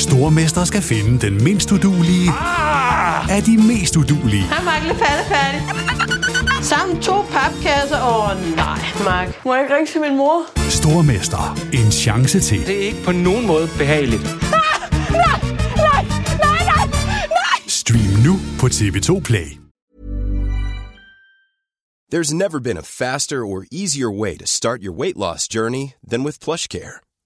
Stormester skal finde den mindst udulige Ah! af de mest udulige. Hej, Mark. Lidt færdig. Sammen to papkasser. Åh, oh, nej, Mark. Må jeg ikke ringe til min mor? Stormester. En chance til. Det er ikke på nogen måde behageligt. Stream nu på TV2 Play. There's never been a faster or easier way to start your weight loss journey than with PlushCare.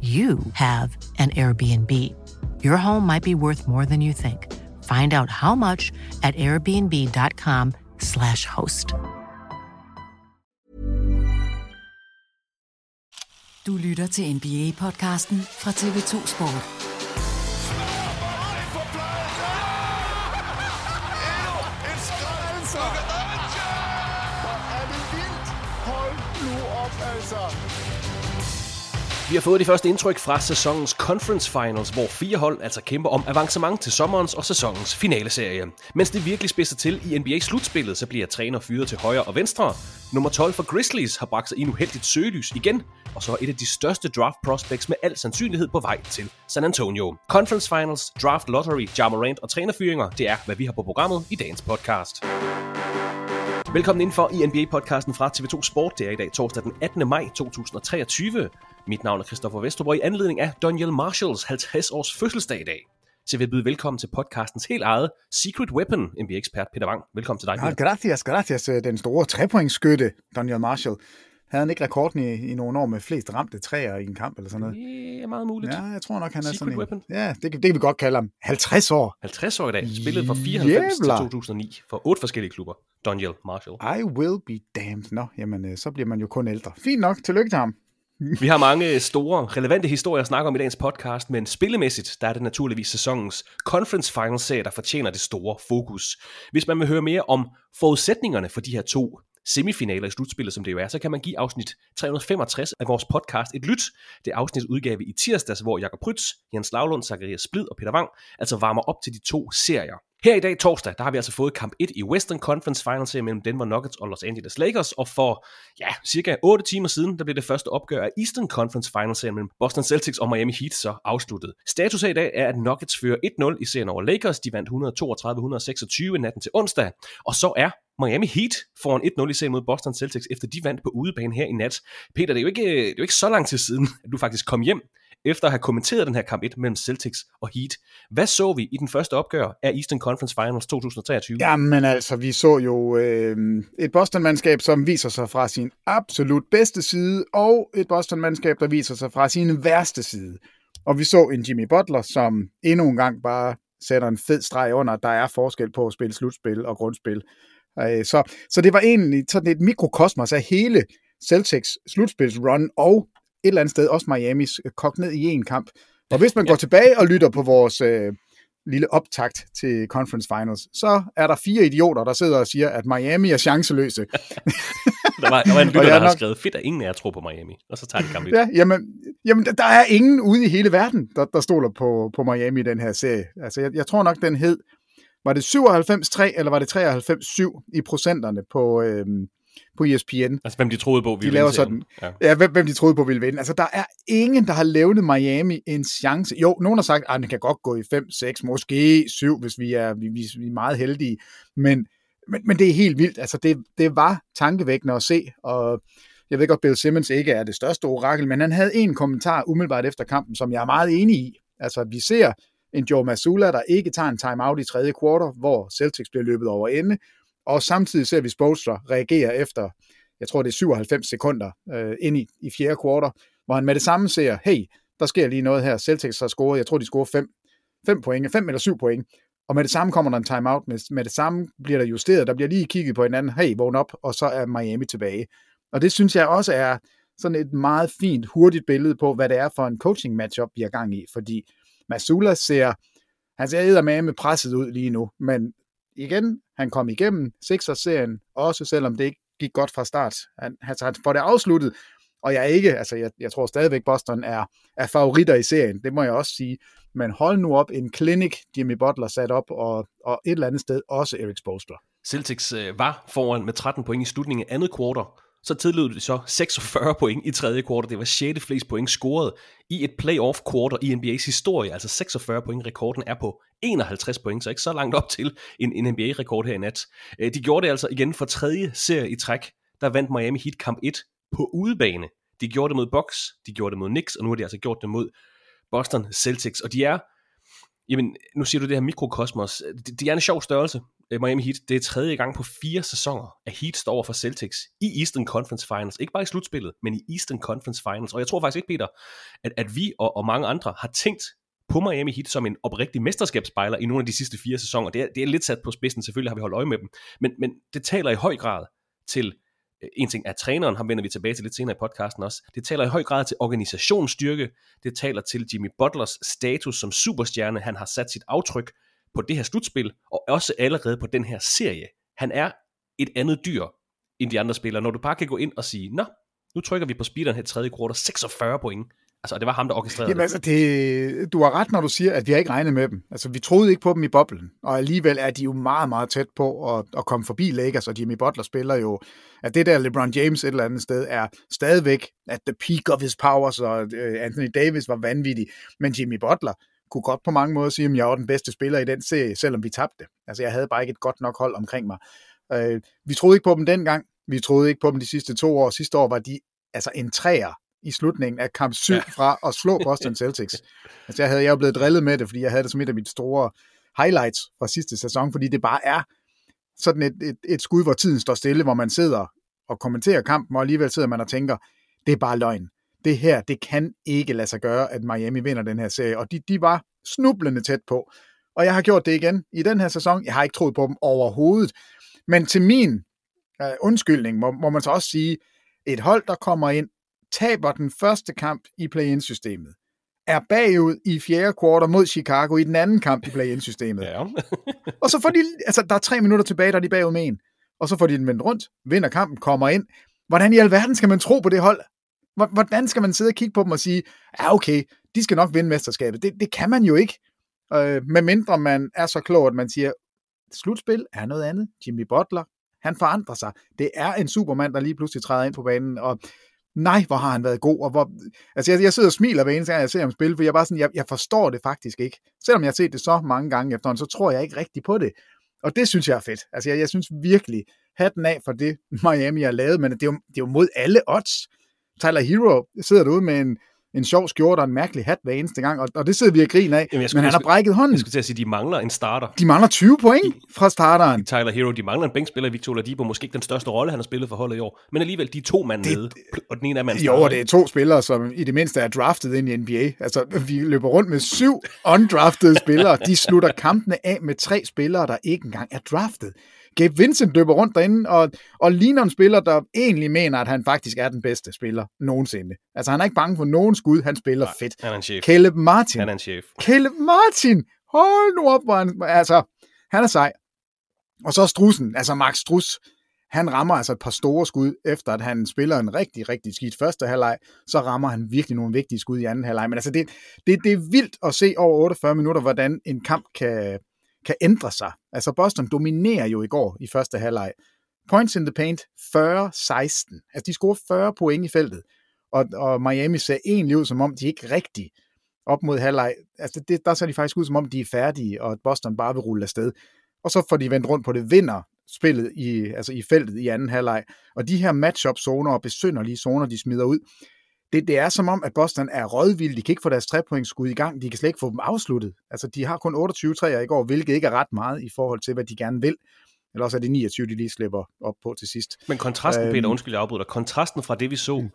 you have an Airbnb. Your home might be worth more than you think. Find out how much at airbnb.com/slash host. Du lytter til NBA-podcasten fra TV2 Sport. Vi har fået de første indtryk fra sæsonens Conference Finals, hvor fire hold altså kæmper om avancement til sommerens og sæsonens finaleserie. Mens det virkelig spidser til i NBA-slutspillet, så bliver træner fyret til højre og venstre. Nummer 12 for Grizzlies har bragt sig i en uheldigt søgelys igen, og så er et af de største draft prospects med al sandsynlighed på vej til San Antonio. Conference Finals, Draft Lottery, Jamarant og trænerfyringer, det er, hvad vi har på programmet i dagens podcast. Velkommen indenfor i NBA-podcasten fra TV2 Sport. Det er i dag torsdag den 18. maj 2023. Mit navn er Christoffer Vesterborg i anledning af Daniel Marshalls 50 års fødselsdag i dag. Så jeg vil byde velkommen til podcastens helt eget Secret Weapon, NBA-ekspert Peter Wang. Velkommen til dig, Ja, Peter. gracias, gracias. øh, Den store trepointsskytte, Daniel Marshall. Havde han ikke rekorden i, i nogle år med flest ramte træer i en kamp eller sådan noget? Det er meget muligt. Ja, jeg tror nok, han er Secret sådan en. weapon. Ja, det, kan- det kan vi godt kalde ham. 50 år. 50 år i dag. Spillet fra 94 Jævlar. til 2009 for otte forskellige klubber. Daniel Marshall. I will be damned. Nå, jamen, øh, så bliver man jo kun ældre. Fint nok. Tillykke til ham. Vi har mange store, relevante historier at snakke om i dagens podcast, men spillemæssigt, der er det naturligvis sæsonens Conference Finals serie, der fortjener det store fokus. Hvis man vil høre mere om forudsætningerne for de her to semifinaler i slutspillet, som det jo er, så kan man give afsnit 365 af vores podcast et lyt. Det afsnit udgav vi i tirsdags, hvor Jakob Prytz, Jens Lavlund, Zacharias Splid og Peter Wang altså varmer op til de to serier. Her i dag torsdag, der har vi altså fået kamp 1 i Western Conference Finals mellem Denver Nuggets og Los Angeles Lakers, og for ja, cirka 8 timer siden, der blev det første opgør af Eastern Conference Finals mellem Boston Celtics og Miami Heat så afsluttet. Status her i dag er, at Nuggets fører 1-0 i serien over Lakers. De vandt 132-126 natten til onsdag, og så er Miami Heat foran 1-0 i serien mod Boston Celtics, efter de vandt på udebane her i nat. Peter, det er jo ikke, det er jo ikke så lang tid siden, at du faktisk kom hjem efter at have kommenteret den her kamp 1 mellem Celtics og Heat. Hvad så vi i den første opgør af Eastern Conference Finals 2023? Jamen altså, vi så jo øh, et Boston-mandskab, som viser sig fra sin absolut bedste side, og et Boston-mandskab, der viser sig fra sin værste side. Og vi så en Jimmy Butler, som endnu en gang bare sætter en fed streg under, at der er forskel på at spille slutspil og grundspil. Øh, så, så det var egentlig sådan et mikrokosmos af hele Celtics slutspilsrun, og et eller andet sted også Miamis øh, kogt ned i en kamp. Og hvis man går tilbage og lytter på vores øh, lille optakt til Conference Finals, så er der fire idioter, der sidder og siger, at Miami er chanceløse. Der var, der var en lytter, der er har nok- skrevet, fedt at ingen af jer tror på Miami. Og så tager de kamp 1. Ja, jamen, jamen der- der er ingen ude i hele verden, der, der stoler på, på Miami i den her serie. Altså, jeg, jeg tror nok, den hed var det 97-3, eller var det 93-7 i procenterne på, øhm, på ESPN. Altså, hvem de troede på ville de laver sådan, ja. ja hvem, hvem de troede på ville vinde. Altså, der er ingen, der har levnet Miami en chance. Jo, nogen har sagt, at den kan godt gå i 5-6, måske 7, hvis vi er, vi, vi er meget heldige. Men, men, men det er helt vildt. Altså, det, det var tankevækkende at se, og jeg ved godt, Bill Simmons ikke er det største orakel, men han havde en kommentar umiddelbart efter kampen, som jeg er meget enig i. Altså, vi ser en Joe Masula, der ikke tager en timeout i tredje kvartal, hvor Celtics bliver løbet over ende, og samtidig ser vi Spolstra reagere efter, jeg tror det er 97 sekunder øh, ind i, i fjerde kvartal, hvor han med det samme ser, hey, der sker lige noget her, Celtics har scoret, jeg tror de scorer 5 5 point, 5 eller 7 point, og med det samme kommer der en timeout, med, med det samme bliver der justeret, der bliver lige kigget på hinanden, hey, vågn op, og så er Miami tilbage. Og det synes jeg også er sådan et meget fint, hurtigt billede på, hvad det er for en coaching matchup, vi er gang i, fordi Masula ser, han ser med presset ud lige nu, men igen, han kom igennem Sixers-serien, også selvom det ikke gik godt fra start. Han, altså, han får det afsluttet, og jeg er ikke, altså jeg, jeg tror stadigvæk Boston er, er favoritter i serien, det må jeg også sige, men hold nu op en klinik, Jimmy Butler sat op, og, og et eller andet sted også Eric Spoelstra. Celtics øh, var foran med 13 point i slutningen af andet kvartal, så tillod de så 46 point i tredje kvartal. Det var 6. flest point scoret i et playoff quarter i NBA's historie. Altså 46 point. Rekorden er på 51 point, så ikke så langt op til en, en NBA-rekord her i nat. Øh, de gjorde det altså igen for tredje serie i træk. Der vandt Miami Heat kamp 1 på udebane. De gjorde det mod Bucks, de gjorde det mod Knicks, og nu har de altså gjort det mod Boston Celtics. Og de er, jamen, nu siger du det her mikrokosmos, Det, det er en sjov størrelse. Øh, Miami Heat. Det er tredje gang på fire sæsoner, at Heat står over for Celtics i Eastern Conference Finals. Ikke bare i slutspillet, men i Eastern Conference Finals. Og jeg tror faktisk ikke, Peter, at, at vi og, og mange andre har tænkt på Miami Heat som en oprigtig mesterskabsspejler i nogle af de sidste fire sæsoner. Det er, det er lidt sat på spidsen, selvfølgelig har vi holdt øje med dem. Men, men det taler i høj grad til, Øh, en ting er træneren, ham vender vi tilbage til lidt senere i podcasten også, det taler i høj grad til organisationsstyrke, det taler til Jimmy Butlers status som superstjerne, han har sat sit aftryk på det her slutspil, og også allerede på den her serie. Han er et andet dyr end de andre spillere. Når du bare kan gå ind og sige, nå, nu trykker vi på speederen her tredje kvartal, 46 point. Altså, det var ham, der orkestrerede Jamen, altså, det, du har ret, når du siger, at vi har ikke regnet med dem. Altså, vi troede ikke på dem i boblen, og alligevel er de jo meget, meget tæt på at, at komme forbi Lakers, og Jimmy Butler spiller jo, at det der LeBron James et eller andet sted er stadigvæk at the peak of his powers, og uh, Anthony Davis var vanvittig, men Jimmy Butler, kunne godt på mange måder sige, at jeg var den bedste spiller i den serie, selvom vi tabte. Altså, jeg havde bare ikke et godt nok hold omkring mig. Øh, vi troede ikke på dem dengang. Vi troede ikke på dem de sidste to år. Sidste år var de altså en træer i slutningen af kamp 7 ja. fra at slå Boston Celtics. altså, jeg havde jeg jo blevet drillet med det, fordi jeg havde det som et af mine store highlights fra sidste sæson, fordi det bare er sådan et, et, et skud, hvor tiden står stille, hvor man sidder og kommenterer kampen, og alligevel sidder man og tænker, det er bare løgn det her, det kan ikke lade sig gøre, at Miami vinder den her serie. Og de, de var snublende tæt på. Og jeg har gjort det igen i den her sæson. Jeg har ikke troet på dem overhovedet. Men til min uh, undskyldning må, må man så også sige, et hold, der kommer ind, taber den første kamp i play-in-systemet, er bagud i fjerde kvartal mod Chicago i den anden kamp i play-in-systemet. Ja. og så får de, altså der er tre minutter tilbage, der er de bagud med en. Og så får de den vendt rundt, vinder kampen, kommer ind. Hvordan i alverden skal man tro på det hold? Hvordan skal man sidde og kigge på dem og sige, ja okay, de skal nok vinde mesterskabet. Det, det kan man jo ikke, øh, medmindre man er så klog, at man siger, slutspil er noget andet. Jimmy Butler, han forandrer sig. Det er en supermand, der lige pludselig træder ind på banen, og nej, hvor har han været god, og hvor, altså jeg, jeg sidder og smiler hver eneste gang, jeg ser ham spille, for jeg, bare sådan, jeg, jeg forstår det faktisk ikke. Selvom jeg har set det så mange gange efterhånden, så tror jeg ikke rigtigt på det. Og det synes jeg er fedt. Altså jeg, jeg synes virkelig, hatten af for det, Miami har lavet, men det er jo, det er jo mod alle odds. Tyler Hero sidder derude med en, en sjov skjorte og en mærkelig hat hver eneste gang, og, og det sidder vi og griner af, Jamen, men han har brækket hånden. Jeg skulle til at sige, de mangler en starter. De mangler 20 point fra starteren. Tyler Hero, de mangler en bænkspiller, Victor Ladipo, måske ikke den største rolle, han har spillet for holdet i år, men alligevel, de er to mand nede, og den ene er mand Jo, det er to spillere, som i det mindste er draftet ind i NBA. Altså, vi løber rundt med syv undraftede spillere. De slutter kampene af med tre spillere, der ikke engang er draftet. Gabe Vincent løber rundt derinde og, og ligner en spiller, der egentlig mener, at han faktisk er den bedste spiller nogensinde. Altså, han er ikke bange for nogen skud, han spiller Nej, fedt. Han er en chef. Caleb Martin. Han er en chef. Caleb Martin! Hold nu op, hvor han, altså, han er sej. Og så Strussen, altså Max Struss, han rammer altså et par store skud, efter at han spiller en rigtig, rigtig skidt første halvleg, så rammer han virkelig nogle vigtige skud i anden halvleg. Men altså, det, det, det er vildt at se over 48 minutter, hvordan en kamp kan, kan ændre sig. Altså Boston dominerer jo i går i første halvleg. Points in the paint 40-16. Altså de scorer 40 point i feltet. Og, og Miami ser egentlig ud, som om de ikke rigtig op mod halvleg. Altså det, der ser de faktisk ud, som om de er færdige, og Boston bare vil rulle afsted. Og så får de vendt rundt på det, vinder spillet i, altså i feltet i anden halvleg. Og de her matchup-zoner og besynderlige zoner, de smider ud, det, det er som om, at Boston er rådvilde. De kan ikke få deres trepointsskud i gang. De kan slet ikke få dem afsluttet. Altså, de har kun 28 træer i går, hvilket ikke er ret meget i forhold til, hvad de gerne vil. Eller også er det 29, de lige slipper op på til sidst. Men kontrasten, øhm, Peter, undskyld, jeg afbryder kontrasten fra det, vi så mm.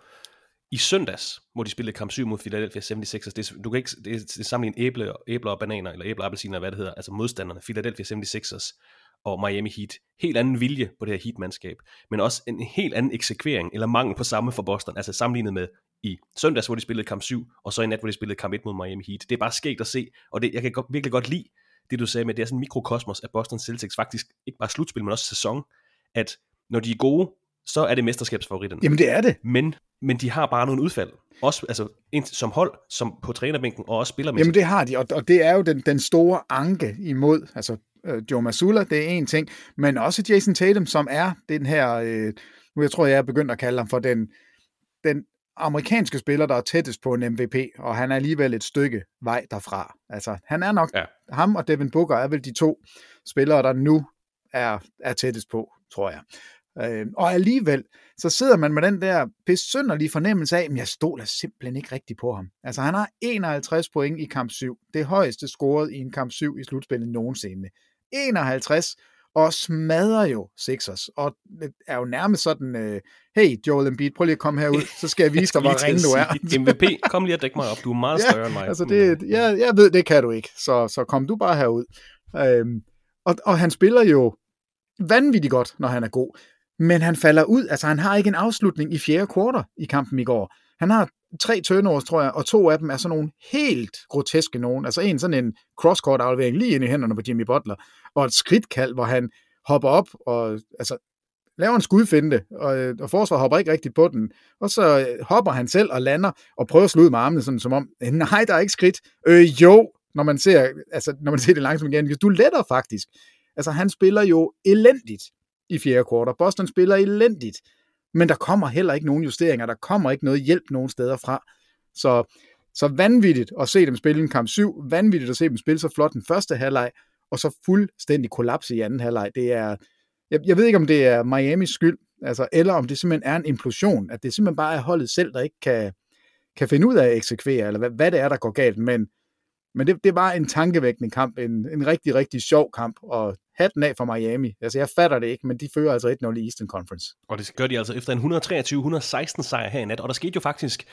i søndags, hvor de spillede kamp 7 mod Philadelphia 76ers, det, du kan ikke det, det sammenligne æble, æbler og bananer, eller æbler og appelsiner, hvad det hedder, altså modstanderne, Philadelphia 76ers og Miami Heat. Helt anden vilje på det her Heat-mandskab, men også en helt anden eksekvering, eller mangel på samme for Boston, altså sammenlignet med i søndags, hvor de spillede kamp 7, og så i nat, hvor de spillede kamp 1 mod Miami Heat. Det er bare skægt at se, og det, jeg kan godt, virkelig godt lide det, du sagde med, det er sådan en mikrokosmos af Boston Celtics, faktisk ikke bare slutspil, men også sæson, at når de er gode, så er det mesterskabsfavoritten. Jamen det er det. Men, men de har bare nogle udfald. Også altså, som hold, som på trænerbænken, og også spillermæssigt. Jamen det har de, og, og det er jo den, den store anke imod, altså øh, Joe Masula, det er en ting, men også Jason Tatum, som er den her, øh, nu jeg tror, jeg er begyndt at kalde ham for den, den amerikanske spiller, der er tættest på en MVP, og han er alligevel et stykke vej derfra. Altså, han er nok, ja. ham og Devin Booker er vel de to spillere, der nu er, er tættest på, tror jeg. Øh, og alligevel, så sidder man med den der besynderlige fornemmelse af, at jeg stoler simpelthen ikke rigtigt på ham. Altså, han har 51 point i kamp 7. Det højeste scoret i en kamp 7 i slutspillet nogensinde. 51, og smadrer jo Sixers, og det er jo nærmest sådan, øh, hey Joel Embiid, prøv lige at komme herud, så skal jeg vise dig, hvor ringe du er. MVP, kom lige og dæk mig op, du er meget større ja, end mig. Altså det, jeg, jeg ved, det kan du ikke, så, så kom du bare herud. Øhm, og, og han spiller jo vanvittigt godt, når han er god, men han falder ud, altså han har ikke en afslutning i fjerde kvartal i kampen i går. Han har tre turnovers, tror jeg, og to af dem er sådan nogle helt groteske nogen. Altså en sådan en crosscourt aflevering lige ind i hænderne på Jimmy Butler, og et skridtkald, hvor han hopper op og altså, laver en skudfinde, og, øh, og forsvaret hopper ikke rigtigt på den. Og så øh, hopper han selv og lander og prøver at slå ud med armene, sådan som om, øh, nej, der er ikke skridt. Øh, jo, når man ser, altså, når man ser det langsomt igen. Du letter faktisk. Altså, han spiller jo elendigt i fjerde kvartal. Boston spiller elendigt men der kommer heller ikke nogen justeringer, der kommer ikke noget hjælp nogen steder fra. Så, så vanvittigt at se dem spille en kamp 7, vanvittigt at se dem spille så flot den første halvleg, og så fuldstændig kollaps i anden halvleg. Det er, jeg, jeg ved ikke, om det er Miamis skyld, altså, eller om det simpelthen er en implosion, at det simpelthen bare er holdet selv, der ikke kan, kan finde ud af at eksekvere, eller hvad, hvad det er, der går galt, men, men det, det var en tankevækkende kamp, en, en rigtig, rigtig sjov kamp, og hatten af for Miami. Altså, jeg fatter det ikke, men de fører altså 1-0 i Eastern Conference. Og det gør de altså efter en 123-116 sejr her i nat, og der skete jo faktisk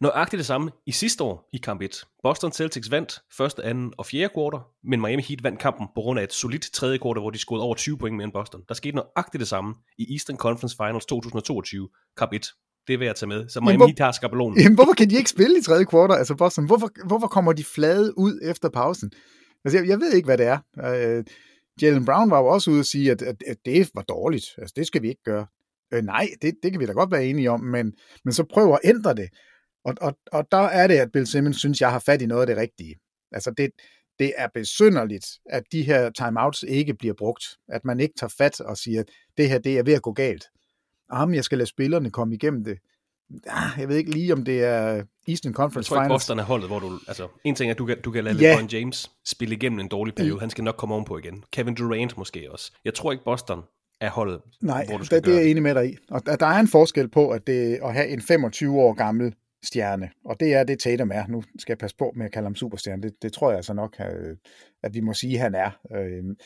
nøjagtigt det samme i sidste år i kamp 1. Boston Celtics vandt første, anden og fjerde kvartal, men Miami Heat vandt kampen på grund af et solidt tredje kvartal, hvor de scorede over 20 point mere end Boston. Der skete nøjagtigt det samme i Eastern Conference Finals 2022, kamp 1 det vil jeg tage med. Så Miami Heat har skabelonen. Jamen, hvorfor kan de ikke spille i tredje kvartal, altså Boston? Hvorfor, hvorfor kommer de flade ud efter pausen? Altså, jeg, jeg ved ikke, hvad det er. Uh, Jalen Brown var jo også ude og sige, at, at, at det var dårligt. Altså, det skal vi ikke gøre. Øh, nej, det, det kan vi da godt være enige om, men, men så prøv at ændre det. Og, og, og der er det, at Bill Simmons synes, jeg har fat i noget af det rigtige. Altså, det, det er besynderligt, at de her timeouts ikke bliver brugt. At man ikke tager fat og siger, at det her det er ved at gå galt. Jamen, jeg skal lade spillerne komme igennem det. Ah, jeg ved ikke lige, om det er Eastern Conference Finals. Jeg tror ikke, Boston er holdet, hvor du... Altså, en ting er, at du kan, du kan lade ja. LeBron James spille igennem en dårlig periode. Han skal nok komme ovenpå igen. Kevin Durant måske også. Jeg tror ikke, Boston er holdet, Nej, hvor du skal det, det er jeg enig med dig i. Og der, der er en forskel på at, det, at have en 25 år gammel stjerne, og det er det Tatum er. Nu skal jeg passe på med at kalde ham superstjerne. Det, det tror jeg altså nok, at vi må sige, at han er. Øhm,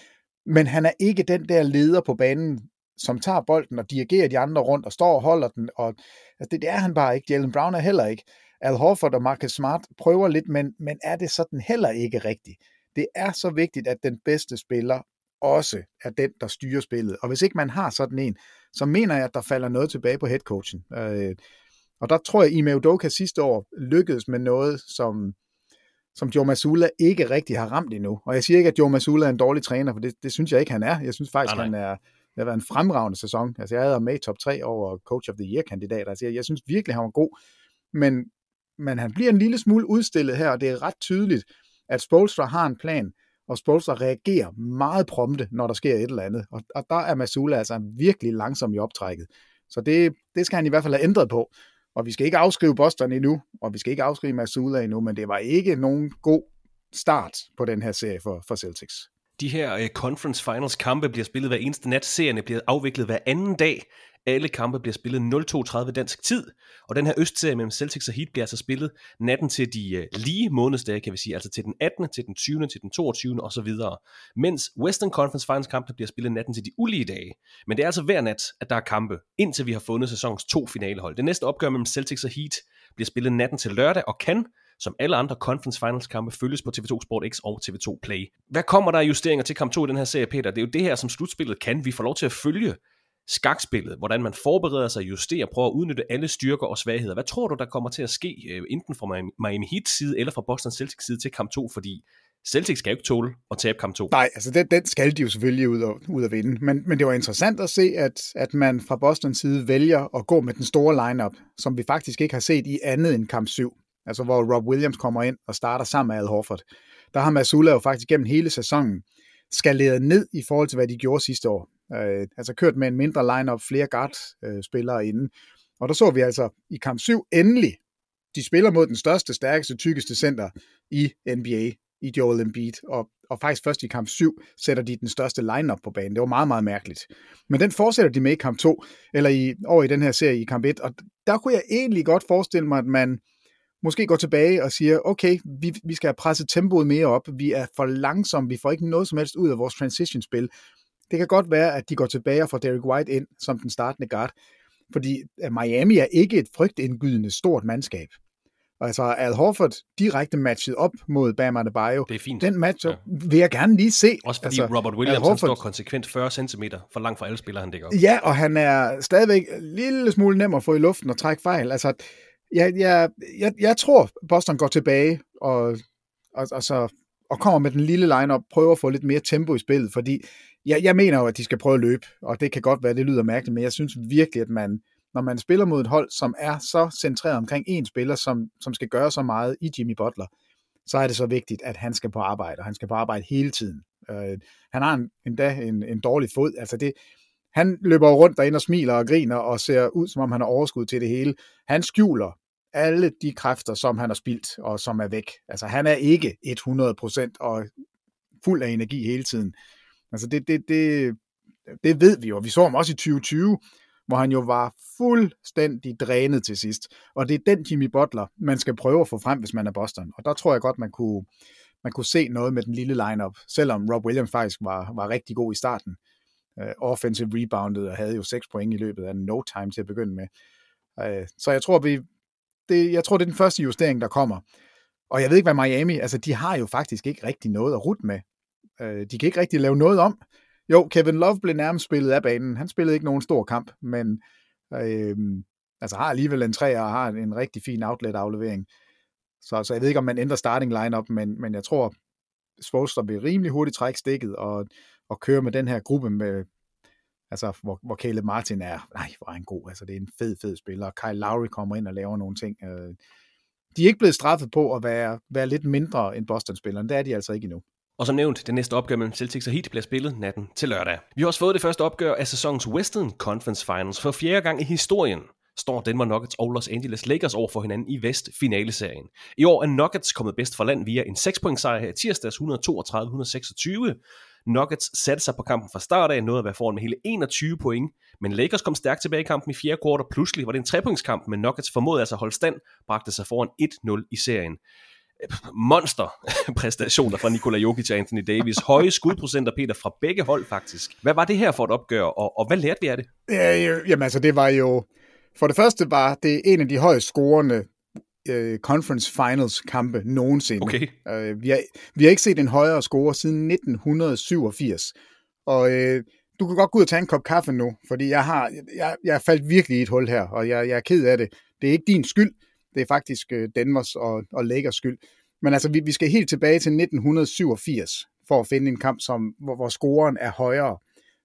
men han er ikke den der leder på banen, som tager bolden og dirigerer de andre rundt og står og holder den. Og, altså det, det er han bare ikke. Jalen Brown er heller ikke. Al Horford og Marcus Smart prøver lidt, men, men er det sådan heller ikke rigtigt. Det er så vigtigt, at den bedste spiller også er den, der styrer spillet. Og hvis ikke man har sådan en, så mener jeg, at der falder noget tilbage på headcoachen. Øh, og der tror jeg, at Ime Udoka sidste år lykkedes med noget, som, som Joe Masula ikke rigtig har ramt endnu. Og jeg siger ikke, at Joe Masula er en dårlig træner, for det, det synes jeg ikke, han er. Jeg synes faktisk, nej, nej. han er, det har været en fremragende sæson. Altså, jeg havde med i top 3 over Coach of the Year-kandidater. Altså, jeg, jeg synes virkelig, han var god. Men, men han bliver en lille smule udstillet her, og det er ret tydeligt, at Spolstra har en plan, og Spolstra reagerer meget prompte, når der sker et eller andet. Og, og der er Masula altså virkelig langsom i optrækket. Så det, det skal han i hvert fald have ændret på. Og vi skal ikke afskrive Boston endnu, og vi skal ikke afskrive Masula endnu, men det var ikke nogen god start på den her serie for, for Celtics. De her uh, conference finals kampe bliver spillet hver eneste nat. Serierne bliver afviklet hver anden dag. Alle kampe bliver spillet 0-32 dansk tid, og den her østserie mellem Celtics og Heat bliver altså spillet natten til de uh, lige månedsdage, kan vi sige, altså til den 18., til den 20., til den 22. og så videre. Mens Western Conference Finals kampe bliver spillet natten til de ulige dage. Men det er altså hver nat, at der er kampe, indtil vi har fundet sæsonens to finalehold. Det næste opgør mellem Celtics og Heat bliver spillet natten til lørdag, og kan som alle andre Conference Finals kampe følges på TV2 Sport X og TV2 Play. Hvad kommer der justeringer til kamp 2 i den her serie, Peter? Det er jo det her, som slutspillet kan. Vi får lov til at følge skakspillet, hvordan man forbereder sig, justerer, prøver at udnytte alle styrker og svagheder. Hvad tror du, der kommer til at ske, øh, enten fra Miami Heat side eller fra Boston Celtics side til kamp 2, fordi Celtics skal jo ikke tåle at tabe kamp 2. Nej, altså den, den skal de jo selvfølgelig ud og, ud og vinde. Men, men det var interessant at se, at, at man fra Bostons side vælger at gå med den store lineup, som vi faktisk ikke har set i andet end kamp 7 altså hvor Rob Williams kommer ind og starter sammen med Al Horford. Der har Masula jo faktisk gennem hele sæsonen skaleret ned i forhold til, hvad de gjorde sidste år. Øh, altså kørt med en mindre lineup, flere guard-spillere øh, inden. Og der så vi altså i kamp 7 endelig, de spiller mod den største, stærkeste, tykkeste center i NBA, i Joel Embiid, og, og faktisk først i kamp 7 sætter de den største lineup på banen. Det var meget, meget mærkeligt. Men den fortsætter de med i kamp 2, eller i, over i den her serie i kamp 1, og der kunne jeg egentlig godt forestille mig, at man måske går tilbage og siger, okay, vi, vi skal have presset tempoet mere op, vi er for langsomme, vi får ikke noget som helst ud af vores transition-spil. Det kan godt være, at de går tilbage og får Derek White ind som den startende guard, fordi øh, Miami er ikke et frygtindgydende stort mandskab. Og altså Al Horford direkte matchet op mod Bam Adebayo. Det er fint. Den match ja. vil jeg gerne lige se. Også fordi altså, Robert Williams Horford, står konsekvent 40 cm for langt fra alle spillere, han dækker op. Ja, og han er stadigvæk en lille smule nem at få i luften og trække fejl. Altså, jeg, jeg, jeg, jeg tror, Boston går tilbage og, og, og, så, og kommer med den lille line og prøver at få lidt mere tempo i spillet, fordi jeg, jeg mener jo, at de skal prøve at løbe, og det kan godt være, det lyder mærkeligt, men jeg synes virkelig, at man, når man spiller mod et hold, som er så centreret omkring en spiller, som, som skal gøre så meget i Jimmy Butler, så er det så vigtigt, at han skal på arbejde, og han skal på arbejde hele tiden. Øh, han har en, endda en, en dårlig fod, altså det, han løber rundt derinde og smiler og griner og ser ud, som om han har overskud til det hele. Han skjuler alle de kræfter, som han har spildt og som er væk. Altså han er ikke 100% og fuld af energi hele tiden. Altså det, det, det, det ved vi jo. Vi så ham også i 2020, hvor han jo var fuldstændig drænet til sidst. Og det er den Jimmy Butler, man skal prøve at få frem, hvis man er Boston. Og der tror jeg godt, man kunne, man kunne se noget med den lille lineup, selvom Rob Williams faktisk var, var rigtig god i starten. Uh, offensive rebounded og havde jo 6 point i løbet af no time til at begynde med. Uh, så jeg tror, vi, det, jeg tror, det er den første justering, der kommer. Og jeg ved ikke, hvad Miami, altså de har jo faktisk ikke rigtig noget at rute med. Øh, de kan ikke rigtig lave noget om. Jo, Kevin Love blev nærmest spillet af banen. Han spillede ikke nogen stor kamp, men øh, altså har alligevel en træer og har en rigtig fin outlet-aflevering. Så, så jeg ved ikke, om man ændrer starting lineup, men, men jeg tror, Spolster vil rimelig hurtigt trække stikket og, og køre med den her gruppe med, Altså, hvor, hvor Caleb Martin er, nej, hvor er han god. Altså, det er en fed, fed spiller. Og Kyle Lowry kommer ind og laver nogle ting. Øh, de er ikke blevet straffet på at være, være lidt mindre end Boston-spilleren. Det er de altså ikke endnu. Og som nævnt, det næste opgør mellem Celtics og Heat bliver spillet natten til lørdag. Vi har også fået det første opgør af sæsonens Western Conference Finals. For fjerde gang i historien står Denver Nuggets og Los Angeles Lakers over for hinanden i Vest finaleserien. I år er Nuggets kommet bedst for land via en 6 point sejr her i tirsdags 132-126, Nuggets satte sig på kampen fra start af, nåede at være foran med hele 21 point, men Lakers kom stærkt tilbage i kampen i fjerde kvartal. Pludselig var det en trepointskamp, men Nuggets formåede altså at holde stand, bragte sig foran 1-0 i serien. Monster præstationer fra Nikola Jokic og Anthony Davis. Høje skudprocenter, Peter, fra begge hold faktisk. Hvad var det her for et opgør, og, og hvad lærte vi af det? Ja, jamen altså, det var jo... For det første var det en af de højst scorende uh, conference finals kampe nogensinde. Okay. Uh, vi, har, vi har ikke set en højere score siden 1987. Og uh, du kan godt gå ud og tage en kop kaffe nu, fordi jeg har jeg, jeg er faldt virkelig i et hul her, og jeg, jeg er ked af det. Det er ikke din skyld, det er faktisk uh, Denvers og, og Lakers skyld. Men altså, vi, vi skal helt tilbage til 1987 for at finde en kamp, som, hvor, hvor scoren er højere,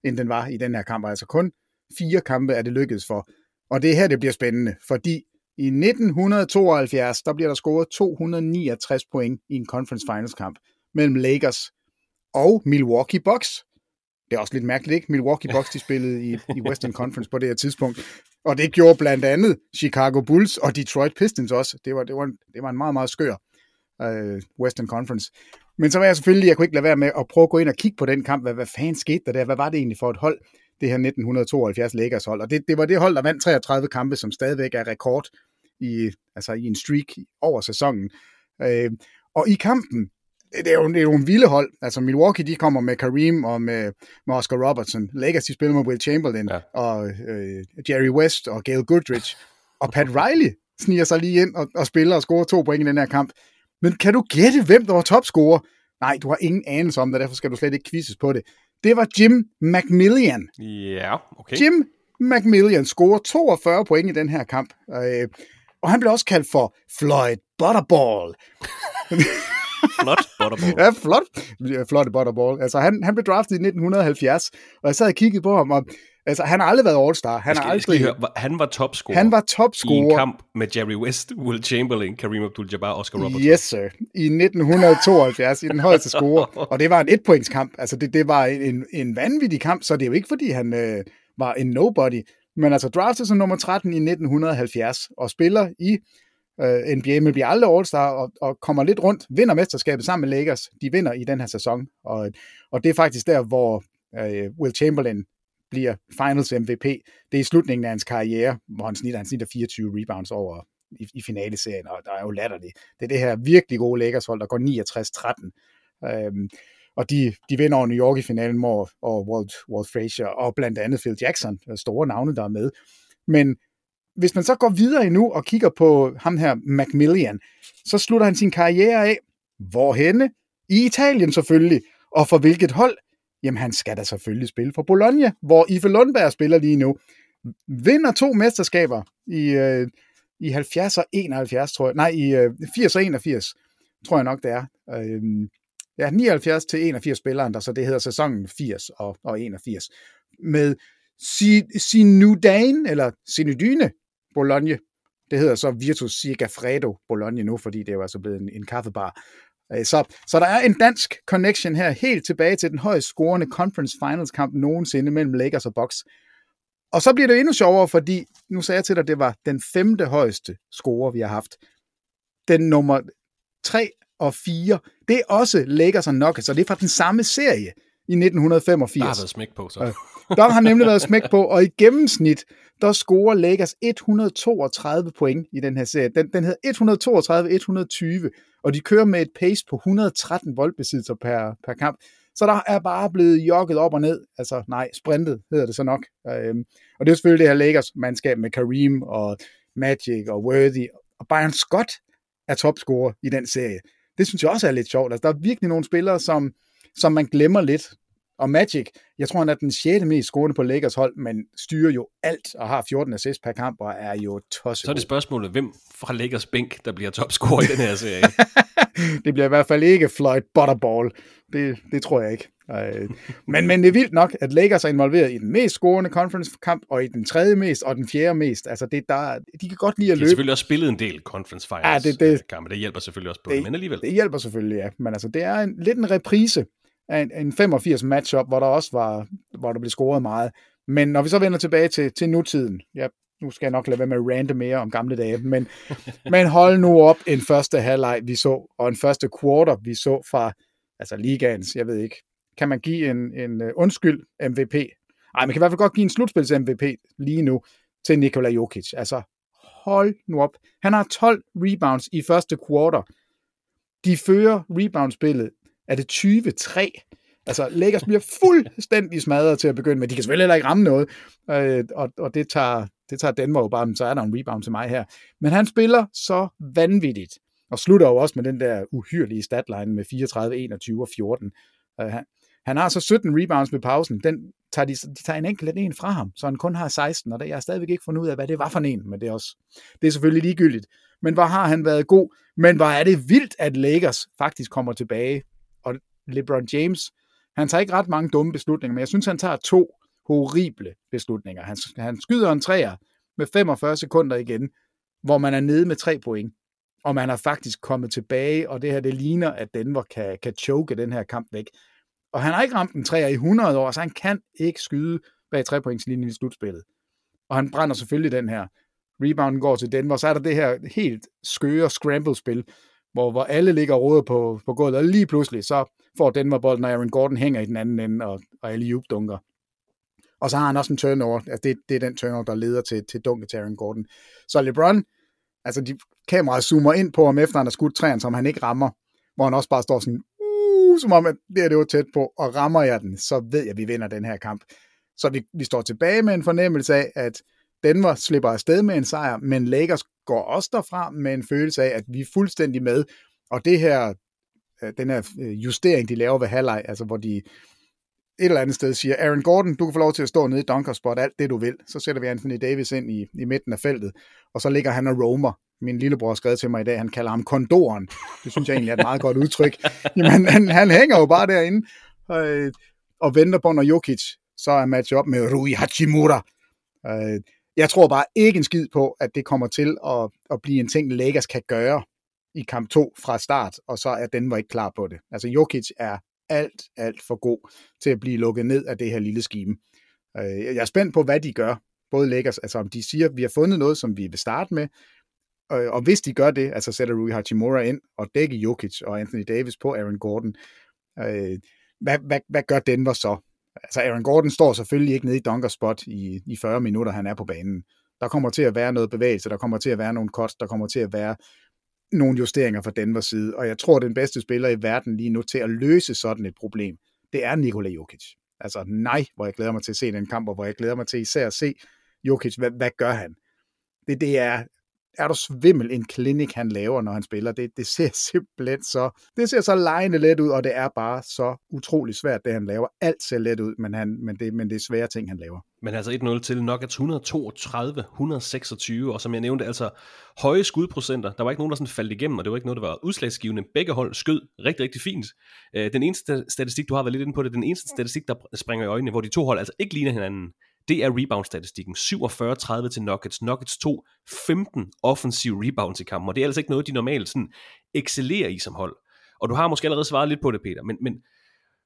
end den var i den her kamp. Altså kun fire kampe er det lykkedes for. Og det er her, det bliver spændende, fordi i 1972, der bliver der scoret 269 point i en conference finals kamp mellem Lakers og Milwaukee Bucks. Det er også lidt mærkeligt, ikke? Milwaukee Bucks, de spillede i, i Western Conference på det her tidspunkt. Og det gjorde blandt andet Chicago Bulls og Detroit Pistons også. Det var, det var, en, det var en meget, meget skør uh, Western Conference. Men så var jeg selvfølgelig, jeg kunne ikke lade være med at prøve at gå ind og kigge på den kamp. Hvad, hvad fanden skete der der? Hvad var det egentlig for et hold, det her 1972 Lakers hold? Og det, det var det hold, der vandt 33 kampe, som stadigvæk er rekord i, altså i en streak over sæsonen. Uh, og i kampen, det er jo, det er jo en vilde hold. Altså Milwaukee, de kommer med Kareem og med, med Oscar Robertson. Lakers, de spiller med Will Chamberlain ja. og øh, Jerry West og Gail Goodrich. Og Pat Riley sniger sig lige ind og, og spiller og scorer to point i den her kamp. Men kan du gætte, hvem der var topscorer? Nej, du har ingen anelse om det, derfor skal du slet ikke quizzes på det. Det var Jim McMillian. Ja, okay. Jim McMillian scorer 42 point i den her kamp. Øh, og han blev også kaldt for Floyd Butterball. flot butterball. ja, flot. Flot butterball. Altså, han, han blev draftet i 1970, og jeg sad og kiggede på ham, og altså, han har aldrig været All-Star. Han, har aldrig... høre, han var topscorer. Han var topscorer. I en kamp med Jerry West, Will Chamberlain, Kareem Abdul-Jabbar og Oscar Robertson. Yes, sir. I 1972, i den højeste score. Og det var en etpointskamp. Altså, det, det var en, en vanvittig kamp, så det er jo ikke, fordi han øh, var en nobody. Men altså, draftet som nummer 13 i 1970, og spiller i øh, NBA, men bliver aldrig All-Star og, og kommer lidt rundt, vinder mesterskabet sammen med Lakers. De vinder i den her sæson, og, og det er faktisk der, hvor øh, Will Chamberlain bliver Finals MVP. Det er i slutningen af hans karriere, hvor han snitter, han snitter 24 rebounds over i, i finaleserien, og der er jo latterligt. Det er det her virkelig gode Lakers hold, der går 69-13. Øhm, og de, de vinder over New York i finalen, og, og Walt, Walt Frazier, og blandt andet Phil Jackson, øh, store navne, der er med. Men hvis man så går videre endnu og kigger på ham her, Macmillan, så slutter han sin karriere af. Hvorhenne? I Italien selvfølgelig. Og for hvilket hold? Jamen, han skal da selvfølgelig spille for Bologna, hvor Ife Lundberg spiller lige nu. Vinder to mesterskaber i, øh, i 70 og 71, tror jeg. Nej, i øh, 80 og 81, tror jeg nok, det er. Øh, ja, 79 til 81 spilleren der, så det hedder sæsonen 80 og, og 81. Med Sinudane, eller Sinudyne, Bologna. Det hedder så Virtus Sigafredo Bologna nu, fordi det er jo altså blevet en, en kaffebar. Øh, så, så der er en dansk connection her, helt tilbage til den højst scorende Conference Finals kamp nogensinde mellem Lakers og Bucks. Og så bliver det endnu sjovere, fordi nu sagde jeg til dig, at det var den femte højeste score, vi har haft. Den nummer 3 og 4, det er også Lakers og Nuggets, så det er fra den samme serie i 1985. Der har været smæk på, så. Der har nemlig været smæk på, og i gennemsnit, der scorer Lakers 132 point i den her serie. Den, den hedder 132-120, og de kører med et pace på 113 boldbesiddelser per, per kamp. Så der er bare blevet jogget op og ned. Altså, nej, sprintet hedder det så nok. Øhm, og det er selvfølgelig det her Lakers-mandskab med Kareem og Magic og Worthy. Og Byron Scott er topscorer i den serie. Det synes jeg også er lidt sjovt. Altså, der er virkelig nogle spillere, som, som man glemmer lidt. Og Magic, jeg tror, han er den 6. mest scorende på Lakers hold, men styrer jo alt og har 14 assists per kamp og er jo tosset. Så er det spørgsmålet, hvem fra Lakers bænk, der bliver topscorer i den her serie? det bliver i hvert fald ikke Floyd Butterball. Det, det tror jeg ikke. men, men det er vildt nok, at Lakers er involveret i den mest scorende conference-kamp, og i den tredje mest, og den fjerde mest. Altså, det, der, de kan godt lide at løbe. De har selvfølgelig også spillet en del conference finals ja, det, det, kampe. Det hjælper selvfølgelig også på det, det, men alligevel. Det hjælper selvfølgelig, ja. Men altså, det er en, lidt en reprise af en, en 85 matchup, hvor der også var, hvor der blev scoret meget. Men når vi så vender tilbage til, til nutiden, ja, nu skal jeg nok lade være med at rante mere om gamle dage, men, men hold nu op en første halvleg, vi så, og en første quarter, vi så fra altså ligaens, jeg ved ikke, kan man give en, en uh, undskyld MVP? Nej, man kan i hvert fald godt give en slutspils MVP lige nu til Nikola Jokic. Altså, hold nu op. Han har 12 rebounds i første quarter. De fører reboundspillet er det 20-3. Altså, Lakers bliver fuldstændig smadret til at begynde med. De kan selvfølgelig heller ikke ramme noget, øh, og, og det tager, det tager Denver jo bare, men så er der en rebound til mig her. Men han spiller så vanvittigt, og slutter jo også med den der uhyrlige statline med 34, 21 og 14. Øh, han, han har så 17 rebounds med pausen. Den tager de, de tager en enkelt en fra ham, så han kun har 16, og det, jeg har stadigvæk ikke fundet ud af, hvad det var for en, men det er, også, det er selvfølgelig ligegyldigt. Men hvor har han været god, men hvor er det vildt, at Lakers faktisk kommer tilbage LeBron James, han tager ikke ret mange dumme beslutninger, men jeg synes, han tager to horrible beslutninger. Han, han skyder en træer med 45 sekunder igen, hvor man er nede med tre point, og man har faktisk kommet tilbage, og det her, det ligner, at Denver kan, kan choke den her kamp væk. Og han har ikke ramt en træer i 100 år, så han kan ikke skyde bag trepointslinjen i slutspillet. Og han brænder selvfølgelig den her. Rebounden går til Denver, så er der det her helt skøre scramble-spil, hvor, hvor alle ligger og på, på gulvet, og lige pludselig så får Denver bolden, og Aaron Gordon hænger i den anden ende, og, og alle dunker. Og så har han også en turnover. Altså det, det er den turnover, der leder til, til dunket til Aaron Gordon. Så LeBron, altså de kameraet zoomer ind på ham, efter han har skudt træen, som han ikke rammer, hvor han også bare står sådan, uh, som om, at det er det var tæt på, og rammer jeg den, så ved jeg, at vi vinder den her kamp. Så vi, vi står tilbage med en fornemmelse af, at Denver slipper afsted med en sejr, men Lakers går også derfra med en følelse af, at vi er fuldstændig med, og det her, øh, den her øh, justering, de laver ved halvleg, altså hvor de et eller andet sted siger, Aaron Gordon, du kan få lov til at stå nede i dunkerspot, alt det du vil. Så sætter vi Anthony Davis ind i, i midten af feltet, og så ligger han og roamer. Min lillebror har skrevet til mig i dag, han kalder ham kondoren. Det synes jeg egentlig er et meget godt udtryk. Jamen, han, han hænger jo bare derinde og, øh, og venter på, når Jokic så er matchet op med Rui Hachimura. Øh, jeg tror bare ikke en skid på, at det kommer til at, at blive en ting, Lakers kan gøre i kamp 2 fra start, og så er den var ikke klar på det. Altså Jokic er alt, alt for god til at blive lukket ned af det her lille skime. Øh, jeg er spændt på, hvad de gør, både Lakers, altså om de siger, at vi har fundet noget, som vi vil starte med, øh, og hvis de gør det, altså sætter Rui Hachimura ind og dækker Jokic og Anthony Davis på Aaron Gordon, øh, hvad, hvad, hvad gør Denver så? Altså Aaron Gordon står selvfølgelig ikke nede i dunker spot i, i 40 minutter, han er på banen. Der kommer til at være noget bevægelse, der kommer til at være nogle kost, der kommer til at være nogle justeringer fra Denvers side, og jeg tror, den bedste spiller i verden lige nu til at løse sådan et problem, det er Nikola Jokic. Altså nej, hvor jeg glæder mig til at se den kamp, og hvor jeg glæder mig til især at se Jokic, hvad, hvad gør han? Det, det er, er du svimmel en klinik, han laver, når han spiller. Det, det ser simpelthen så, det ser så lejende let ud, og det er bare så utrolig svært, det han laver. Alt ser let ud, men, han, men, det, men det er svære ting, han laver. Men altså 1-0 til Nuggets 132, 126, og som jeg nævnte, altså høje skudprocenter. Der var ikke nogen, der sådan faldt igennem, og det var ikke noget, der var udslagsgivende. Begge hold skød rigtig, rigtig fint. Øh, den eneste statistik, du har været lidt inde på det, den eneste statistik, der springer i øjnene, hvor de to hold altså ikke ligner hinanden, det er rebound-statistikken. 47-30 til Nuggets. Nuggets tog 15 offensive rebounds i kampen, og det er altså ikke noget, de normalt sådan excellerer i som hold. Og du har måske allerede svaret lidt på det, Peter, men, men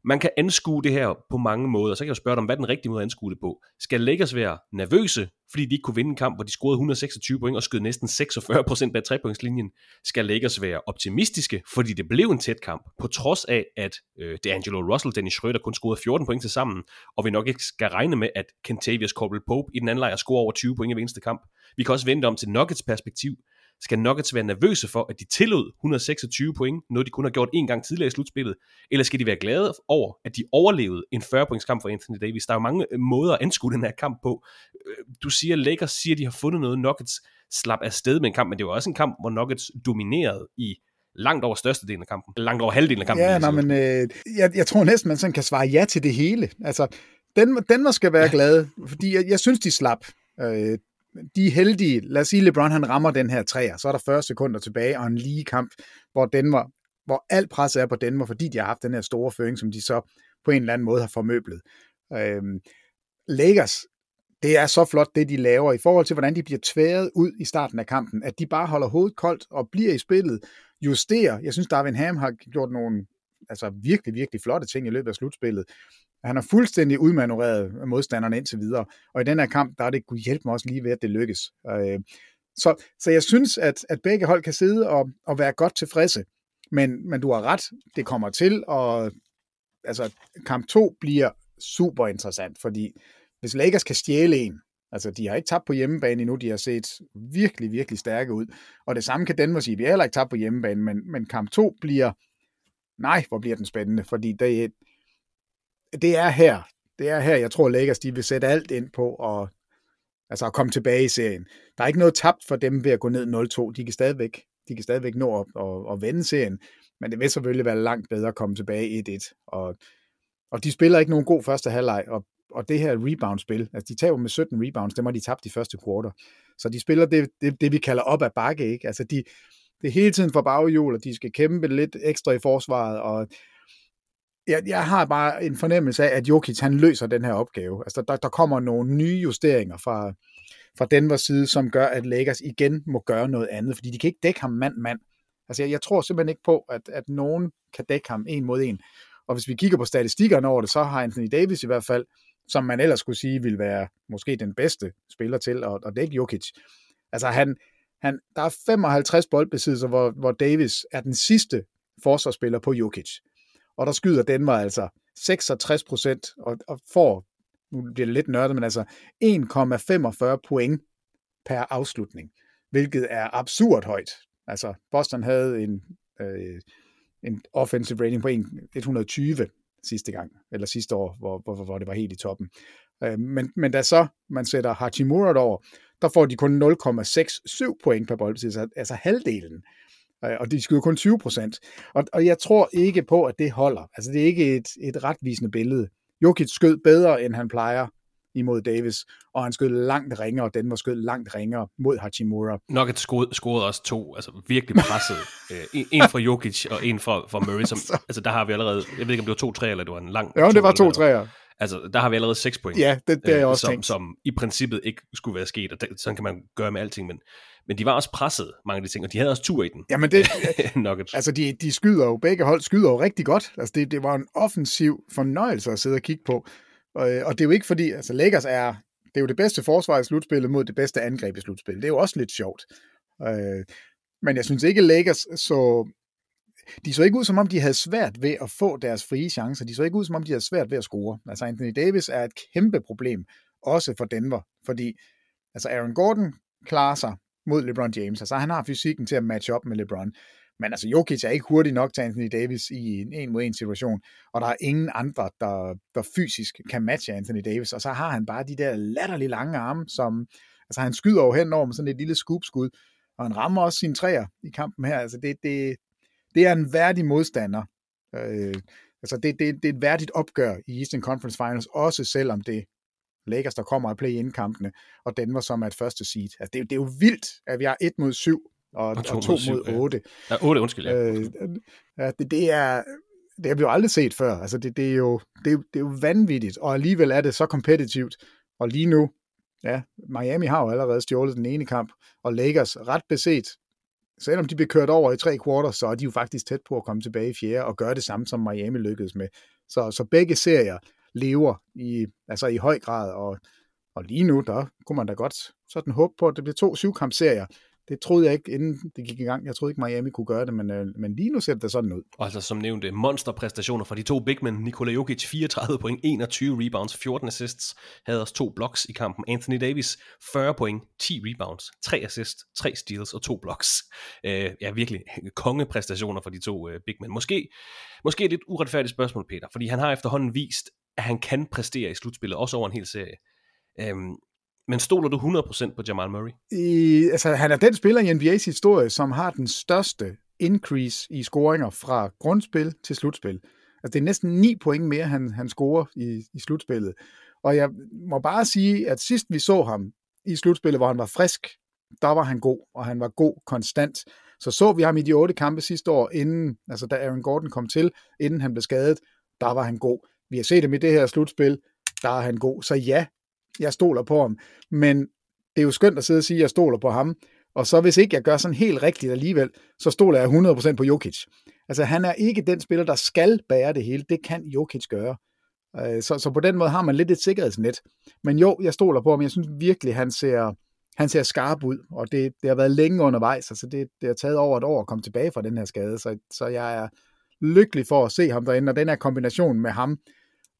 man kan anskue det her på mange måder, så kan jeg spørge dig om, hvad den rigtige måde at anskue det på. Skal Lakers være nervøse, fordi de ikke kunne vinde en kamp, hvor de scorede 126 point og skød næsten 46% bag trepointslinjen? Skal Lakers være optimistiske, fordi det blev en tæt kamp, på trods af, at øh, D'Angelo Russell Dennis Schröder kun scorede 14 point til sammen, og vi nok ikke skal regne med, at Kentavious Caldwell Pope i den anden lejr scorer over 20 point i hver eneste kamp. Vi kan også vente om til Nuggets perspektiv, skal Nuggets være nervøse for, at de tillod 126 point, noget de kun har gjort en gang tidligere i slutspillet? Eller skal de være glade over, at de overlevede en 40-points kamp for Anthony Davis? Der er jo mange øh, måder at anskue den her kamp på. Øh, du siger, Lakers siger, at de har fundet noget. Nuggets slap afsted med en kamp, men det var også en kamp, hvor Nuggets dominerede i langt over størstedelen af kampen. Langt over halvdelen af kampen. Ja, nej, men øh, jeg, jeg tror næsten, man sådan kan svare ja til det hele. Altså, den, den skal være glad, fordi jeg, jeg synes, de slap. Øh, de er heldige. Lad os sige, LeBron han rammer den her træer, så er der 40 sekunder tilbage, og en lige kamp, hvor Denver, hvor alt presset er på Denver, fordi de har haft den her store føring, som de så på en eller anden måde har formøblet. Øhm, Lakers, det er så flot, det de laver, i forhold til, hvordan de bliver tværet ud i starten af kampen, at de bare holder hovedet koldt og bliver i spillet, justerer. Jeg synes, Darvin Ham har gjort nogle altså virkelig, virkelig flotte ting i løbet af slutspillet. Han har fuldstændig udmanøvreret modstanderne indtil videre, og i den her kamp, der er det kunne hjælpe mig også lige ved, at det lykkes. Øh, så, så jeg synes, at, at begge hold kan sidde og, og være godt tilfredse, men, men du har ret, det kommer til, og altså, kamp 2 bliver super interessant, fordi hvis Lakers kan stjæle en, altså de har ikke tabt på hjemmebane endnu, de har set virkelig, virkelig stærke ud, og det samme kan Denver sige, vi har heller ikke tabt på hjemmebane, men, men kamp 2 bliver, nej, hvor bliver den spændende, fordi det, det er her, det er her, jeg tror, Lakers de vil sætte alt ind på at, altså at komme tilbage i serien. Der er ikke noget tabt for dem ved at gå ned 0-2. De kan stadigvæk, de kan stadigvæk nå at, at, at vende serien, men det vil selvfølgelig være langt bedre at komme tilbage 1-1. Og, og de spiller ikke nogen god første halvleg, og, og det her rebound-spil, altså de taber med 17 rebounds, dem har de tabt i første quarter. Så de spiller det, det, det vi kalder op ad bakke, ikke? Altså de, det er hele tiden for baghjul, og de skal kæmpe lidt ekstra i forsvaret, og jeg, jeg har bare en fornemmelse af, at Jokic han løser den her opgave. Altså, der, der kommer nogle nye justeringer fra, fra Denvers side, som gør, at Lakers igen må gøre noget andet, fordi de kan ikke dække ham mand-mand. Altså, jeg, jeg tror simpelthen ikke på, at, at nogen kan dække ham en mod en. Og hvis vi kigger på statistikkerne over det, så har Anthony Davis i hvert fald, som man ellers skulle sige, vil være måske den bedste spiller til at, at dække Jokic. Altså han, han, der er 55 boldbesiddelser, hvor, hvor Davis er den sidste forsvarsspiller på Jokic. Og der skyder Denver altså 66 procent og, og får, nu bliver det lidt nørdet, men altså 1,45 point per afslutning, hvilket er absurd højt. Altså Boston havde en, øh, en offensive rating på 120 sidste gang, eller sidste år, hvor, hvor, hvor det var helt i toppen. Øh, men, men da så man sætter Hachimura over, der får de kun 0,67 point per boldbesiddelse, altså halvdelen. Øh, og de skyder kun 20 procent. Og, og jeg tror ikke på, at det holder. Altså det er ikke et, et retvisende billede. Jokic skød bedre, end han plejer imod Davis, og han skød langt ringere, og den var skød langt ringere mod Hachimura. Nok et scoret, scoret også to, altså virkelig presset. Øh, en fra Jokic og en fra, fra Murray, som, altså der har vi allerede, jeg ved ikke om det var to træer, eller det var en lang... Ja, det var to træer. Altså, der har vi allerede 6 point. Ja, det, det er øh, også som, tænkt. som i princippet ikke skulle være sket, og det, sådan kan man gøre med alting, men, men de var også presset, mange af de ting, og de havde også tur i den. Jamen det, Nuggets. altså de, de skyder jo, begge hold skyder jo rigtig godt. Altså det, det var en offensiv fornøjelse at sidde og kigge på. Og, og det er jo ikke fordi, altså Lakers er, det er jo det bedste forsvar i slutspillet mod det bedste angreb i slutspillet. Det er jo også lidt sjovt. Øh, men jeg synes ikke, Lakers så de så ikke ud, som om de havde svært ved at få deres frie chancer. De så ikke ud, som om de havde svært ved at score. Altså Anthony Davis er et kæmpe problem, også for Denver, fordi altså Aaron Gordon klarer sig mod LeBron James. Altså han har fysikken til at matche op med LeBron. Men altså Jokic er ikke hurtig nok til Anthony Davis i en en mod en situation, og der er ingen andre, der, der fysisk kan matche Anthony Davis, og så har han bare de der latterlige lange arme, som, altså han skyder jo henover med sådan et lille scoopskud, og han rammer også sine træer i kampen her, altså det, det, det er en værdig modstander. Øh, altså det, det, det er et værdigt opgør i Eastern Conference Finals, også selvom det Lakers, der kommer at play-in-kampene, og Denver, som er et første seed. Altså det, det er jo vildt, at vi har 1 mod 7 og, og 2 mod, syv, mod 8. Ja, 8, undskyld. Ja. Øh, ja, det, det er det har vi jo aldrig set før. Altså det, det, er jo, det, det er jo vanvittigt, og alligevel er det så kompetitivt. Og lige nu, ja, Miami har jo allerede stjålet den ene kamp, og Lakers ret beset, selvom de bliver kørt over i tre kvarter, så er de jo faktisk tæt på at komme tilbage i fjerde og gøre det samme, som Miami lykkedes med. Så, så begge serier lever i, altså i høj grad, og, og lige nu, der kunne man da godt sådan håbe på, at det bliver to syvkampserier. Det troede jeg ikke, inden det gik i gang. Jeg troede ikke, Miami kunne gøre det, men, øh, men lige nu ser det sådan ud. Og altså som nævnte, monsterpræstationer fra de to big men. Nikola Jokic 34 point, 21 rebounds, 14 assists, havde også to blocks i kampen. Anthony Davis 40 point, 10 rebounds, 3 assists, 3 steals og to blocks. Øh, ja, virkelig kongepræstationer fra de to øh, big men. Måske, måske et lidt uretfærdigt spørgsmål, Peter, fordi han har efterhånden vist, at han kan præstere i slutspillet, også over en hel serie. Øhm, men stoler du 100% på Jamal Murray? I, altså, han er den spiller i NBA's historie, som har den største increase i scoringer fra grundspil til slutspil. Altså, det er næsten 9 point mere, han, han scorer i, i slutspillet. Og jeg må bare sige, at sidst vi så ham i slutspillet, hvor han var frisk, der var han god, og han var god konstant. Så så vi ham i de otte kampe sidste år, inden, altså da Aaron Gordon kom til, inden han blev skadet, der var han god. Vi har set ham i det her slutspil, der er han god. Så ja, jeg stoler på ham. Men det er jo skønt at sidde og sige, at jeg stoler på ham. Og så hvis ikke jeg gør sådan helt rigtigt alligevel, så stoler jeg 100% på Jokic. Altså han er ikke den spiller, der skal bære det hele. Det kan Jokic gøre. Øh, så, så på den måde har man lidt et sikkerhedsnet. Men jo, jeg stoler på ham. Jeg synes virkelig, han ser, han ser skarp ud. Og det, det har været længe undervejs. Altså det, det har taget over et år at komme tilbage fra den her skade. Så, så jeg er lykkelig for at se ham derinde. Og den her kombination med ham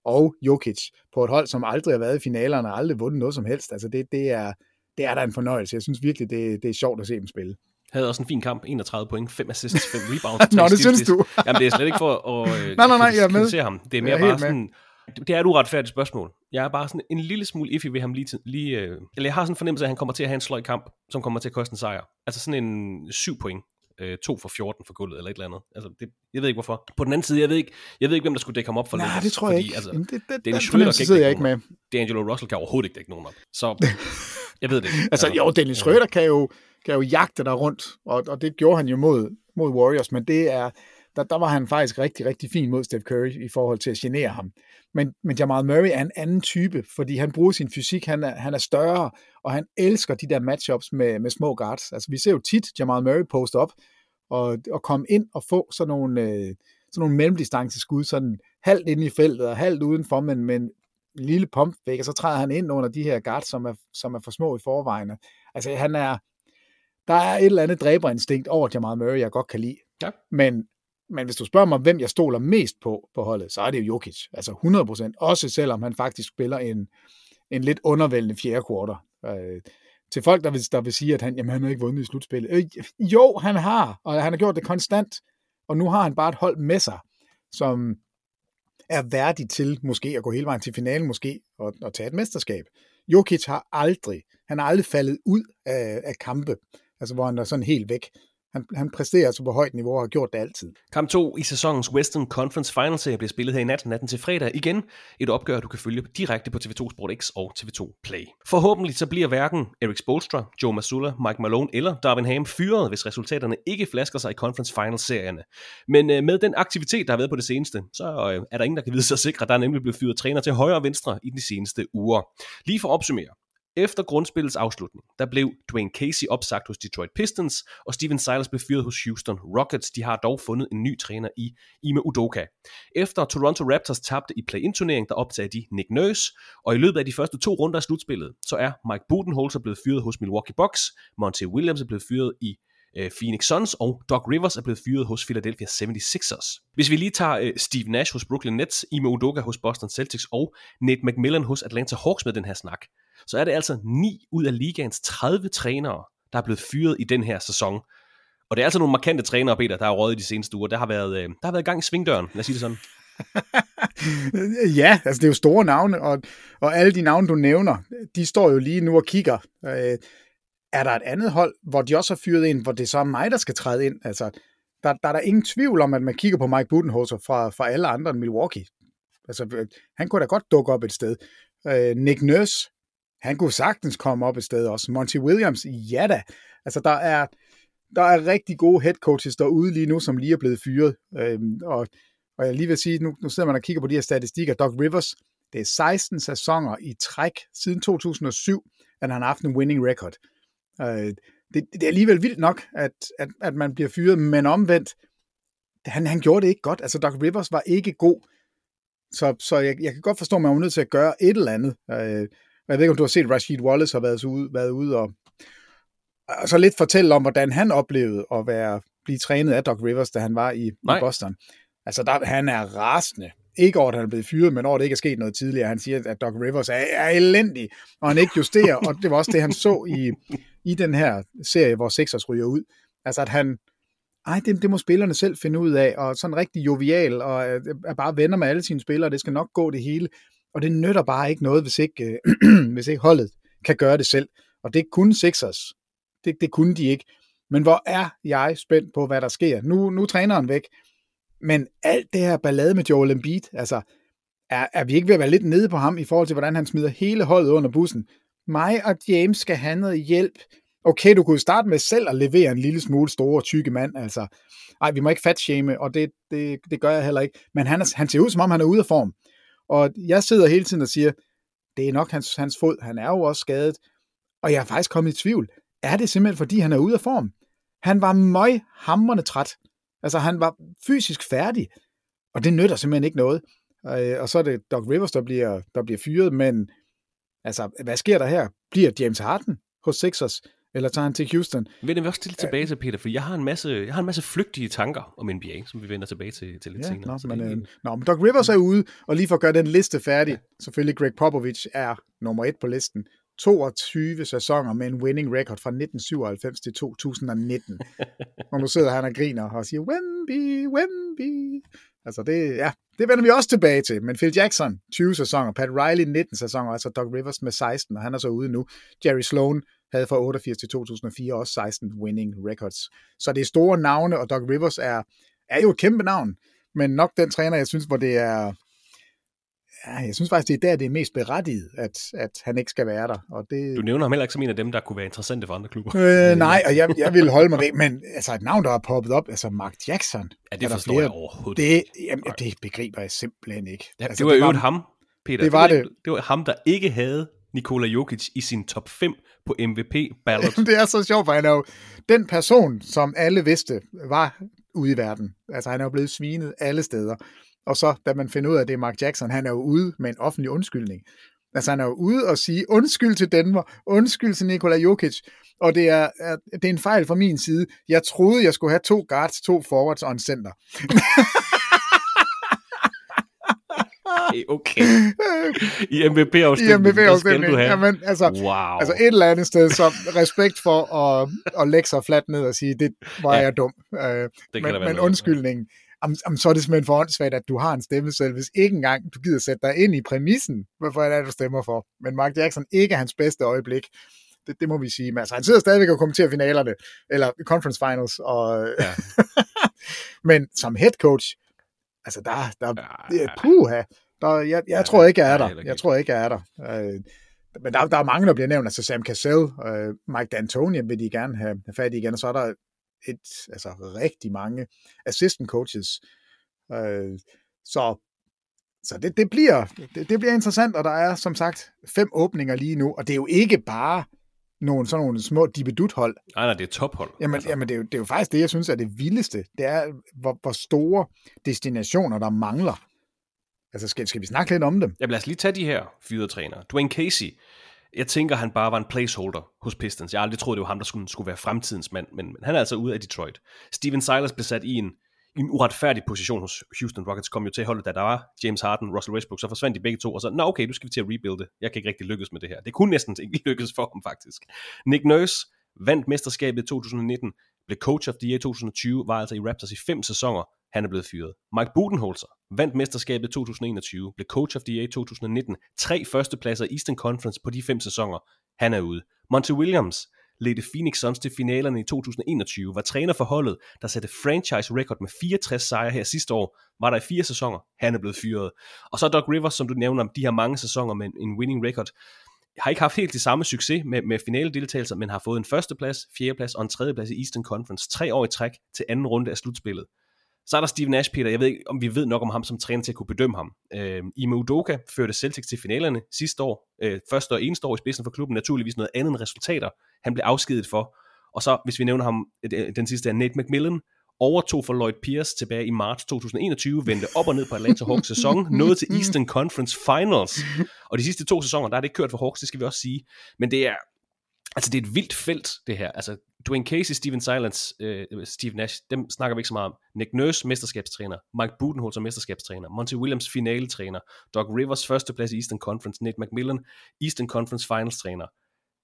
og Jokic på et hold, som aldrig har været i finalerne og aldrig vundet noget som helst. Altså det, det, er, det er da en fornøjelse. Jeg synes virkelig, det, det er sjovt at se dem spille. Havde også en fin kamp, 31 point, 5 assists, 5 rebounds. Nå, det synes du. Jamen, det er slet ikke for at øh, nej, nej, nej, jeg er med. se ham. Det er mere bare sådan, det er et uretfærdigt spørgsmål. Jeg er bare sådan en lille smule iffy ved ham lige, til, lige øh, eller jeg har sådan en fornemmelse af, at han kommer til at have en sløj kamp, som kommer til at koste en sejr. Altså sådan en 7 point øh, 2 for 14 for gulvet, eller et eller andet. Altså, det, jeg ved ikke hvorfor. På den anden side, jeg ved ikke, jeg ved ikke hvem der skulle dække ham op for Nej, Lakers, det tror jeg fordi, ikke. Altså, det, det, Dennis den Schröder kan sidder ikke jeg ikke med. D'Angelo Russell kan overhovedet ikke dække nogen op. Så jeg ved det ikke. altså, jo, Dennis Schröder kan jo, kan jo jagte der rundt, og, og det gjorde han jo mod, mod Warriors, men det er, der, der var han faktisk rigtig, rigtig fin mod Steph Curry i forhold til at genere ham. Men, men Jamal Murray er en anden type, fordi han bruger sin fysik, han er, han er større, og han elsker de der matchups med, med små guards. Altså, vi ser jo tit Jamal Murray poste op, og, og komme ind og få sådan nogle, øh, sådan nogle mellemdistanceskud, sådan halvt inde i feltet og halvt udenfor, men med en lille pumpvæk, og så træder han ind under de her guards, som er, som er for små i forvejen. Altså, han er, der er et eller andet dræberinstinkt over Jamal Murray, jeg godt kan lide. Ja. Men, men hvis du spørger mig, hvem jeg stoler mest på på holdet, så er det jo Jokic. Altså 100%. Også selvom han faktisk spiller en, en lidt undervældende fjerde quarter. Øh, til folk, der vil, der vil sige, at han, jamen, han har ikke vundet i slutspillet. Øh, jo, han har, og han har gjort det konstant. Og nu har han bare et hold med sig, som er værdig til måske at gå hele vejen til finalen, måske og, og tage et mesterskab. Jokic har aldrig, han har aldrig faldet ud af, af kampe, altså hvor han er sådan helt væk. Han, han præsterer altså på højt niveau og har gjort det altid. Kamp 2 i sæsonens Western Conference Final Serie bliver spillet her i nat, natten til fredag. Igen et opgør, du kan følge direkte på TV2 Sport X og TV2 Play. Forhåbentlig så bliver hverken Eric Spolstra, Joe Masula, Mike Malone eller Darvin Ham fyret, hvis resultaterne ikke flasker sig i Conference Final serierne. Men øh, med den aktivitet, der har været på det seneste, så øh, er der ingen, der kan vide sig sikre, der er nemlig blevet fyret træner til højre og venstre i de seneste uger. Lige for at opsummere. Efter grundspillets afslutning, der blev Dwayne Casey opsagt hos Detroit Pistons, og Steven Silas blev fyret hos Houston Rockets. De har dog fundet en ny træner i Ime Udoka. Efter Toronto Raptors tabte i play-in-turneringen, der optagede de Nick Nurse, og i løbet af de første to runder af slutspillet, så er Mike Budenholzer blevet fyret hos Milwaukee Bucks, Monte Williams er blevet fyret i øh, Phoenix Suns, og Doc Rivers er blevet fyret hos Philadelphia 76ers. Hvis vi lige tager øh, Steve Nash hos Brooklyn Nets, Ime Udoka hos Boston Celtics og Nate McMillan hos Atlanta Hawks med den her snak, så er det altså 9 ud af ligaens 30 trænere, der er blevet fyret i den her sæson. Og det er altså nogle markante trænere, Peter, der har røget i de seneste uger. Der har været, øh, der har været gang i svingdøren, lad os sige det sådan. ja, altså det er jo store navne, og, og alle de navne, du nævner, de står jo lige nu og kigger. Øh, er der et andet hold, hvor de også har fyret ind, hvor det så er mig, der skal træde ind? Altså, der, der er der ingen tvivl om, at man kigger på Mike Budenholzer fra, fra alle andre end Milwaukee. Altså, øh, han kunne da godt dukke op et sted. Øh, Nick Nurse, han kunne sagtens komme op et sted også. Monty Williams, ja da. Altså, der er, der er rigtig gode head coaches derude lige nu, som lige er blevet fyret. Øhm, og, og jeg lige vil sige, nu, nu sidder man og kigger på de her statistikker. Doc Rivers, det er 16 sæsoner i træk siden 2007, at han har haft en winning record. Øh, det, det er alligevel vildt nok, at, at, at man bliver fyret, men omvendt, han, han gjorde det ikke godt. Altså, Doc Rivers var ikke god. Så, så jeg, jeg kan godt forstå, at man var nødt til at gøre et eller andet. Øh, jeg ved ikke, om du har set, Rashid Wallace har været ude, været ude og, og så lidt fortælle om, hvordan han oplevede at være, blive trænet af Doc Rivers, da han var i, i Boston. Altså, der, han er rasende. Ikke over, at han er blevet fyret, men over, at det ikke er sket noget tidligere. Han siger, at Doc Rivers er, er elendig, og han ikke justerer, og det var også det, han så i, i den her serie, hvor Sixers ryger ud. Altså, at han, ej, det, det må spillerne selv finde ud af, og sådan rigtig jovial, og er bare venner med alle sine spillere, det skal nok gå det hele. Og det nytter bare ikke noget, hvis ikke, øh, hvis ikke holdet kan gøre det selv. Og det kunne Sixers. Det, det kunne de ikke. Men hvor er jeg spændt på, hvad der sker. Nu, nu træner han væk. Men alt det her ballade med Joel Embiid, altså, er, er vi ikke ved at være lidt nede på ham i forhold til, hvordan han smider hele holdet under bussen? Mig og James skal have noget hjælp. Okay, du kunne starte med selv at levere en lille smule store, tykke mand, altså. Ej, vi må ikke fatshame, og det, det, det gør jeg heller ikke. Men han, er, han ser ud, som om han er ude af form. Og jeg sidder hele tiden og siger, det er nok hans, hans fod, han er jo også skadet. Og jeg er faktisk kommet i tvivl. Er det simpelthen, fordi han er ude af form? Han var møg hamrende træt. Altså, han var fysisk færdig, og det nytter simpelthen ikke noget. Øh, og så er det Doc Rivers, der bliver, der bliver fyret, men altså, hvad sker der her? Bliver James Harden hos Sixers? Eller tager han til Houston? Vender vi også til tilbage til, Peter, for jeg har en masse, jeg har en masse flygtige tanker om NBA, som vi vender tilbage til, til lidt ja, senere. Nå, men, øh, nå, men Doc Rivers er ude, og lige for at gøre den liste færdig, ja. selvfølgelig Greg Popovich er nummer et på listen. 22 sæsoner med en winning record fra 1997 til 2019. og nu sidder han og griner og siger, Wemby, Wemby. Altså det, ja, det vender vi også tilbage til. Men Phil Jackson, 20 sæsoner. Pat Riley, 19 sæsoner. Altså Doc Rivers med 16, og han er så ude nu. Jerry Sloan havde fra 88 til 2004 også 16 winning records. Så det er store navne, og Doc Rivers er, er jo et kæmpe navn. Men nok den træner, jeg synes, hvor det er... Ja, jeg synes faktisk, det er der, det er mest berettiget, at, at han ikke skal være der. Og det... Du nævner ham heller ikke som en af dem, der kunne være interessante for andre klubber. Øh, nej, og jeg, jeg vil holde mig væk, men altså et navn, der har poppet op, altså Mark Jackson. Ja, det forstår flere, jeg overhovedet det, jamen, det begriber jeg simpelthen ikke. Ja, altså, det var jo ham, Peter. Det var. Det, det var ham, der ikke havde Nikola Jokic i sin top 5 på MVP ballot. det er så sjovt, for han er jo den person, som alle vidste var ude i verden. Altså han er jo blevet svinet alle steder. og så da man finder ud af, at det er Mark Jackson, han er jo ude med en offentlig undskyldning. Altså han er jo ude og sige undskyld til Denver, undskyld til Nikola Jokic, og det er, er, det er en fejl fra min side. Jeg troede, jeg skulle have to guards, to forwards og en center. okay. I MVP-afstemningen, I MVP-afstemningen, jamen, altså, wow. altså et eller andet sted, så respekt for at, at lægge sig fladt ned og sige, det var ja. jeg dum. Uh, men, men undskyldningen, jamen, jamen, så er det simpelthen for åndssvagt, at du har en stemme selv, hvis ikke engang du gider sætte dig ind i præmissen, hvorfor er det, du stemmer for. Men Mark Jackson ikke er hans bedste øjeblik. Det, det må vi sige. Men altså, han sidder stadigvæk og kommenterer finalerne, eller conference finals. Og, ja. men som head coach, altså der, der ja. puha, der, jeg, jeg ja, tror ikke, jeg er der. Jeg tror ikke, jeg er der. Øh, men der, der er mange, der bliver nævnt. Altså Sam Cassell, øh, Mike D'Antoni vil de gerne have, have fat i igen, og så er der et, altså rigtig mange assistant coaches. Øh, så så det, det, bliver, det, det bliver interessant, og der er som sagt fem åbninger lige nu, og det er jo ikke bare nogle, sådan nogle små dibedut-hold. Nej, nej, det er tophold. Jamen, altså. jamen det, er jo, det er jo faktisk det, jeg synes er det vildeste. Det er, hvor, hvor store destinationer, der mangler. Altså, skal, skal vi snakke lidt om dem? Ja, lad os lige tage de her fyrede trænere. Dwayne Casey, jeg tænker, han bare var en placeholder hos Pistons. Jeg har aldrig troet, det var ham, der skulle, skulle være fremtidens mand, men, men han er altså ude af Detroit. Steven Silas blev sat i en, en uretfærdig position hos Houston Rockets, kom jo til holdet, da der var James Harden, Russell Westbrook, så forsvandt de begge to, og så, nå okay, du skal vi til at rebuilde. Jeg kan ikke rigtig lykkes med det her. Det kunne næsten ikke lykkes for ham, faktisk. Nick Nurse vandt mesterskabet i 2019, blev coach of the year 2020, var altså i Raptors i fem sæsoner, han er blevet fyret. Mike Budenholzer vandt mesterskabet 2021, blev coach of the year i 2019, tre førstepladser i Eastern Conference på de fem sæsoner, han er ude. Monty Williams ledte Phoenix Suns til finalerne i 2021, var træner for holdet, der satte franchise record med 64 sejre her sidste år, var der i fire sæsoner, han er blevet fyret. Og så Doc Rivers, som du nævner, de har mange sæsoner med en winning record, har ikke haft helt det samme succes med, med finaledeltagelser, men har fået en førsteplads, fjerdeplads og en tredjeplads i Eastern Conference, tre år i træk til anden runde af slutspillet. Så er der Steven Nash, Peter. Jeg ved ikke, om vi ved nok om ham som træner til at kunne bedømme ham. Øh, Ime Udoka førte Celtics til finalerne sidste år. Øh, første og eneste år i spidsen for klubben. Naturligvis noget andet end resultater, han blev afskedet for. Og så, hvis vi nævner ham, øh, den sidste er Nate McMillan, overtog for Lloyd Pierce tilbage i marts 2021, vendte op og ned på Atlanta Hawks sæson, nåede til Eastern Conference Finals. Og de sidste to sæsoner, der er det ikke kørt for Hawks, det skal vi også sige. Men det er, altså det er et vildt felt, det her. Altså Dwayne Casey, Steven Silence, øh, Steve Nash, dem snakker vi ikke så meget om. Nick Nurse, mesterskabstræner. Mike Budenholzer, mesterskabstræner. Monty Williams, finaletræner. Doc Rivers, førsteplads i Eastern Conference. Nate McMillan, Eastern Conference Finals træner.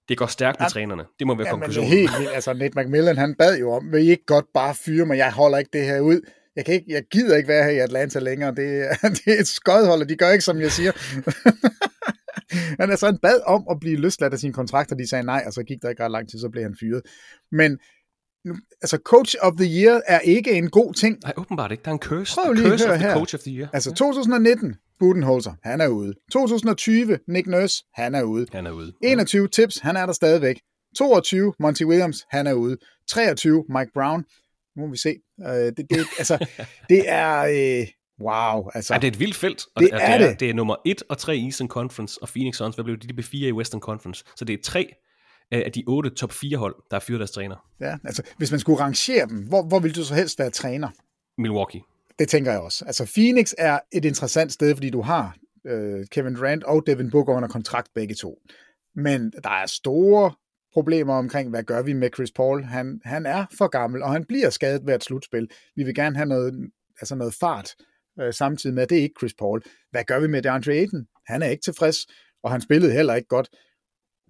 Det går stærkt med ja, trænerne. Det må være ja, konklusionen. helt vildt. Altså, Nate McMillan, han bad jo om, vil I ikke godt bare fyre mig? Jeg holder ikke det her ud. Jeg, kan ikke, jeg gider ikke være her i Atlanta længere. Det, det er et skødhold, og de gør ikke, som jeg siger. han, altså, han bad om at blive løsladt af sine kontrakter, de sagde nej, og så gik der ikke ret lang tid, så blev han fyret. Men altså coach of the year er ikke en god ting. Nej, åbenbart ikke. Der er en curse. Prøv lige curse of her. coach of the year. Altså 2019, Budenholzer, han er ude. 2020, Nick Nurse, han er ude. Han er ude. 21, Tips, han er der stadigvæk. 22, Monty Williams, han er ude. 23, Mike Brown, nu må vi se. Uh, det, det, altså, det er... Uh, Wow, altså. Ja, det er et vildt felt. Og det, det, er det, er, det. det er nummer 1 og 3 i Eastern Conference, og Phoenix Suns, hvad blev det? De blev 4 i Western Conference. Så det er tre af de otte top 4 hold, der er fyret deres træner. Ja, altså, hvis man skulle rangere dem, hvor, hvor vil du så helst være træner? Milwaukee. Det tænker jeg også. Altså, Phoenix er et interessant sted, fordi du har øh, Kevin Durant og Devin Booker under kontrakt begge to. Men der er store problemer omkring, hvad gør vi med Chris Paul? Han, han er for gammel, og han bliver skadet ved et slutspil. Vi vil gerne have noget, altså noget fart, øh, samtidig med, at det er ikke Chris Paul. Hvad gør vi med DeAndre Ayton? Han er ikke tilfreds, og han spillede heller ikke godt.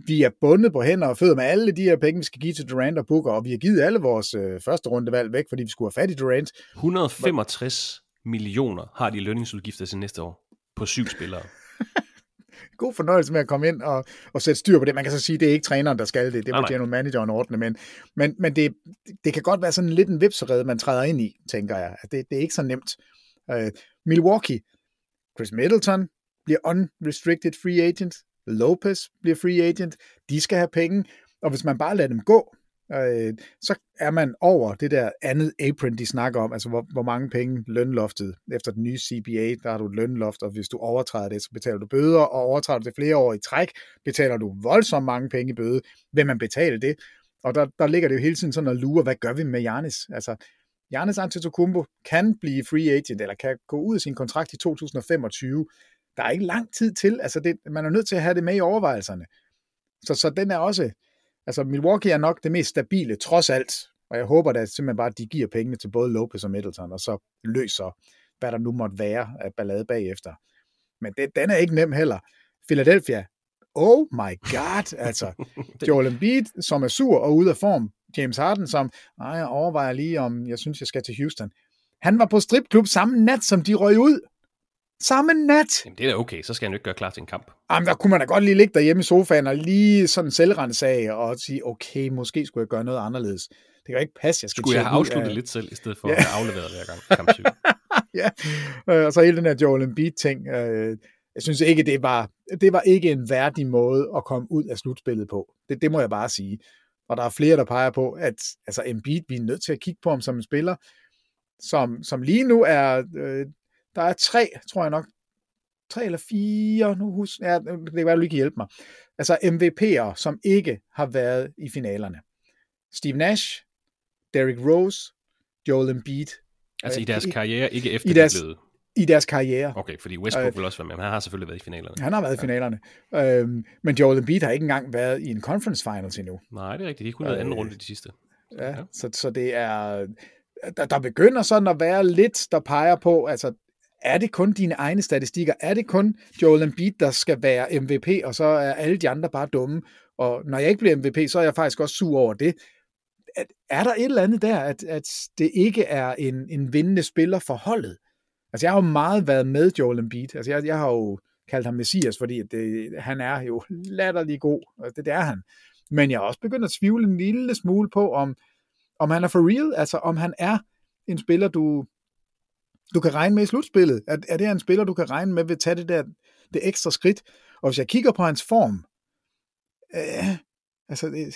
Vi er bundet på hænder og fødder med alle de her penge, vi skal give til Durant og Booker, og vi har givet alle vores øh, første rundevalg væk, fordi vi skulle have fat i Durant. 165 millioner har de lønningsudgifter til næste år på syv spillere. God fornøjelse med at komme ind og, og sætte styr på det. Man kan så sige, at det er ikke træneren, der skal det. Det må general manageren ordne. Men, men, men det, det kan godt være sådan lidt en vipserede, man træder ind i, tænker jeg. Det, det er ikke så nemt. Uh, Milwaukee, Chris Middleton bliver unrestricted free agent. Lopez bliver free agent. De skal have penge. Og hvis man bare lader dem gå, øh, så er man over det der andet apron, de snakker om, altså hvor, hvor mange penge lønloftet. Efter den nye CBA, der har du et lønloft, og hvis du overtræder det, så betaler du bøder, og overtræder du det flere år i træk, betaler du voldsomt mange penge i bøde. Vil man betale det? Og der, der ligger det jo hele tiden sådan og lurer, hvad gør vi med Janis? Altså, Giannis Antetokounmpo kan blive free agent, eller kan gå ud af sin kontrakt i 2025. Der er ikke lang tid til, altså det, man er nødt til at have det med i overvejelserne. Så, så den er også, altså Milwaukee er nok det mest stabile, trods alt, og jeg håber da simpelthen bare, at de giver pengene til både Lopez og Middleton, og så løser, hvad der nu måtte være af ballade bagefter. Men det, den er ikke nem heller. Philadelphia, oh my god, altså. Joel Embiid, som er sur og ude af form. James Harden, som, nej, jeg overvejer lige, om jeg synes, jeg skal til Houston. Han var på stripklub samme nat, som de røg ud. Samme nat. Jamen, det er da okay, så skal han jo ikke gøre klar til en kamp. Jamen, der kunne man da godt lige ligge derhjemme i sofaen og lige sådan selvrensage og sige, okay, måske skulle jeg gøre noget anderledes. Det kan ikke passe, jeg skal Skulle jeg have afsluttet af... lidt selv, i stedet for ja. at have afleveret hver gang kamp ja, øh, og så hele den her Joel Embiid-ting. Øh, jeg synes ikke, det var, det var ikke en værdig måde at komme ud af slutspillet på. Det, det må jeg bare sige. Og der er flere, der peger på, at altså Embiid, vi er nødt til at kigge på ham som en spiller, som, som lige nu er, øh, der er tre, tror jeg nok, tre eller fire, nu husk, ja, det kan være, du lige kan hjælpe mig. Altså MVP'er, som ikke har været i finalerne. Steve Nash, Derrick Rose, Joel Embiid. Altså i deres karriere, ikke efter i deres, de blevet i deres karriere. Okay, fordi Westbrook øh, vil også være med, men han har selvfølgelig været i finalerne. Han har været i finalerne. Ja. Øhm, men Joel Embiid har ikke engang været i en conference finals endnu. Nej, det er rigtigt. De kunne have øh, anden runde de sidste. Så, ja, ja. Så, så det er... Der, der begynder sådan at være lidt, der peger på, altså, er det kun dine egne statistikker? Er det kun Joel Embiid, der skal være MVP, og så er alle de andre bare dumme? Og når jeg ikke bliver MVP, så er jeg faktisk også sur over det. Er der et eller andet der, at, at det ikke er en, en vindende spiller for holdet? Altså, jeg har jo meget været med Joel Embiid. Altså, jeg, jeg har jo kaldt ham Messias, fordi det, han er jo latterlig god. Altså, det, det er han. Men jeg har også begyndt at tvivle en lille smule på, om, om han er for real. Altså, om han er en spiller, du, du kan regne med i slutspillet. Er, er det en spiller, du kan regne med ved at tage det der det ekstra skridt? Og hvis jeg kigger på hans form, øh, altså, det,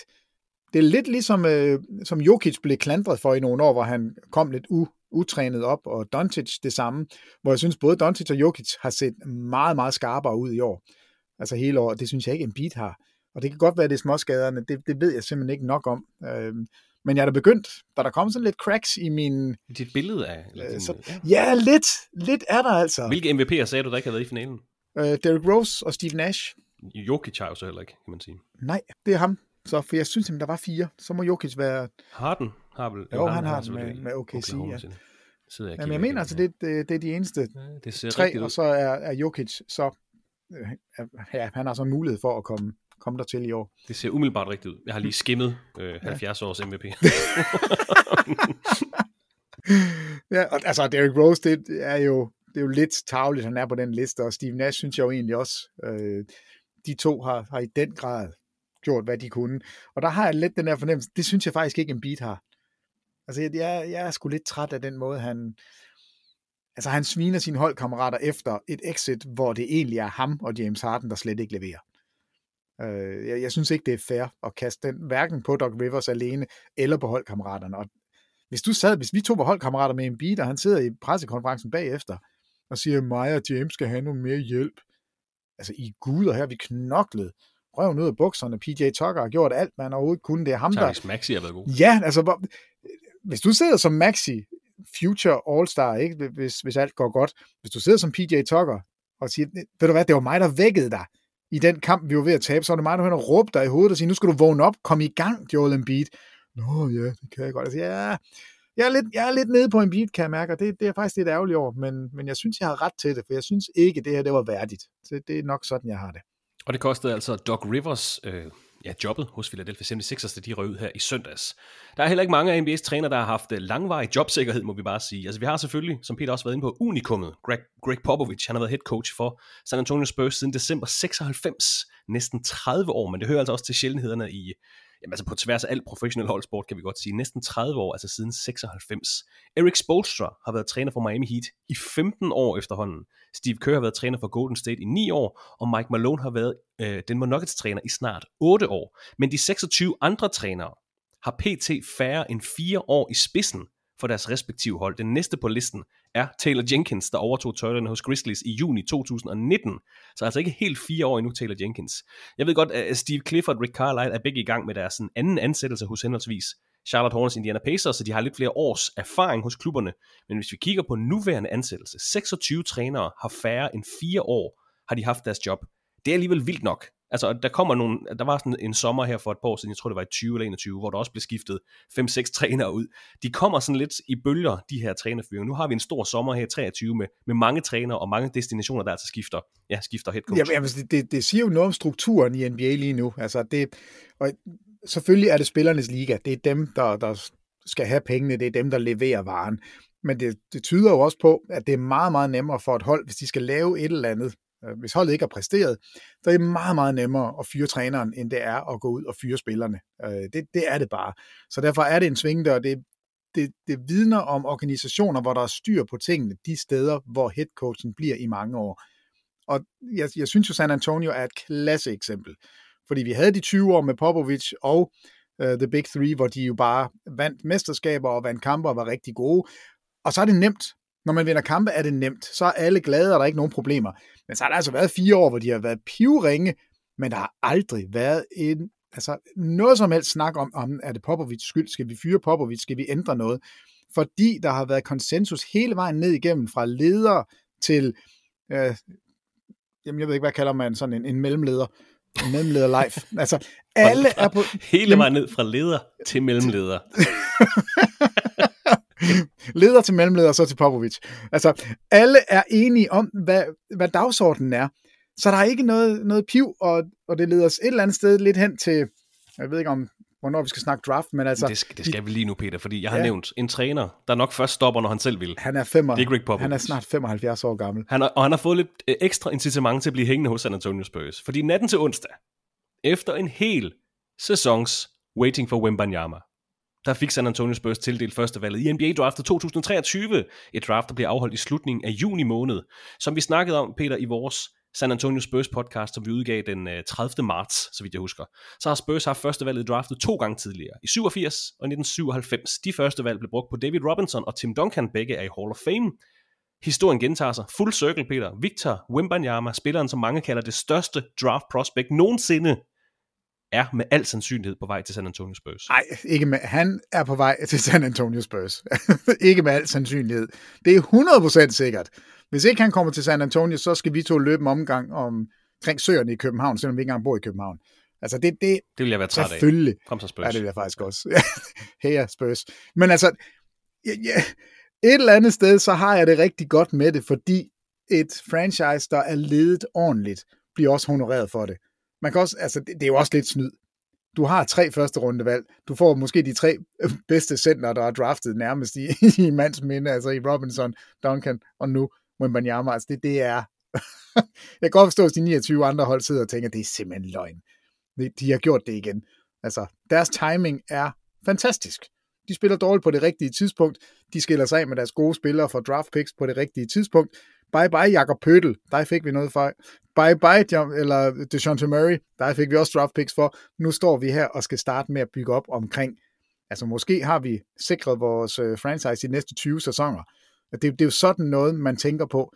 det er lidt ligesom, øh, som Jokic blev klandret for i nogle år, hvor han kom lidt u, utrænet op, og Doncic det samme, hvor jeg synes både Doncic og Jokic har set meget, meget skarpere ud i år. Altså hele året, det synes jeg ikke en beat har. Og det kan godt være, det er småskaderne, det, det ved jeg simpelthen ikke nok om. Øhm, men jeg er da begyndt, da der kom sådan lidt cracks i min... Dit billede af? Eller din, så, ja. ja, lidt. Lidt er der altså. Hvilke MVP'er sagde du, der ikke har været i finalen? Uh, Derrick Rose og Steve Nash. Jokic har jo så heller ikke, kan man sige. Nej, det er ham. Så for jeg synes, at der var fire. Så må Jokic være... Harden har vel... Jo, han, han har den med, med OKC, okay, ja. Sidder jeg Jamen, jeg mener altså, det, det, det er de eneste ja, det ser tre, og så er, er Jokic, så øh, ja, han har så en mulighed for at komme, komme der til i år. Det ser umiddelbart rigtigt ud. Jeg har lige skimmet øh, 70 ja. års MVP. ja, og, altså Derrick Rose, det er jo, det er jo lidt tageligt, han er på den liste, og Steve Nash synes jeg jo egentlig også, øh, de to har, har i den grad gjort, hvad de kunne. Og der har jeg lidt den der fornemmelse, det synes jeg faktisk ikke en beat har. Altså, jeg, jeg er sgu lidt træt af den måde, han... Altså, han sviner sine holdkammerater efter et exit, hvor det egentlig er ham og James Harden, der slet ikke leverer. Øh, jeg, jeg synes ikke, det er fair at kaste den hverken på Doc Rivers alene, eller på holdkammeraterne. Og hvis du sad, hvis vi to var holdkammerater med en beat, og han sidder i pressekonferencen bagefter, og siger, at mig og James skal have noget mere hjælp. Altså, I guder her, vi knoklede røven ud af bukserne. PJ Tucker har gjort alt, man overhovedet kunne. Det er ham, Tyrese der... Maxi har været god. Ja, altså, hvis du sidder som Maxi, future all-star, ikke? Hvis, hvis alt går godt, hvis du sidder som PJ Tucker og siger, ved du hvad, det var mig, der vækkede dig i den kamp, vi var ved at tabe, så var det mig, der hørte råbe dig i hovedet og sige, nu skal du vågne op, kom i gang, Joel Embiid. Nå ja, det kan jeg godt. Altså, ja, jeg er, lidt, jeg er lidt nede på en beat, kan jeg mærke, og det, det er faktisk lidt ærgerligt over, men, men jeg synes, jeg har ret til det, for jeg synes ikke, det her det var værdigt. Så det er nok sådan, jeg har det. Og det kostede altså Doc Rivers øh, ja, jobbet hos Philadelphia 76ers, da de røg ud her i søndags. Der er heller ikke mange af NBA's træner, der har haft øh, langvarig jobsikkerhed, må vi bare sige. Altså vi har selvfølgelig, som Peter også har været inde på, unikummet, Greg, Greg Popovich. Han har været head coach for San Antonio Spurs siden december 96, næsten 30 år, men det hører altså også til sjældenhederne i jamen altså på tværs af alt professionel holdsport, kan vi godt sige, næsten 30 år, altså siden 96. Eric Spolstra har været træner for Miami Heat i 15 år efterhånden. Steve Kerr har været træner for Golden State i 9 år, og Mike Malone har været øh, Denver Nuggets træner i snart 8 år. Men de 26 andre trænere har pt. færre end 4 år i spidsen for deres respektive hold. Den næste på listen er Taylor Jenkins, der overtog tøjlerne hos Grizzlies i juni 2019. Så altså ikke helt fire år endnu, Taylor Jenkins. Jeg ved godt, at Steve Clifford og Rick Carlisle er begge i gang med deres anden ansættelse hos henholdsvis Charlotte Hornets Indiana Pacers, så de har lidt flere års erfaring hos klubberne. Men hvis vi kigger på nuværende ansættelse, 26 trænere har færre end fire år, har de haft deres job. Det er alligevel vildt nok. Altså, der kommer nogle, der var sådan en sommer her for et par år siden, jeg tror det var i 20 eller 21, hvor der også blev skiftet 5-6 trænere ud. De kommer sådan lidt i bølger, de her trænerfyringer. Nu har vi en stor sommer her i 23 med, med mange trænere og mange destinationer, der altså skifter, ja, skifter head coach. Jamen, det, det, det siger jo noget om strukturen i NBA lige nu. Altså, det, og selvfølgelig er det spillernes liga. Det er dem, der, der skal have pengene. Det er dem, der leverer varen. Men det, det tyder jo også på, at det er meget, meget nemmere for et hold, hvis de skal lave et eller andet Øh, hvis holdet ikke har præsteret, så er det meget, meget nemmere at fyre træneren, end det er at gå ud og fyre spillerne. Øh, det, det er det bare. Så derfor er det en svingdør. Det, det, det vidner om organisationer, hvor der er styr på tingene, de steder, hvor headcoachen bliver i mange år. Og jeg, jeg synes jo, San Antonio er et klasse eksempel. Fordi vi havde de 20 år med Popovic og uh, The Big Three, hvor de jo bare vandt mesterskaber og vandt kampe og var rigtig gode. Og så er det nemt når man vinder kampe, er det nemt. Så er alle glade, og der er ikke nogen problemer. Men så har der altså været fire år, hvor de har været pivringe, men der har aldrig været en, altså noget som helst snak om, om er det Popovic skyld, skal vi fyre Popovic, skal vi ændre noget? Fordi der har været konsensus hele vejen ned igennem, fra leder til, øh, jamen jeg ved ikke, hvad kalder man sådan en, en mellemleder, en mellemleder live. Altså, alle er på... Hele vejen ned fra leder til mellemleder. leder til mellemleder så til Popovic. Altså, alle er enige om, hvad, hvad dagsordenen er. Så der er ikke noget, noget piv, og, og det leder os et eller andet sted lidt hen til, jeg ved ikke om, hvornår vi skal snakke draft, men altså... Det skal, det skal vi lige nu, Peter, fordi jeg har ja. nævnt en træner, der nok først stopper, når han selv vil. Han er, fem, det er Greg Popovich. han er snart 75 år gammel. Han er, og han har fået lidt øh, ekstra incitament til at blive hængende hos San Antonio Spurs. Fordi natten til onsdag, efter en hel sæsons waiting for Wembanyama, der fik San Antonio Spurs tildelt førstevalget i NBA draftet 2023. Et draft, der bliver afholdt i slutningen af juni måned. Som vi snakkede om, Peter, i vores San Antonio Spurs podcast, som vi udgav den øh, 30. Marts, så vidt jeg husker. Så har Spurs haft førstevalget i draftet to gange tidligere, i 87 og 1997. De første valg blev brugt på David Robinson og Tim Duncan, begge er i Hall of Fame. Historien gentager sig. Full circle, Peter. Victor Wembanyama, spilleren, som mange kalder det største draft prospect nogensinde er med al sandsynlighed på vej til San Antonio Spurs. Nej, ikke med, han er på vej til San Antonio Spurs. ikke med al sandsynlighed. Det er 100% sikkert. Hvis ikke han kommer til San Antonio, så skal vi to løbe en omgang om, omkring søerne i København, selvom vi ikke engang bor i København. Altså det, det, det vil jeg være træt af. Selvfølgelig. Kom så Spurs. Ja, det vil jeg faktisk også. Her Spurs. Men altså, ja, ja, et eller andet sted, så har jeg det rigtig godt med det, fordi et franchise, der er ledet ordentligt, bliver også honoreret for det man kan også, altså, det, det er jo også lidt snyd. Du har tre første rundevalg. Du får måske de tre øh, bedste center, der er draftet nærmest i, i mands minde, altså i Robinson, Duncan og nu Wembanyama. Altså det, det er... jeg kan godt forstå, at de 29 andre hold sidder og tænker, det er simpelthen løgn. De har gjort det igen. Altså, deres timing er fantastisk. De spiller dårligt på det rigtige tidspunkt. De skiller sig af med deres gode spillere for draft picks på det rigtige tidspunkt. Bye bye Jakob Pøttel, der fik vi noget for. Bye bye, John, eller DeJounte Murray, der fik vi også draft picks for. Nu står vi her og skal starte med at bygge op omkring, altså måske har vi sikret vores øh, franchise i de næste 20 sæsoner. Det, det er jo sådan noget, man tænker på.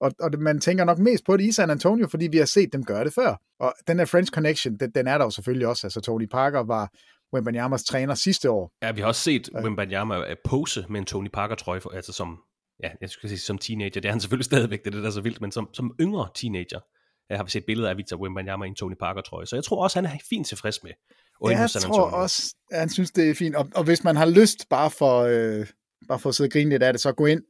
Og, og man tænker nok mest på det i San Antonio, fordi vi har set dem gøre det før. Og den her French Connection, den, den er der jo selvfølgelig også. Altså Tony Parker var Wembanyamas træner sidste år. Ja, vi har også set Wembanyama øh, pose med en Tony Parker trøje, for, altså som ja, jeg skulle sige som teenager, det er han selvfølgelig stadigvæk, det er det, der er så vildt, men som, som yngre teenager, jeg har set billeder af Victor Wembanyama i en Tony Parker trøje, så jeg tror også, han er fint tilfreds med. Og jeg tror også, at han synes, det er fint, og, og hvis man har lyst bare for, øh, bare for at sidde og grine lidt af det, så gå ind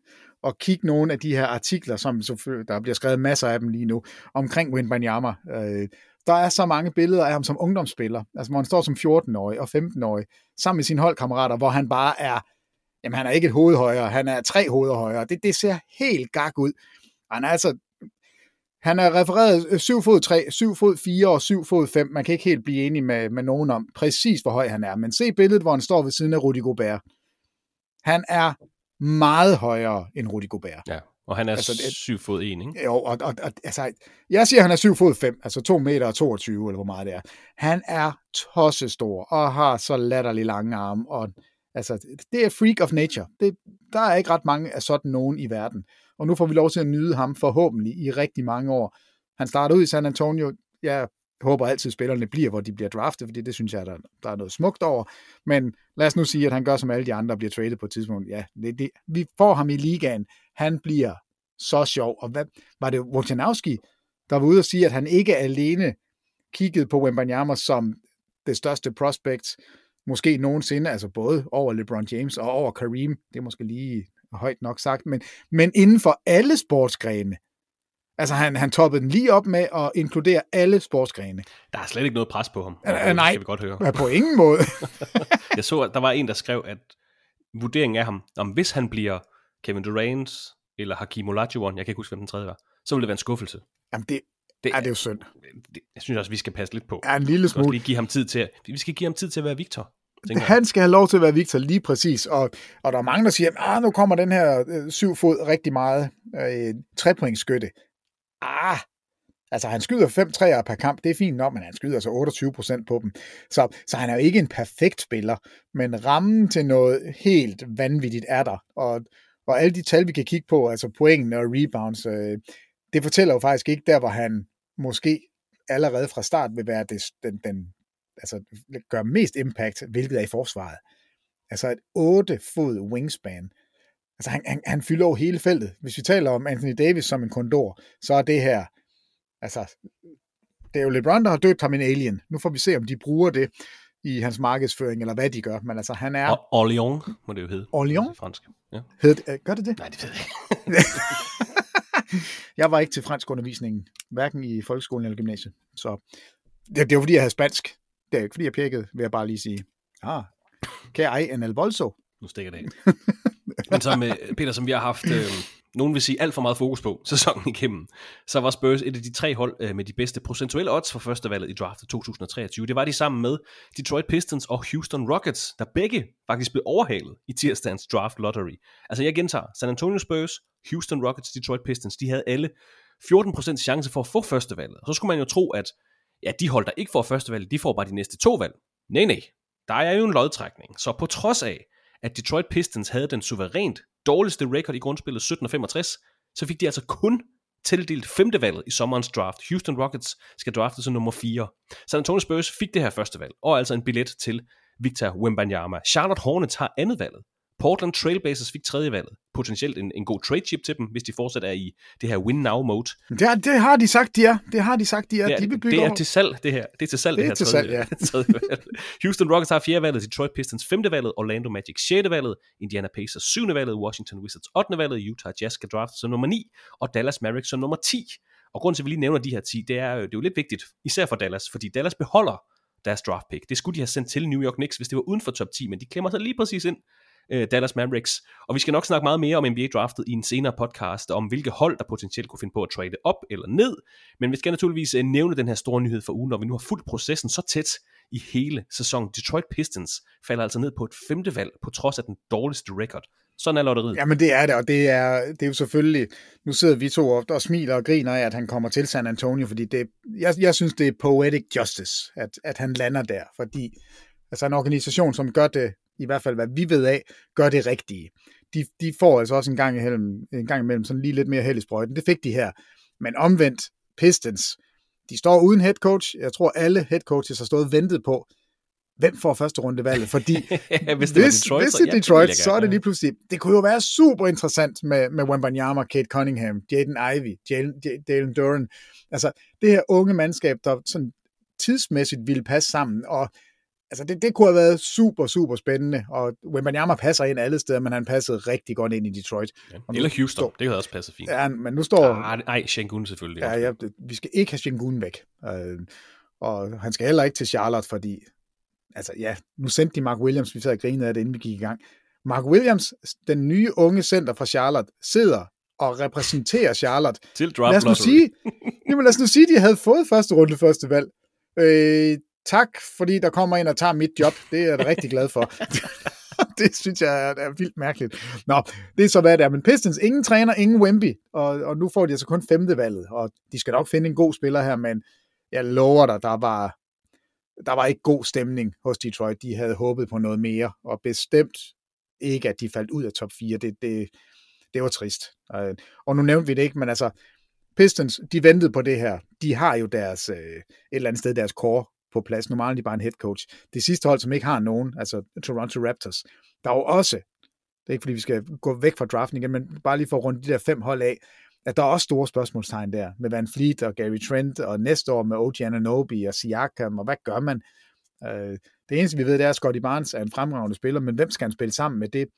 og kig nogle af de her artikler, som der bliver skrevet masser af dem lige nu, omkring Wembanyama. Øh, der er så mange billeder af ham som ungdomsspiller, altså hvor han står som 14-årig og 15-årig, sammen med sine holdkammerater, hvor han bare er jamen han er ikke et hoved højere, han er tre hoveder højere. Det, det ser helt gak ud. Han er altså, han er refereret 7 fod 3, 7 fod 4 og 7 fod 5. Man kan ikke helt blive enig med, med nogen om præcis, hvor høj han er. Men se billedet, hvor han står ved siden af Rudy Gobert. Han er meget højere end Rudy Gobert. Ja, og han er altså, 7 fod 1, ikke? Jo, og, og, og altså, jeg siger, at han er 7 fod 5, altså 2 meter og 22, eller hvor meget det er. Han er tossestor og har så latterlig lange arme, og Altså, det er freak of nature. Det, der er ikke ret mange af sådan nogen i verden. Og nu får vi lov til at nyde ham forhåbentlig i rigtig mange år. Han startede ud i San Antonio, ja, håber altid, at spillerne bliver, hvor de bliver draftet, fordi det synes jeg, der, der er noget smukt over. Men lad os nu sige, at han gør som alle de andre og bliver traded på et tidspunkt. Ja, det, det, vi får ham i ligaen. Han bliver så sjov. Og hvad, var det Wojciechowski, der var ude og sige, at han ikke alene kiggede på Wembanyama som det største prospect, måske nogensinde, altså både over LeBron James og over Kareem, det er måske lige højt nok sagt, men, men inden for alle sportsgrene. Altså han, han toppede den lige op med at inkludere alle sportsgrene. Der er slet ikke noget pres på ham. Uh, nej, skal vi godt høre. Ja, på ingen måde. jeg så, at der var en, der skrev, at vurderingen af ham, om hvis han bliver Kevin Durant eller Hakim Olajuwon, jeg kan ikke huske, hvem den tredje var, så ville det være en skuffelse. Jamen det, det er, er det jo synd. Det, jeg synes også, vi skal passe lidt på. Ja, en lille smule. Vi skal give ham tid til, vi skal give ham tid til at være Victor. Han skal have lov til at være Victor lige præcis, og, og der er mange, der siger, at ah, nu kommer den her øh, syv fod rigtig meget øh, trepointskytte. Ah, altså han skyder fem træer per kamp, det er fint nok, men han skyder altså 28 procent på dem. Så, så han er jo ikke en perfekt spiller, men rammen til noget helt vanvittigt er der, og, og alle de tal, vi kan kigge på, altså pointene og rebounds, øh, det fortæller jo faktisk ikke der, hvor han måske allerede fra start vil være det, den, den altså, gør mest impact, hvilket er i forsvaret. Altså et 8 fod wingspan. Altså han, han, han fylder over hele feltet. Hvis vi taler om Anthony Davis som en kondor, så er det her, altså, det er jo LeBron, der har døbt ham en alien. Nu får vi se, om de bruger det i hans markedsføring, eller hvad de gør. Men altså, han er... Og Orléans, må det jo hedde. Orléans? Fransk. Ja. Hed det, gør det det? Nej, det ved jeg ikke. jeg var ikke til fransk undervisningen, hverken i folkeskolen eller gymnasiet. Så det, det var fordi, jeg havde spansk. Det er ikke fordi, jeg pjekkede, vil jeg bare lige sige. Ah, kan jeg en el bolso? Nu stikker det af. Men som, øh, Peter, som vi har haft, øh, nogen vil sige, alt for meget fokus på sæsonen igennem, så var Spurs et af de tre hold øh, med de bedste procentuelle odds for førstevalget i draftet 2023. Det var de sammen med Detroit Pistons og Houston Rockets, der begge faktisk blev overhalet i tirsdagens draft lottery. Altså jeg gentager, San Antonio Spurs, Houston Rockets, Detroit Pistons, de havde alle 14% chance for at få førstevalget. Så skulle man jo tro, at ja, de hold, der ikke får førstevalget, de får bare de næste to valg. Nej, nej. Der er jo en lodtrækning. Så på trods af, at Detroit Pistons havde den suverænt dårligste record i grundspillet 1765, så fik de altså kun tildelt femte valget i sommerens draft. Houston Rockets skal drafte som nummer 4. San Antonio Spurs fik det her første valg, og altså en billet til Victor Wembanyama. Charlotte Hornets har andet valget. Portland Trailblazers fik tredje valget. Potentielt en, en god trade chip til dem, hvis de fortsat er i det her win-now-mode. Det, har, det har de sagt, de er. Det har de sagt, de er. Det er, de det er til salg, det her. Det er til salg, det, det her til tredje, salg, ja. tredje valg. Houston Rockets har fjerde valget, Detroit Pistons femte valget, Orlando Magic sjette valget, Indiana Pacers syvende valget, Washington Wizards 8. valget, Utah Jazz skal drafte som nummer 9, og Dallas Mavericks som nummer 10. Og grunden til, at vi lige nævner de her 10, det er, det er jo lidt vigtigt, især for Dallas, fordi Dallas beholder deres draft pick. Det skulle de have sendt til New York Knicks, hvis det var uden for top 10, men de klemmer sig lige præcis ind øh, Dallas Mavericks. Og vi skal nok snakke meget mere om NBA-draftet i en senere podcast, om hvilke hold, der potentielt kunne finde på at trade op eller ned. Men vi skal naturligvis øh, nævne den her store nyhed for ugen, når vi nu har fuldt processen så tæt i hele sæsonen. Detroit Pistons falder altså ned på et femte valg, på trods af den dårligste record. Sådan er lotteriet. Jamen det er det, og det er, det er jo selvfølgelig, nu sidder vi to ofte og smiler og griner af, at han kommer til San Antonio, fordi det, jeg, jeg synes, det er poetic justice, at, at han lander der, fordi altså en organisation, som gør det i hvert fald hvad vi ved af, gør det rigtige. De, de får altså også en gang, imellem, en gang imellem sådan lige lidt mere held i sprøjten. Det fik de her. Men omvendt, Pistons, de står uden head coach. Jeg tror, alle head coaches har stået og ventet på, hvem får første runde valget, fordi hvis det hvis, Detroit, hvis så, det er ja, Detroit, det så er det lige pludselig, det kunne jo være super interessant med, med Wembanyama, Kate Cunningham, Jaden Ivey, Jalen, Jalen Duran, altså det her unge mandskab, der sådan tidsmæssigt ville passe sammen, og altså det, det kunne have været super, super spændende, og Wembanyama passer ind alle steder, men han passede rigtig godt ind i Detroit. Ja, eller Houston, står, det havde også passet fint. Ja, men nu står... Ah, nej, Shengun selvfølgelig. Ja, ja, vi skal ikke have Shengun væk. Øh, og han skal heller ikke til Charlotte, fordi altså ja, nu sendte de Mark Williams, vi sad og grinede af det, inden vi gik i gang. Mark Williams, den nye unge center fra Charlotte, sidder og repræsenterer Charlotte. Til draft lad os nu sige, jamen lad os nu sige, de havde fået første runde første valg. Øh, tak, fordi der kommer en og tager mit job. Det er jeg da rigtig glad for. det synes jeg er, er vildt mærkeligt. Nå, det er så hvad det er. Men Pistons, ingen træner, ingen Wemby, og, og nu får de altså kun femte valget, og de skal nok finde en god spiller her, men jeg lover dig, der var, der var ikke god stemning hos Detroit. De havde håbet på noget mere, og bestemt ikke, at de faldt ud af top 4. Det, det, det var trist. Og nu nævnte vi det ikke, men altså, Pistons, de ventede på det her. De har jo deres, øh, et eller andet sted deres core på plads. Normalt er de bare en head coach. Det sidste hold, som ikke har nogen, altså Toronto Raptors, der er jo også, det er ikke fordi vi skal gå væk fra draften igen, men bare lige for at runde de der fem hold af, at der er også store spørgsmålstegn der, med Van Fleet og Gary Trent, og næste år med OG Ananobi og Siakam, og hvad gør man? Øh, det eneste, vi ved, det er, at Scotty Barnes er en fremragende spiller, men hvem skal han spille sammen med det?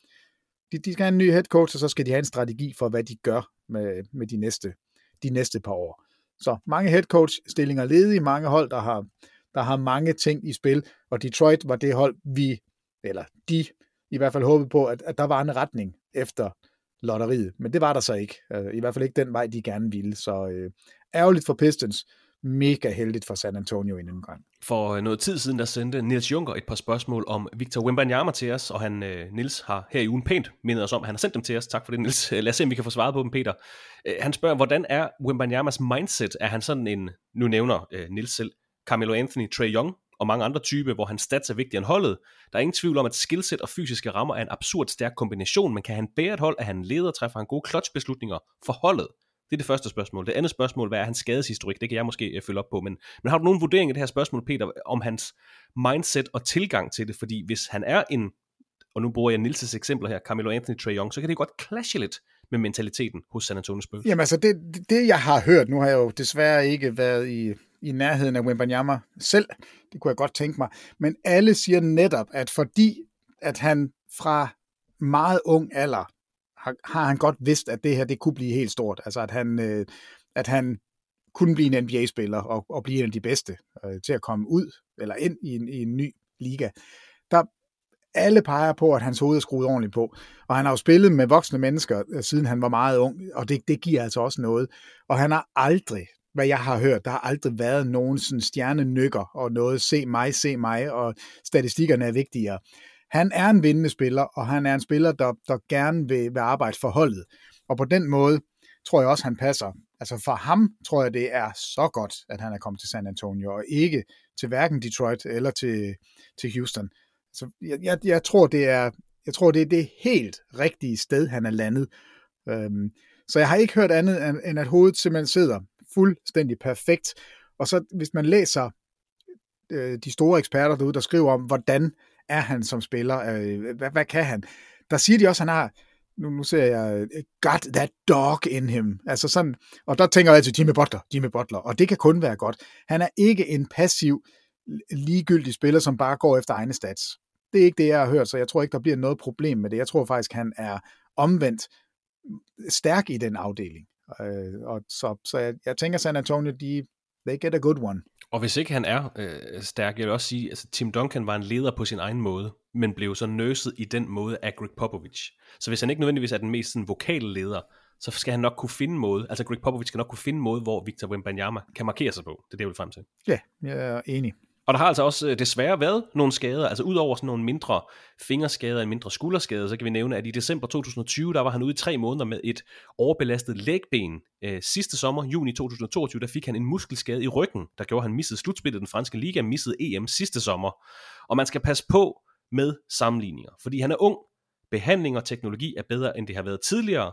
De, de skal have en ny head coach, og så skal de have en strategi for, hvad de gør med, med de, næste, de næste par år. Så mange head coach stillinger ledige, mange hold, der har, der har mange ting i spil, og Detroit var det hold, vi, eller de i hvert fald håbede på, at, at der var en retning efter lotteriet, men det var der så ikke. Øh, I hvert fald ikke den vej, de gerne ville. Så øh, ærgerligt for Pistons, mega heldigt for San Antonio i en gang. For øh, noget tid siden, der sendte Nils Junker et par spørgsmål om Victor Wembanyama til os, og han, øh, Nils har her i ugen pænt mindet os om, han har sendt dem til os. Tak for det, Nils. Lad os se, om vi kan få svaret på dem, Peter. Han spørger, hvordan er Wembanyamas mindset? Er han sådan en, nu nævner Nils selv, Carmelo Anthony, Trey Young og mange andre typer, hvor han stats er vigtigere end holdet. Der er ingen tvivl om, at skillset og fysiske rammer er en absurd stærk kombination, men kan han bære et hold, at han leder, træffer han gode clutch-beslutninger for holdet? Det er det første spørgsmål. Det andet spørgsmål, hvad er hans skadeshistorik? Det kan jeg måske øh, følge op på. Men, men har du nogen vurdering af det her spørgsmål, Peter, om hans mindset og tilgang til det? Fordi hvis han er en, og nu bruger jeg Nilses eksempler her, Carmelo Anthony, Trae Young, så kan det godt clashe lidt med mentaliteten hos San Antonio Spurs. Jamen altså, det, det jeg har hørt, nu har jeg jo desværre ikke været i, i nærheden af Wimbanyama selv, det kunne jeg godt tænke mig, men alle siger netop, at fordi at han fra meget ung alder har, har han godt vidst, at det her det kunne blive helt stort. Altså at han, øh, at han kunne blive en NBA-spiller og, og blive en af de bedste øh, til at komme ud eller ind i en, i en ny liga. Der alle peger på, at hans hoved er skruet ordentligt på. Og han har jo spillet med voksne mennesker, øh, siden han var meget ung, og det, det giver altså også noget. Og han har aldrig, hvad jeg har hørt, der har aldrig været nogen sådan stjernenykker og noget, se mig, se mig, og statistikkerne er vigtigere. Han er en vindende spiller, og han er en spiller, der, der gerne vil, vil arbejde for holdet. Og på den måde tror jeg også, han passer. Altså for ham tror jeg, det er så godt, at han er kommet til San Antonio, og ikke til hverken Detroit eller til, til Houston. Så jeg, jeg, jeg tror, det er jeg tror, det er det helt rigtige sted, han er landet. Øhm, så jeg har ikke hørt andet, end at hovedet simpelthen sidder fuldstændig perfekt. Og så hvis man læser øh, de store eksperter derude, der skriver om, hvordan er han som spiller, øh, hvad, hvad kan han, der siger de også, at han har, nu, nu ser jeg, øh, got that dog in him. Altså sådan, og der tænker jeg altid, Jimmy Butler, Jimmy Butler, og det kan kun være godt. Han er ikke en passiv, ligegyldig spiller, som bare går efter egne stats. Det er ikke det, jeg har hørt, så jeg tror ikke, der bliver noget problem med det. Jeg tror faktisk, han er omvendt stærk i den afdeling. Øh, og så, så jeg, jeg tænker, San Antonio, de, they get a good one. Og hvis ikke han er øh, stærk, jeg vil også sige, at altså, Tim Duncan var en leder på sin egen måde, men blev så nøset i den måde af Greg Popovich. Så hvis han ikke nødvendigvis er den mest sådan, vokale leder, så skal han nok kunne finde en måde, altså Greg Popovich skal nok kunne finde en måde, hvor Victor Wembanyama kan markere sig på. Det er det, jeg vil frem til. Ja, jeg er enig. Og der har altså også øh, desværre været nogle skader, altså udover sådan nogle mindre fingerskader, og mindre skulderskader, så kan vi nævne, at i december 2020, der var han ude i tre måneder med et overbelastet lægben. Øh, sidste sommer, juni 2022, der fik han en muskelskade i ryggen, der gjorde, at han missede slutspillet den franske liga, missede EM sidste sommer. Og man skal passe på med sammenligninger, fordi han er ung, behandling og teknologi er bedre, end det har været tidligere,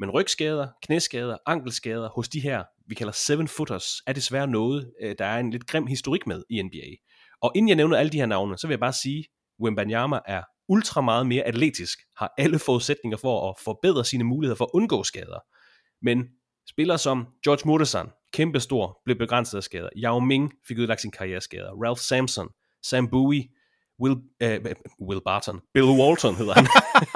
men rygskader, knæskader, ankelskader hos de her, vi kalder seven footers, er desværre noget, øh, der er en lidt grim historik med i NBA. Og inden jeg nævner alle de her navne, så vil jeg bare sige, Wembanyama er ultra meget mere atletisk, har alle forudsætninger for at forbedre sine muligheder for at undgå skader. Men spillere som George Murtasan, kæmpestor, blev begrænset af skader. Yao Ming fik udlagt sin karriereskader. Ralph Sampson, Sam Bowie, Will, uh, Will Barton, Bill Walton hedder han.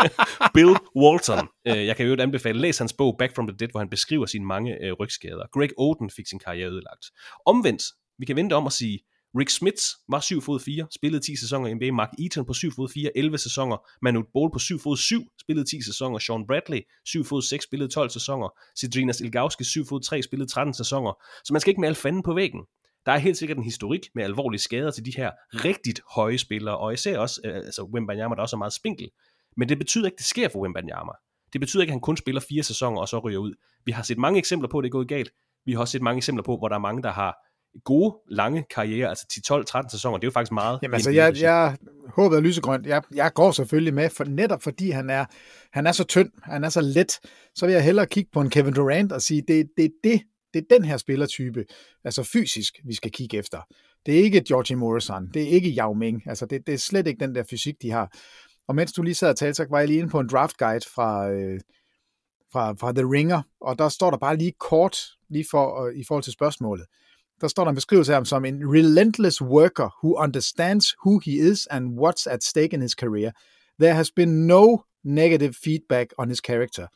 Bill Walton. Uh, jeg kan jo anbefale, læs hans bog Back from the Dead, hvor han beskriver sine mange uh, rygskader. Greg Oden fik sin karriere ødelagt. Omvendt, vi kan vente om at sige, Rick Smits var 7 fod 4, spillede 10 sæsoner i NBA. Mark Eaton på 7 fod 4, 11 sæsoner. Manu Bol på 7 fod 7, spillede 10 sæsoner. Sean Bradley, 7 fod 6, spillede 12 sæsoner. Sidrinas Ilgauski, 7 fod 3, spillede 13 sæsoner. Så man skal ikke male fanden på væggen. Der er helt sikkert en historik med alvorlige skader til de her rigtigt høje spillere, og især også øh, altså Wembanyama, der også er meget spinkel. Men det betyder ikke, det sker for Wembanyama. Det betyder ikke, at han kun spiller fire sæsoner og så ryger ud. Vi har set mange eksempler på, at det er gået galt. Vi har også set mange eksempler på, hvor der er mange, der har gode, lange karriere, altså 10, 12, 13 sæsoner. Det er jo faktisk meget. Jamen altså, jeg, jeg håber, at lysegrønt. Jeg, jeg går selvfølgelig med, for netop fordi han er, han er så tynd, han er så let, så vil jeg hellere kigge på en Kevin Durant og sige, det, det er det, det er den her spillertype, altså fysisk, vi skal kigge efter. Det er ikke Georgie Morrison, det er ikke Yao Ming, altså det, det er slet ikke den der fysik, de har. Og mens du lige sad og talte, så var jeg lige inde på en draft guide fra, øh, fra, fra The Ringer, og der står der bare lige kort, lige for, øh, i forhold til spørgsmålet. Der står der en beskrivelse af ham som en relentless worker who understands who he is and what's at stake in his career. There has been no negative feedback on his character.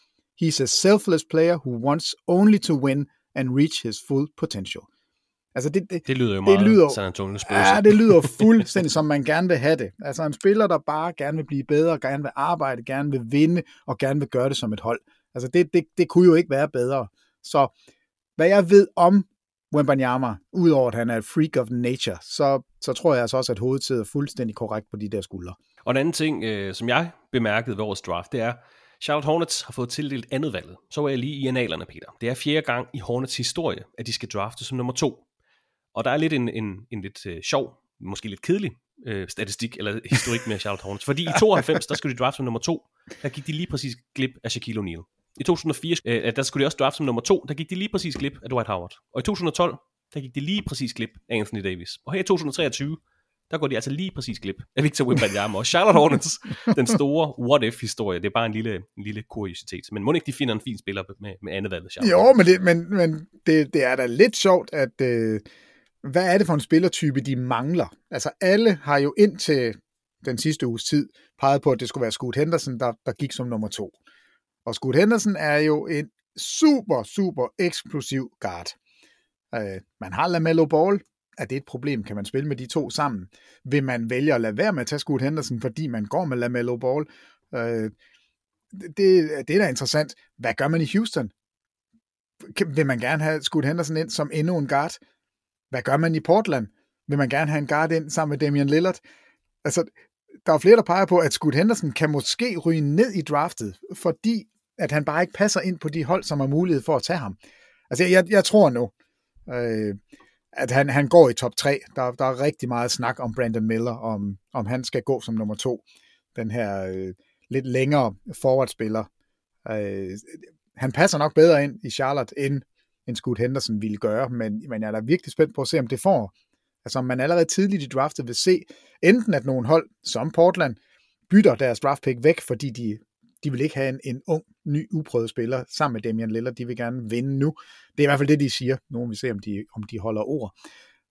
He's a selfless player who wants only to win and reach his full potential. Altså det, det, det lyder jo meget det lyder, San Antonio Spurs. Ja, det lyder fuldstændig som man gerne vil have det. Altså en spiller, der bare gerne vil blive bedre, gerne vil arbejde, gerne vil vinde og gerne vil gøre det som et hold. Altså det, det, det kunne jo ikke være bedre. Så hvad jeg ved om Wembanyama, udover at han er et freak of nature, så, så tror jeg altså også, at hovedet sidder fuldstændig korrekt på de der skuldre. Og en anden ting, øh, som jeg bemærkede ved vores draft, det er, Charlotte Hornets har fået tildelt andet valget. Så er jeg lige i analerne, Peter. Det er fjerde gang i Hornets historie, at de skal drafte som nummer to. Og der er lidt en, en, en lidt øh, sjov, måske lidt kedelig øh, statistik eller historik med Charlotte Hornets. Fordi i 92, der skulle de drafte som nummer to. Der gik de lige præcis glip af Shaquille O'Neal. I 2004, øh, der skulle de også drafte som nummer to. Der gik de lige præcis glip af Dwight Howard. Og i 2012, der gik de lige præcis glip af Anthony Davis. Og her i 2023, der går de altså lige præcis glip af Victor Wembanyama og Charlotte Hornets, den store what-if-historie. Det er bare en lille, en lille kuriositet. Men må ikke de finder en fin spiller med, med andet valg? Jo, men, det, men, men det, det er da lidt sjovt, at øh, hvad er det for en spillertype, de mangler? Altså alle har jo indtil den sidste uges tid peget på, at det skulle være Scoot Henderson, der, der gik som nummer to. Og Scoot Henderson er jo en super, super eksplosiv guard. Øh, man har LaMelo Ball. Er det et problem? Kan man spille med de to sammen? Vil man vælge at lade være med at tage Scoot Henderson, fordi man går med LaMelo Ball? Øh, det, det er da interessant. Hvad gør man i Houston? Vil man gerne have Scoot Henderson ind som endnu en guard? Hvad gør man i Portland? Vil man gerne have en guard ind sammen med Damian Lillard? Altså, der er flere, der peger på, at Scoot Henderson kan måske ryge ned i draftet, fordi at han bare ikke passer ind på de hold, som har mulighed for at tage ham. Altså, jeg, jeg tror nu, øh, at han, han går i top 3. Der, der er rigtig meget snak om Brandon Miller, om, om han skal gå som nummer to. Den her øh, lidt længere forwardspiller. Øh, han passer nok bedre ind i Charlotte, end, end Scoot Henderson ville gøre, men, men jeg er da virkelig spændt på at se, om det får. Altså om man allerede tidligt i draftet vil se, enten at nogle hold, som Portland, bytter deres draft pick væk, fordi de de vil ikke have en, en ung, ny, uprøvet spiller sammen med Damian Lillard. De vil gerne vinde nu. Det er i hvert fald det, de siger. Nogen vil se, om de, om de holder ord.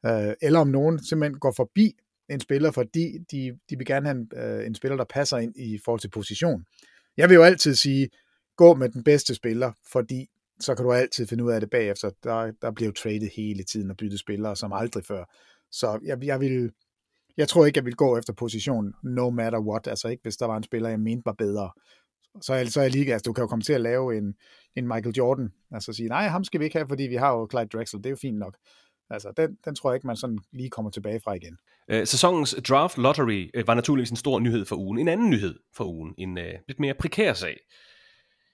Øh, eller om nogen simpelthen går forbi en spiller, fordi de, de vil gerne have en, øh, en spiller, der passer ind i forhold til position. Jeg vil jo altid sige, gå med den bedste spiller, fordi så kan du altid finde ud af det bagefter. Der, der bliver jo traded hele tiden og byttet spillere som aldrig før. Så jeg, jeg vil, jeg tror ikke, jeg vil gå efter position no matter what. Altså ikke, hvis der var en spiller, jeg mente var bedre så er, så er lige, altså du kan jo komme til at lave en, en Michael Jordan, altså sige, nej, ham skal vi ikke have, fordi vi har jo Clyde Drexel, det er jo fint nok. Altså, den, den tror jeg ikke, man sådan lige kommer tilbage fra igen. Øh, sæsonens draft lottery øh, var naturligvis en stor nyhed for ugen. En anden nyhed for ugen, en øh, lidt mere prekær sag.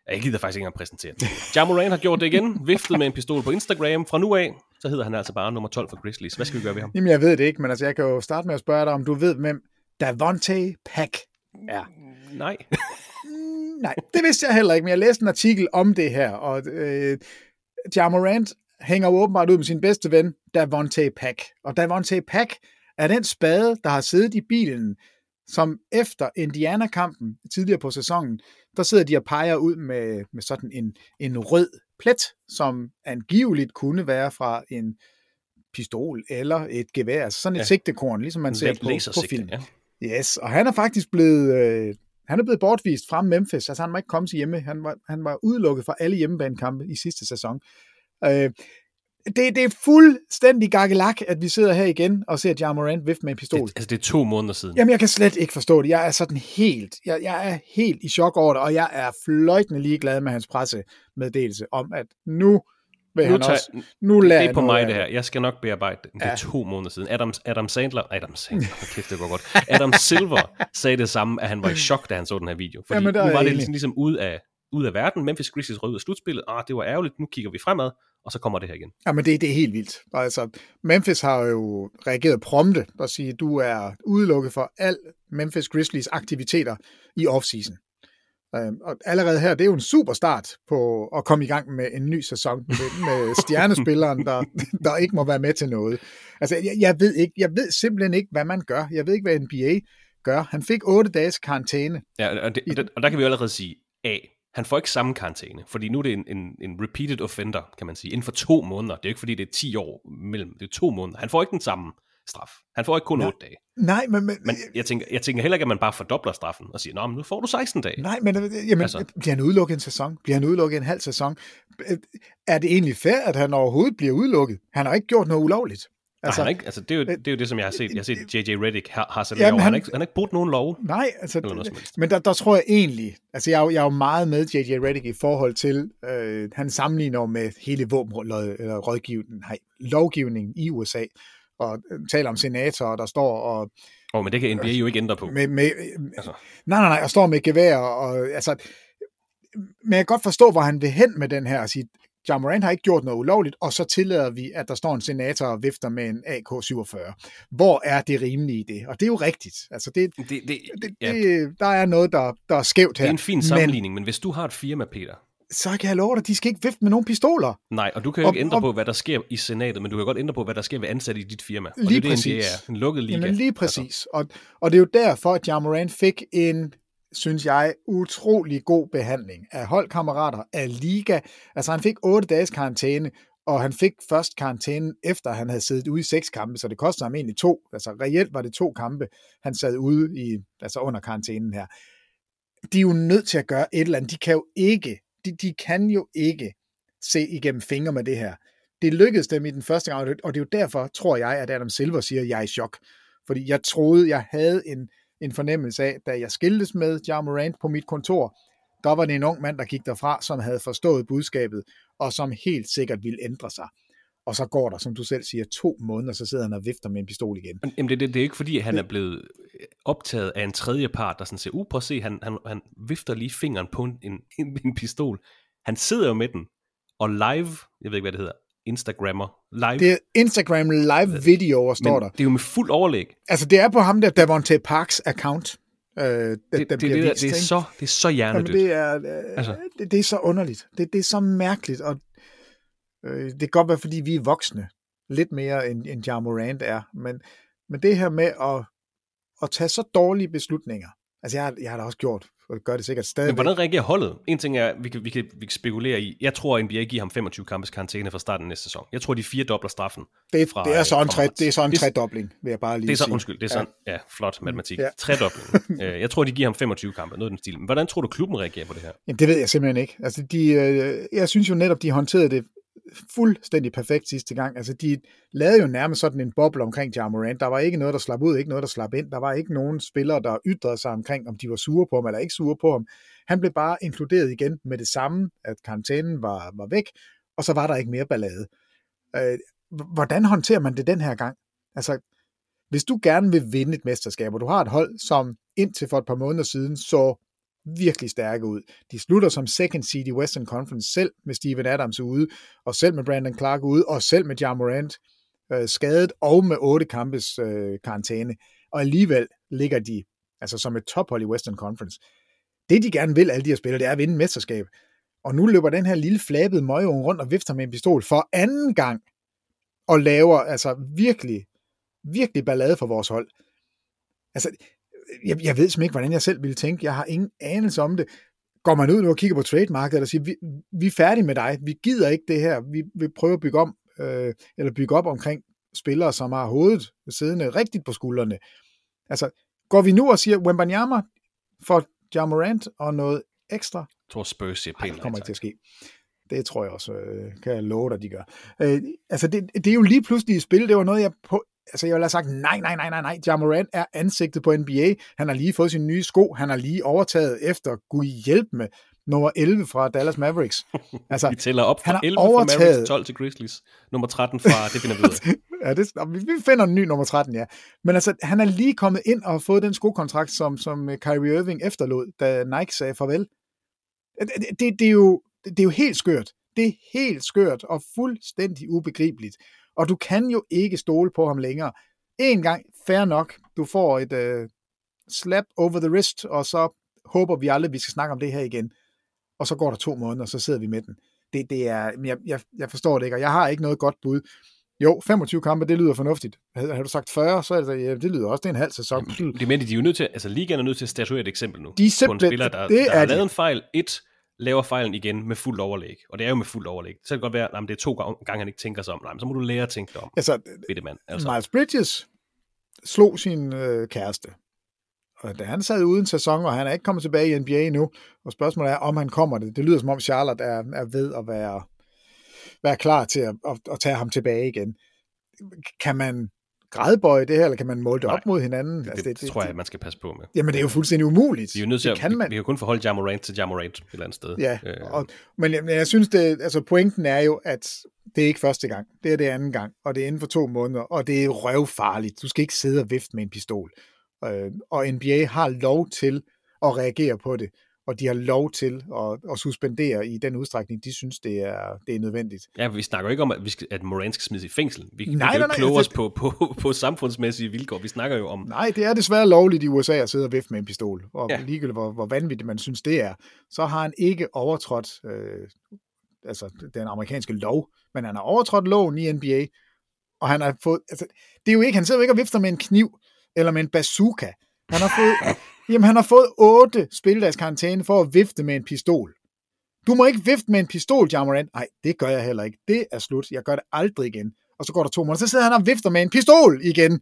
Jeg gider faktisk ikke engang præsentere den. Jamoran har gjort det igen, viftet med en pistol på Instagram. Fra nu af, så hedder han altså bare nummer 12 for Grizzlies. Hvad skal vi gøre ved ham? Jamen, jeg ved det ikke, men altså, jeg kan jo starte med at spørge dig, om du ved, hvem Davante Pack er. Nej. Nej, det vidste jeg heller ikke, men jeg læste en artikel om det her, og øh, Jamorant hænger jo åbenbart ud med sin bedste ven, Davonte Pack. Og Davonte Pack er den spade, der har siddet i bilen, som efter Indiana-kampen tidligere på sæsonen, der sidder de og peger ud med, med sådan en, en rød plet, som angiveligt kunne være fra en pistol eller et gevær, altså sådan et ja. sigtekorn, ligesom man ser på, på film. Ja. Yes, og han er faktisk blevet øh, han er blevet bortvist fra Memphis, altså han må ikke komme til hjemme. Han var, han var udelukket fra alle hjemmebanekampe i sidste sæson. Øh, det, det er fuldstændig gakkelak, at vi sidder her igen og ser Ja Morant vifte med en pistol. Det, altså, det er to måneder siden. Jamen, jeg kan slet ikke forstå det. Jeg er sådan helt, jeg, jeg er helt i chok over det, og jeg er fløjtende ligeglad med hans pressemeddelelse om, at nu vil nu han tager, også, nu det er på mig det her. Jeg skal nok bearbejde det. Det er ja. to måneder siden. Adam, Adam Sandler, Adam Sandler, kæft det går godt. Adam Silver sagde det samme, at han var i chok, da han så den her video. Fordi Jamen, nu var det ligesom, ligesom ud af, ud af verden. Memphis Grizzlies rød ud af slutspillet. Ah, det var ærgerligt. Nu kigger vi fremad, og så kommer det her igen. Jamen, det, det er helt vildt. Altså, Memphis har jo reageret prompte og sige, du er udelukket for al Memphis Grizzlies aktiviteter i offseason. Øh, og allerede her, det er jo en super start på at komme i gang med en ny sæson med, med stjernespilleren, der, der ikke må være med til noget. Altså, jeg, jeg, ved ikke, jeg ved simpelthen ikke, hvad man gør. Jeg ved ikke, hvad NBA gør. Han fik otte dages karantæne. Ja, og, det, og, der, og der kan vi jo allerede sige, A, han får ikke samme karantæne, fordi nu er det en, en, en repeated offender, kan man sige, inden for to måneder. Det er ikke, fordi det er 10 år mellem, det er to måneder. Han får ikke den samme straf. Han får ikke kun Nej. 8 dage. Nej, men... men, Men jeg tænker, jeg tænker heller ikke, at man bare fordobler straffen og siger, nå, men nu får du 16 dage. Nej, men øh, jamen, Altså. altså. bliver han udelukket en sæson? Bliver han udelukket en halv sæson? Øh, Er det egentlig fair, at han overhovedet bliver udelukket? Han har ikke gjort noget ulovligt. Altså, han er ikke, altså det, er jo, det er jo det, som jeg har set. Jeg har set J.J. Reddick har, har sat Jamen, Jamen, han, han- ikke, han har ikke brudt nogen lov. Nej, altså, Eller noget men der, der tror jeg egentlig, altså jeg er, jo, jeg er jo meget med J.J. Reddick i forhold til, øh, han sammenligner med hele våbenrådgivningen, nej, lovgivningen i USA, og øh, taler om senatorer, der står og Åh, oh, men det kan NBA jo ikke ændre på. med, med Altså. nej, nej, nej, og står med gevær, og, altså, men jeg kan godt forstå, hvor han vil hen med den her, og sige, John Moran har ikke gjort noget ulovligt, og så tillader vi, at der står en senator og vifter med en AK-47. Hvor er det rimelige i det? Og det er jo rigtigt. Altså, det, Det, det, det, ja, det, der er noget, der, der er skævt her. det er en fin sammenligning, men hvis du har et firma, Peter, Men så kan jeg love dig, de skal ikke vifte med nogle pistoler. nej, og du kan jo Og- ikke ændre og- på, hvad der sker i senatet, men du kan godt ændre på, hvad der sker ved ansatte i dit firma. Og Lige det er det, præcis. er. En lukket liga. Jamen lige præcis. Og, og det er jo derfor, at Jamoran fik en, synes jeg, utrolig god behandling af holdkammerater, af liga. Altså han fik otte dages karantæne, og han fik først karantæne, efter han havde siddet ude i seks kampe, så det kostede ham egentlig to. Altså reelt var det to kampe, han sad ude i, altså under karantænen her. De er jo nødt til at gøre et eller andet. De kan jo ikke, de, de kan jo ikke se igennem fingre med det her. Det lykkedes dem i den første gang, og det- er jo derfor, tror jeg, at Adam Silver siger, at jeg er i chok. Fordi jeg troede, jeg havde en, en fornemmelse af, da jeg skiltes med Ja Morant på mit kontor, der var det en ung mand, der gik derfra, som havde forstået budskabet, og som helt sikkert ville ændre sig. Og så går der, som du selv siger, to måneder, så sidder han og vifter med en pistol igen. Men, Jamen, det, det, det er ikke fordi, han er blevet optaget af en tredje part, der sådan siger, uh, prøv at se, han, han, han vifter lige fingeren på en, en, en pistol. Han sidder jo med den, og live, jeg ved ikke, hvad det hedder, Instagrammer, live, Det er Instagram live videoer, står men der. det er jo med fuld overlæg. Altså, det er på ham der, Davonte Parks account. Øh, det, Det, det, det, det, er så, det er så hjernedødt. Jamen, det, er, øh, altså. det, det er så underligt. Det, det er så mærkeligt, og øh, det kan godt være, fordi vi er voksne. Lidt mere, end, end Ja Morant er. Men, men det her med at, at tage så dårlige beslutninger, altså jeg, har- jeg har da også gjort, og gør det sikkert stadig. Men hvordan reagerer holdet? En ting er, vi kan, vi kan, vi kan spekulere i, jeg tror, at NBA giver ham 25 kampes karantæne fra starten af næste sæson. Jeg tror, de fire dobler straffen. det, fra, det er så en, tre, det er så en Det- tredobling, vil jeg bare lige Det er så, sige. undskyld, det er sådan, ja, flot matematik. Ja. Ja. Tredobling. Øh, jeg tror, de giver ham 25 kampe, noget i den stil. Men hvordan tror du, klubben reagerer på det her? Jamen, det ved jeg simpelthen ikke. Altså, de, øh, jeg synes jo netop, de håndterede det fuldstændig perfekt sidste gang. Altså, de lavede jo nærmest sådan en boble omkring Ja Morant. Der var ikke noget, der slap ud, ikke noget, der slap ind. Der var ikke nogen spillere, der ytrede sig omkring, om de var sure på ham eller ikke sure på ham. Han blev bare inkluderet igen med det samme, at karantænen var, var væk, og så var der ikke mere ballade. Øh, hvordan håndterer man det den her gang? Altså, hvis du gerne vil vinde et mesterskab, og du har et hold, som indtil for et par måneder siden så virkelig stærke ud. De slutter som second seed i Western Conference, selv med Steven Adams ude, og selv med Brandon Clark ude, og selv med Ja Morant øh, skadet, og med otte kampes øh, karantæne. Og alligevel ligger de altså som et tophold i Western Conference. Det de gerne vil, alle de her spillere, det er at vinde mesterskab. Og nu løber den her lille flabede møgeunge rundt og vifter med en pistol for anden gang, og laver altså virkelig, virkelig ballade for vores hold. Altså, jeg, jeg ved simpelthen ikke, hvordan jeg selv ville tænke. Jeg har ingen anelse om det. Går man ud nu og kigger på trademarket og siger, vi, vi er færdige med dig, vi gider ikke det her, vi vil prøve at bygge om, øh, eller bygge op omkring spillere, som har hovedet siddende rigtigt på skuldrene. Altså, går vi nu og siger, Wembanyama for Jamorant og noget ekstra, Jeg tror, Spurs siger pænt det kommer ikke til at ske. Det tror jeg også, øh, kan jeg love dig, de gør. Øh, altså, det, det er jo lige pludselig i spil. Det var noget, jeg på... Altså, jeg ville have sagt, nej, nej, nej, nej, nej. Ja Morant er ansigtet på NBA. Han har lige fået sine nye sko. Han har lige overtaget efter, gud hjælp med, nummer 11 fra Dallas Mavericks. Altså, Vi tæller op fra har 11 for Mavericks, overtaget- 12 til Grizzlies. Nummer 13 fra, det finder vi ud af. ja, det, vi finder en ny nummer 13, ja. Men altså, han er lige kommet ind og har fået den skokontrakt, som, som Kyrie Irving efterlod, da Nike sagde farvel. Det, det, det, er jo, det er jo helt skørt. Det er helt skørt og fuldstændig ubegribeligt. Og du kan jo ikke stole på ham længere. En gang, fair nok, du får et uh, slap over the wrist, og så håber vi aldrig, vi skal snakke om det her igen. Og så går der to måneder, og så sidder vi med den. Det, det er, jeg, jeg, jeg forstår det ikke, og jeg har ikke noget godt bud. Jo, 25 kampe, det lyder fornuftigt. Har, har du sagt 40, så er det, ja, det lyder også, det er en halv sæson. Jamen, de, men de er jo nødt til, altså ligaen er nødt til at statuere et eksempel nu. De er simpelthen, på en spiller, der, det der er har de. lavet en fejl, et, laver fejlen igen med fuld overlæg. Og det er jo med fuld overlæg. Så kan det godt være, at det er to gange, han ikke tænker sig om. Nej, men så må du lære at tænke dig om. Altså, Bitte mand. Altså. Miles Bridges slog sin øh, kæreste. Og da han sad uden sæson, og han er ikke kommet tilbage i NBA endnu, og spørgsmålet er, om han kommer det. Det lyder som om Charlotte er, er ved at være, være klar til at, at, at tage ham tilbage igen. Kan man grædbøje det her, eller kan man måle det Nej, op mod hinanden? Det, det, det, det, tror jeg, man skal passe på med. Jamen, det er jo fuldstændig umuligt. Vi er jo nødt til det at, kan man. vi, kan kun forholde Jamorant til Jamorant et eller andet sted. Ja, Øh, og, men jeg, jeg synes, det, altså pointen er jo, at det er ikke første gang. Det er det anden gang, og det er inden for to måneder, og det er røvfarligt. Du skal ikke sidde og vifte med en pistol. Øh, og NBA har lov til at reagere på det, og de har lov til at, at suspendere i den udstrækning, de synes, det er, det er nødvendigt. Ja, vi snakker ikke om, at, vi skal, at Morant skal smides i fængsel. Vi, kan nej, ikke nej, kloge altså- os på, på, på samfundsmæssige vilkår. Vi snakker jo om... Nej, det er desværre lovligt i USA at sidde og vifte med en pistol, og ja. ligegyldigt hvor, hvor vanvittigt man synes, det er, så har han ikke overtrådt øh, altså, den amerikanske lov, men han har overtrådt loven i NBA, og han har fået, altså, det er jo ikke, han sidder jo ikke og vifter med en kniv, eller med en bazooka. Han har fået, jamen, han har fået otte spilledags karantæne for at vifte med en pistol. Du må ikke vifte med en pistol, Jamoran. Nej, det gør jeg heller ikke. Det er slut. Jeg gør det aldrig igen. Og så går der to måneder, så sidder han og vifter med en pistol igen.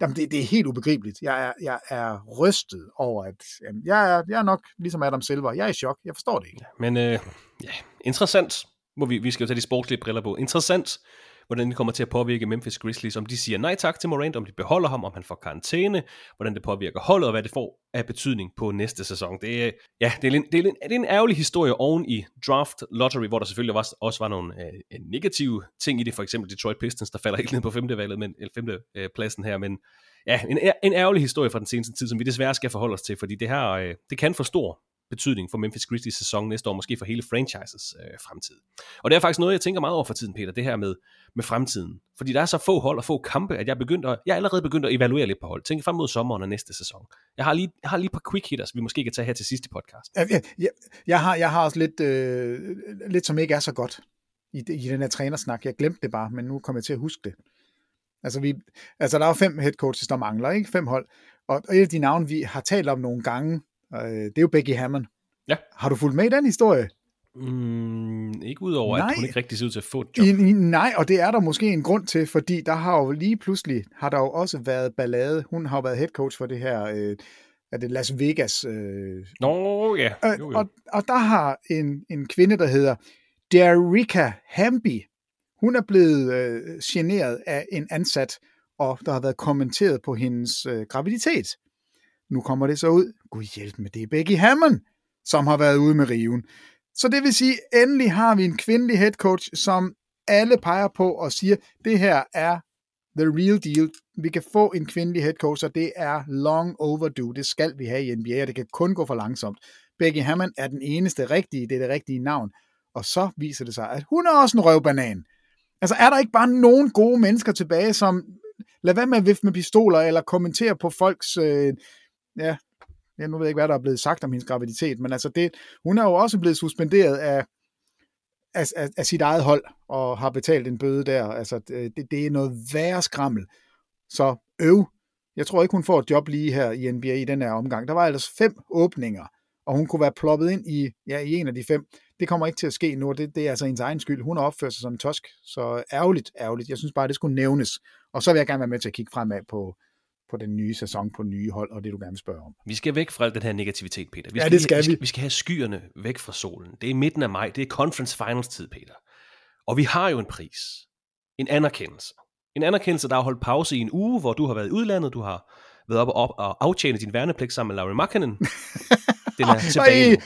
Jamen, det, det er helt ubegribeligt. Jeg er, jeg er rystet over, at jamen, jeg, er, jeg er nok ligesom Adam Silver. Jeg er i chok. Jeg forstår det ikke. Men øh, ja, interessant. Må vi, vi skal jo tage de sportslige briller på. Interessant, hvordan det kommer til at påvirke Memphis Grizzlies, om de siger nej tak til Morant, om de beholder ham, om han får karantæne, hvordan det påvirker holdet, og hvad det får af betydning på næste sæson. Det er, ja, det er, en, det, er en, det er en ærgerlig historie oven i draft lottery, hvor der selvfølgelig også, også var nogle øh, negative ting i det, for eksempel Detroit Pistons, der falder helt ned på femte, valget, men, eller femte øh, pladsen her, men ja, en, en ærgerlig historie fra den seneste tid, som vi desværre skal forholde os til, fordi det her, øh, det kan få stor betydning for Memphis Grizzlies sæson næste år, måske for hele franchises øh, fremtid. Og det er faktisk noget, jeg tænker meget over for tiden, Peter, det her med, med fremtiden. Fordi der er så få hold og få kampe, at jeg begyndt at, jeg er allerede begyndt at evaluere lidt på hold. Tænke frem mod sommeren og næste sæson. Jeg har lige, jeg har lige et par quick hitters, vi måske kan tage her til sidste podcast. Jeg, jeg, jeg, jeg, har, jeg har også lidt, øh, lidt, som ikke er så godt i, i den her trænersnak. Jeg glemte det bare, men nu kommer jeg til at huske det. Altså, vi, altså der er jo fem head coaches, der mangler, ikke? Fem hold. Og, og et af de navne, vi har talt om nogle gange, øh, det er jo Becky Hammond. Ja. Har du fulgt med i den historie? Mm, ikke udover, at Nej. hun ikke rigtig ser ud til at få et job. I, i, nej, og det er der måske en grund til, fordi der har jo lige pludselig, har der jo også været ballade. Hun har jo været head coach for det her, øh, er det Las Vegas. Øh, Nå, ja. øh, Jo, jo. og, og der har en, en kvinde, der hedder Derricka Hamby, hun er blevet øh, generet af en ansat, og der har været kommenteret på hendes øh, graviditet. Nu kommer det så ud, gud hjælp med det, er Becky Hammond, som har været ude med riven. Så det vil sige, endelig har vi en kvindelig head coach, som alle peger på og siger, det her er the real deal. Vi kan få en kvindelig head coach, og det er long overdue. Det skal vi have i NBA, og det kan kun gå for langsomt. Becky Hammond er den eneste rigtige, det er det rigtige navn. Og så viser det sig, at hun er også en røvbanan. Altså er der ikke bare nogen gode mennesker tilbage, som lad være med at vifte med pistoler, eller kommentere på folks, øh, ja, jeg nu ved jeg ikke, hvad der er blevet sagt om hendes graviditet, men altså det, hun er jo også blevet suspenderet af, af, af, af sit eget hold, og har betalt en bøde der. Altså øh, det, det er noget værre skrammel. Så øv. Jeg tror ikke, hun får et job lige her i NBA i den her omgang. Der var ellers fem åbninger, og hun kunne være ploppet ind i, ja, i en af de fem. Det kommer ikke til at ske nu, det, det er altså hendes egen skyld. Hun har opført sig som en tosk, så ærgerligt, ærgerligt. Jeg synes bare, det skulle nævnes. Og så vil jeg gerne være med til at kigge fremad på, på den nye sæson, på nye hold, og det du gerne spørger om. Vi skal væk fra al den her negativitet, Peter. Vi Ja, skal, det skal vi. Skal, vi. vi skal have skyerne væk fra solen. Det er midten af maj. Det er conference finals tid, Peter. Og vi har jo en pris. En anerkendelse. En anerkendelse, der har holdt pause i en uge, hvor du har været i udlandet. Du har været op og, op og aftjene din værnepligt sammen med Larry Markkanen. Den er tilbage I, nu.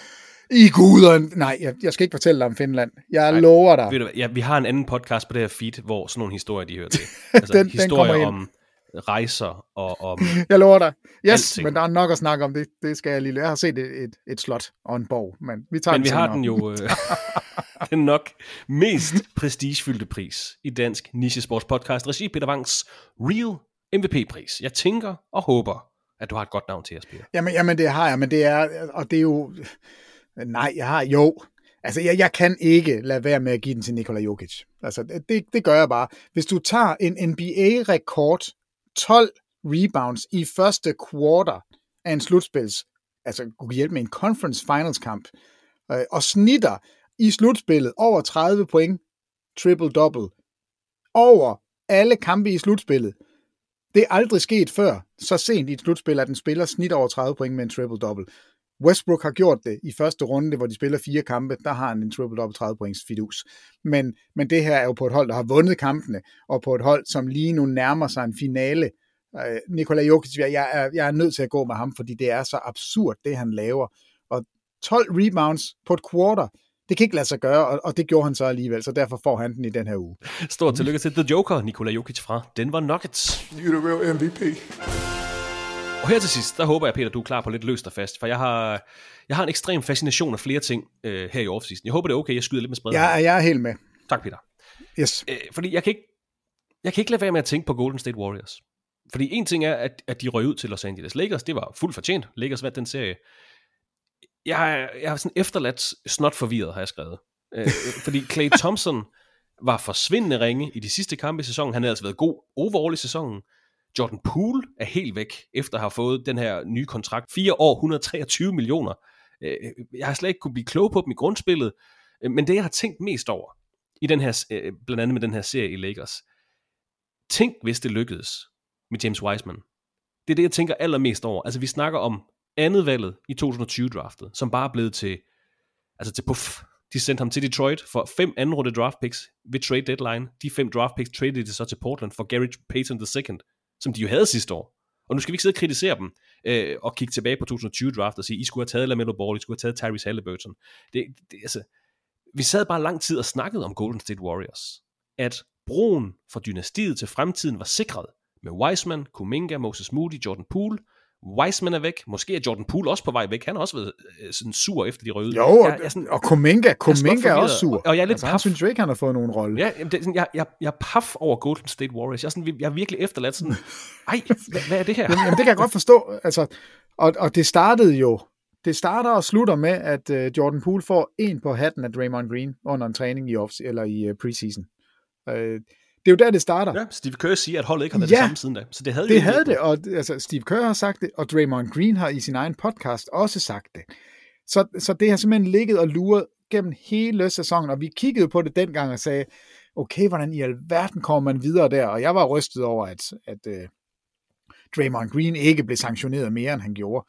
I guderen. Nej, jeg, jeg skal ikke fortælle dig om Finland. Jeg Nej, lover dig. Ved du ja, vi har en anden podcast på det her feed, hvor sådan nogle historier, de hører til. Altså Den- den historier kommer ind. om rejser og om... Jeg lover dig. Yes, Alting. men der er nok at snakke om det. Det skal jeg lige Jeg har set et, et, et slot og en borg, men vi tager Men vi den har den jo øh, den nok mest prestigefyldte pris i dansk nichesports podcast, regi Peter Wangs Real MVP-pris. Jeg tænker og håber, at du har et godt navn til os, Peter. Jamen, jamen det har jeg, men det er, og det er jo, nej, jeg har, jo, altså jeg, jeg kan ikke lade være med at give den til Nikola Jokic. Altså det, det gør jeg bare. Hvis du tager en NBA-rekord, 12 rebounds i første quarter af en slutspils, altså kunne hjælpe med en conference finals kamp, øh, og snitter i slutspillet over 30 point, triple-double, over alle kampe i slutspillet. Det er aldrig sket før, så sent i et slutspil, at en spiller snit over 30 point med en triple-double. Westbrook har gjort det i første runde, hvor de spiller fire kampe, der har han en triple-double 30 points fidus. Men, men det her er jo på et hold, der har vundet kampene, og på et hold, som lige nu nærmer sig en finale. Øh, Nikola Jokic, jeg er, jeg er nødt til at gå med ham, fordi det er så absurd, det han laver. Og 12 rebounds på et quarter, det kan ikke lade sig gøre, og, og det gjorde han så alligevel, så derfor får han den i den her uge. Stort tillykke til The Joker, Nikola Jokic fra Denver Nuggets. You're the real MVP. Og her til sidst, der håber jeg, Peter, du er klar på lidt løst og fast, for jeg har, jeg har en ekstrem fascination af flere ting øh, her i offseason. Jeg håber, det er okay, jeg skyder lidt med spredet. Ja, jeg er helt med. Tak, Peter. Yes. Øh, fordi jeg kan, ikke, jeg kan ikke lade være med at tænke på Golden State Warriors. Fordi en ting er, at, at de røg ud til Los Angeles Lakers. Det var fuldt fortjent. Lakers vandt den serie. Jeg har, jeg har sådan efterladt snot forvirret, har jeg skrevet. Øh, fordi Clay Thompson var forsvindende ringe i de sidste kampe i sæsonen. Han havde altså været god overall i sæsonen. Jordan Poole er helt væk, efter at have fået den her nye kontrakt. 4 år, 123 millioner. Øh, øh, jeg har slet ikke kunne blive klog på dem i grundspillet, øh, men det jeg har tænkt mest over, i den her, blandt andet med den her serie i Lakers, tænk hvis det lykkedes med James Wiseman. Det er det, jeg tænker allermest over. Altså vi snakker om andet valget i 2020-draftet, som bare er blevet til, altså til puff. De sendte ham til Detroit for fem anden runde draft picks ved trade deadline. De fem draft picks traded de så til Portland for Gary Payton II, som de jo havde sidste år. Og nu skal vi ikke sidde og kritisere dem øh, og kigge tilbage på 2020-draft og sige, I skulle have taget LaMelo Ball, I skulle have taget Tyrese Halliburton. Det, det, altså, vi sad bare lang tid og snakkede om Golden State Warriors. At broen fra dynastiet til fremtiden var sikret med Wiseman, Kuminga, Moses Moody, Jordan Poole. Wiseman er væk. Måske er Jordan Poole også på vej væk. Han har også været øh, sådan sur efter de røde. Jo, og, jeg, jeg sådan, og Kuminga, Kuminga er også sur. Og jeg er lidt altså, han synes jo ikke, han har fået nogen rolle. Ja, det sådan, jeg, jeg, jeg er paf over Golden State Warriors. Jeg er, sådan, jeg er virkelig efterladt sådan, ej, hvad, hvad er det her? Jamen, jamen, det kan jeg godt forstå. Altså, og, og det startede jo, det starter og slutter med, at uh, Jordan Poole får en på hatten af Draymond Green under en træning i, off eller i uh, preseason. Uh, det er jo der, det starter. Ja, Steve Kerr siger, at holdet ikke har været ja, det samme siden da. Så det havde det havde det, og altså, Steve Kerr har sagt det, og Draymond Green har i sin egen podcast også sagt det. Så, så det har simpelthen ligget og luret gennem hele sæsonen, og vi kiggede på det dengang og sagde, okay, hvordan i alverden kommer man videre der? Og jeg var rystet over, at, at uh, Draymond Green ikke blev sanktioneret mere, end han gjorde.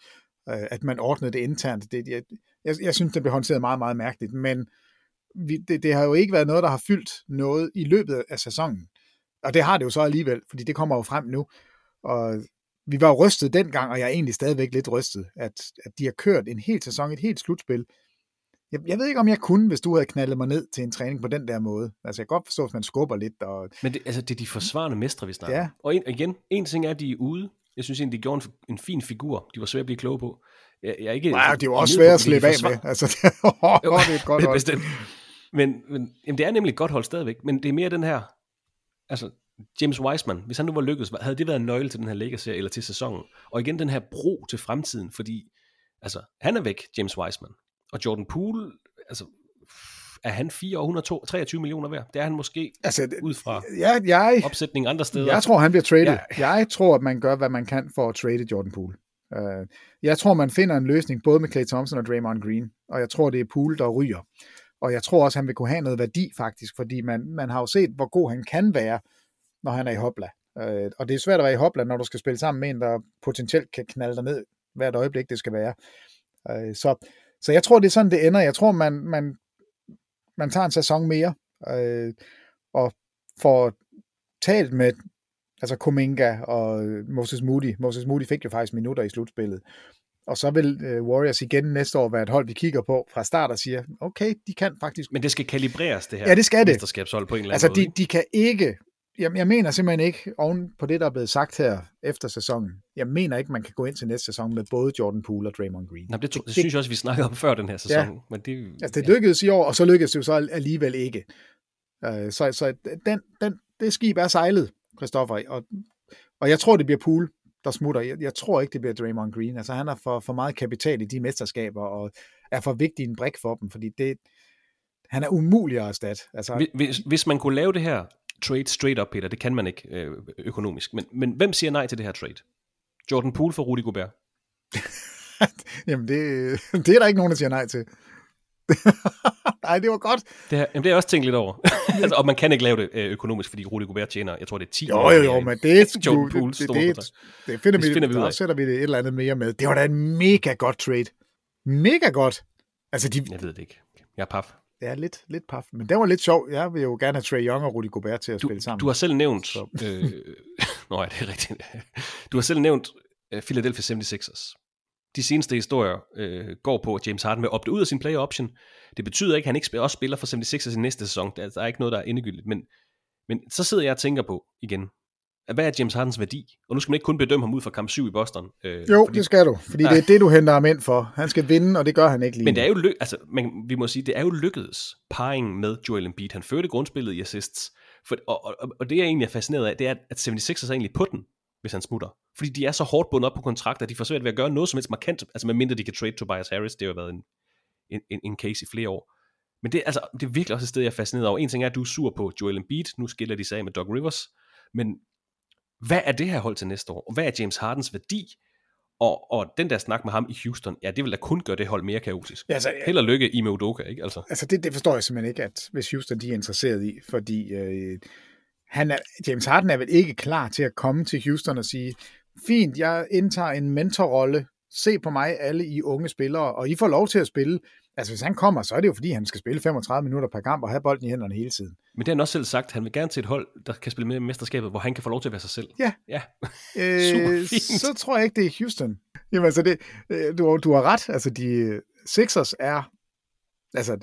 Uh, at man ordnede det internt. Det, jeg, jeg, jeg synes, det blev håndteret meget, meget mærkeligt, men vi, det, det har jo ikke været noget, der har fyldt noget i løbet af sæsonen. Og det har det jo så alligevel, fordi det kommer jo frem nu. Og vi var jo rystet dengang, og jeg er egentlig stadigvæk lidt rystet, at, at de har kørt en hel sæson, et helt slutspil. Jeg, jeg ved ikke, om jeg kunne, hvis du havde knaldet mig ned til en træning på den der måde. Altså, jeg kan godt forstå, at man skubber lidt. Og... Men det, altså, det er de forsvarende mestre, vi snakker Ja. Og en, igen, en ting er, at de er ude. Jeg synes egentlig, de gjorde en, en fin figur. De var svære at blive kloge på. Jeg, jeg er ikke, Nej, det er jo også svært at slippe af med. Altså, det, oh, Jo, det er et godt. Bestemt. Men, men jamen, det er nemlig et godt hold stadigvæk, men det er mere den her, altså James Wiseman, hvis han nu var lykkedes, havde det været en nøgle til den her Lakers-serie eller til sæsonen? Og igen den her bro til fremtiden, fordi altså, han er væk, James Wiseman. Og Jordan Poole, altså, er han 4 år 123 millioner værd? Det er han måske, Altså, ud fra Ja, jeg, opsætning andre steder. jeg tror, han bliver traded. Ja. Jeg tror, at man gør, hvad man kan for at trade Jordan Poole. Uh, jeg tror, man finder en løsning både med Clay Thompson og Draymond Green, og jeg tror, det er Poole, der ryger. Og jeg tror også, han vil kunne have noget værdi faktisk, fordi man, man har jo set, hvor god han kan være, når han er i hopla. Øh, og det er svært at være i hopla, når du skal spille sammen med en, der potentielt kan knalde dig ned hvert øjeblik, det skal være. Øh, så, så jeg tror, det er sådan, det ender. Jeg tror, man, man, man tager en sæson mere, øh, og får talt med altså Kuminga og Moses Moody. Moses Moody fik jo faktisk minutter i slutspillet. Og så vil øh, Warriors igen næste år være et hold, vi kigger på fra start og siger, okay, de kan faktisk... Men det skal kalibreres, det her Ja, det skal det. mesterskabshold på en eller anden Altså, måde. de, de kan ikke... Jamen, jeg mener simpelthen ikke, oven på det, der er blevet sagt her efter sæsonen, jeg mener ikke, man kan gå ind til næste sæson med både Jordan Poole og Draymond Green. Nå, det, det, det, synes jeg også, vi snakkede om før den her sæson. Ja. Men det, Altså, det lykkedes i år, og så lykkedes det jo så alligevel ikke. Øh, så så den, den, det skib er sejlet, Christoffer, og, og jeg tror, det bliver Poole. Der smutter. Jeg, jeg tror ikke, det bliver Draymond Green. Altså, han har for, for meget kapital i de mesterskaber, og er for vigtig en brik for dem, fordi det, han er umulig at erstatte. Altså, hvis, hvis man kunne lave det her trade straight up, Peter, det kan man ikke øh, økonomisk, men, men hvem siger nej til det her trade? Jordan Poole for Rudy Gobert? Jamen, det, det er der ikke nogen, der siger nej til. Nej, det var godt. Det, her, jamen, det er jeg også tænkt lidt over. altså, og man kan ikke lave det øh, økonomisk, fordi Rudy Gobert tjener, jeg tror det er 10 Jo, jo, jo, men det, er, Jordan Poole, det, det, det, det, det finder vi, finder vi ud af. sætter vi det et eller andet mere med. Det var da en mega godt trade. Mega godt. Altså, de... Jeg ved det ikke. Jeg er paf. Det er lidt, lidt paf. Men det var lidt sjov. Jeg vil jo gerne have Trey Young og Rudy Gobert til at du, spille sammen. Du har selv nævnt... øh, Nå, ja, det er rigtigt. Du har selv nævnt uh, Philadelphia 76ers de seneste historier øh, går på, at James Harden vil opte ud af sin player option. Det betyder ikke, at han ikke også spiller for 76ers i næste sæson. Der, der er ikke noget, der er endegyldigt. Men, men så sidder jeg og tænker på igen, hvad er James Hardens værdi? Og nu skal man ikke kun bedømme ham ud fra kamp 7 i Boston. Øh, jo, fordi, det skal du, fordi nej. det er det, du henter ham ind for. Han skal vinde, og det gør han ikke lige Men det er jo ly- altså, man, vi må sige, det er jo lykkedes parringen med Joel Embiid. Han førte grundspillet i assists. For, og, og, og, det, jeg egentlig er fascineret af, det er, at 76ers er egentlig på den hvis han smutter. Fordi de er så hårdt bundet op på kontrakter, at de svært ved at gøre noget som helst markant, altså medmindre de kan trade Tobias Harris, det har jo været en, en, en, case i flere år. Men det, altså, det er virkelig også et sted, jeg er fascineret over. En ting er, at du er sur på Joel Embiid, nu skiller de sig af med Doug Rivers, men hvad er det her hold til næste år? Og hvad er James Hardens værdi? Og, og den der snak med ham i Houston, ja, det vil da kun gøre det hold mere kaotisk. Ja, altså, Held og lykke i med Udoka, ikke? Altså, altså det, det forstår jeg simpelthen ikke, at hvis Houston de er interesseret i, fordi øh, han er, James Harden er vel ikke klar til at komme til Houston og sige, fint, jeg indtager en mentorrolle, se på mig, alle I unge spillere, og I får lov til at spille. Altså hvis han kommer, så er det jo fordi, han skal spille 35 minutter per kamp og have bolden i hænderne hele tiden. Men det har han også selv sagt, han vil gerne til et hold, der kan spille med i mesterskabet, hvor han kan få lov til at være sig selv. Ja. ja. Øh. Så tror jeg ikke, det er Houston. Jamen altså, det, øh, du, du har ret. Altså de Sixers er, altså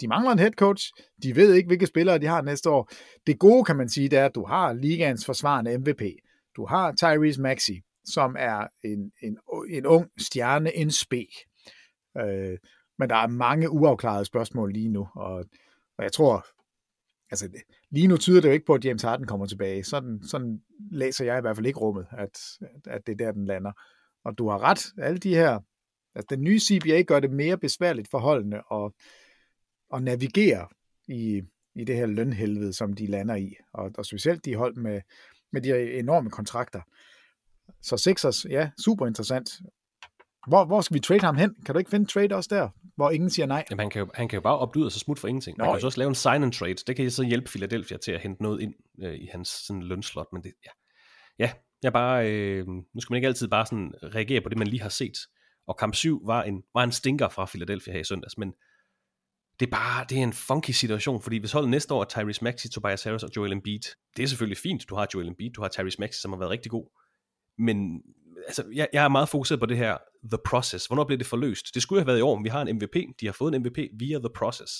de mangler en head coach, de ved ikke, hvilke spillere de har næste år. Det gode, kan man sige, det er, at du har ligaens forsvarende MVP. Du har Tyrese Maxey, som er en, en, en ung stjerne, en spæk. Øh, men der er mange uafklarede spørgsmål lige nu, og, og jeg tror, altså lige nu tyder det jo ikke på, at James Harden kommer tilbage. Sådan, sådan læser jeg i hvert fald ikke rummet, at, at det er der, den lander. Og du har ret, alle de her, altså den nye CBA gør det mere besværligt for holdene at, at navigere i, i det her lønhelvede, som de lander i. Og, og specielt de hold med, med de enorme kontrakter. Så Sixers, ja, super interessant. Hvor, hvor skal vi trade ham hen? Kan du ikke finde trade også der, hvor ingen siger nej? Jamen, han, kan jo, han kan jo bare opdyde og så smut for ingenting. Man Nå, kan jo også lave en sign and trade. Det kan så hjælpe Philadelphia til at hente noget ind øh, i hans sådan, lønslot. Men det, ja, ja jeg bare, øh, nu skal man ikke altid bare sådan reagere på det, man lige har set. Og kamp 7 var en, var en stinker fra Philadelphia her i søndags, men det er bare det er en funky situation, fordi hvis holdet næste år er Tyrese Maxey, Tobias Harris og Joel Embiid, det er selvfølgelig fint, du har Joel Embiid, du har Tyrese Maxey, som har været rigtig god, men altså, jeg, jeg er meget fokuseret på det her, the process. Hvornår bliver det forløst? Det skulle have været i år, men vi har en MVP, de har fået en MVP via the process.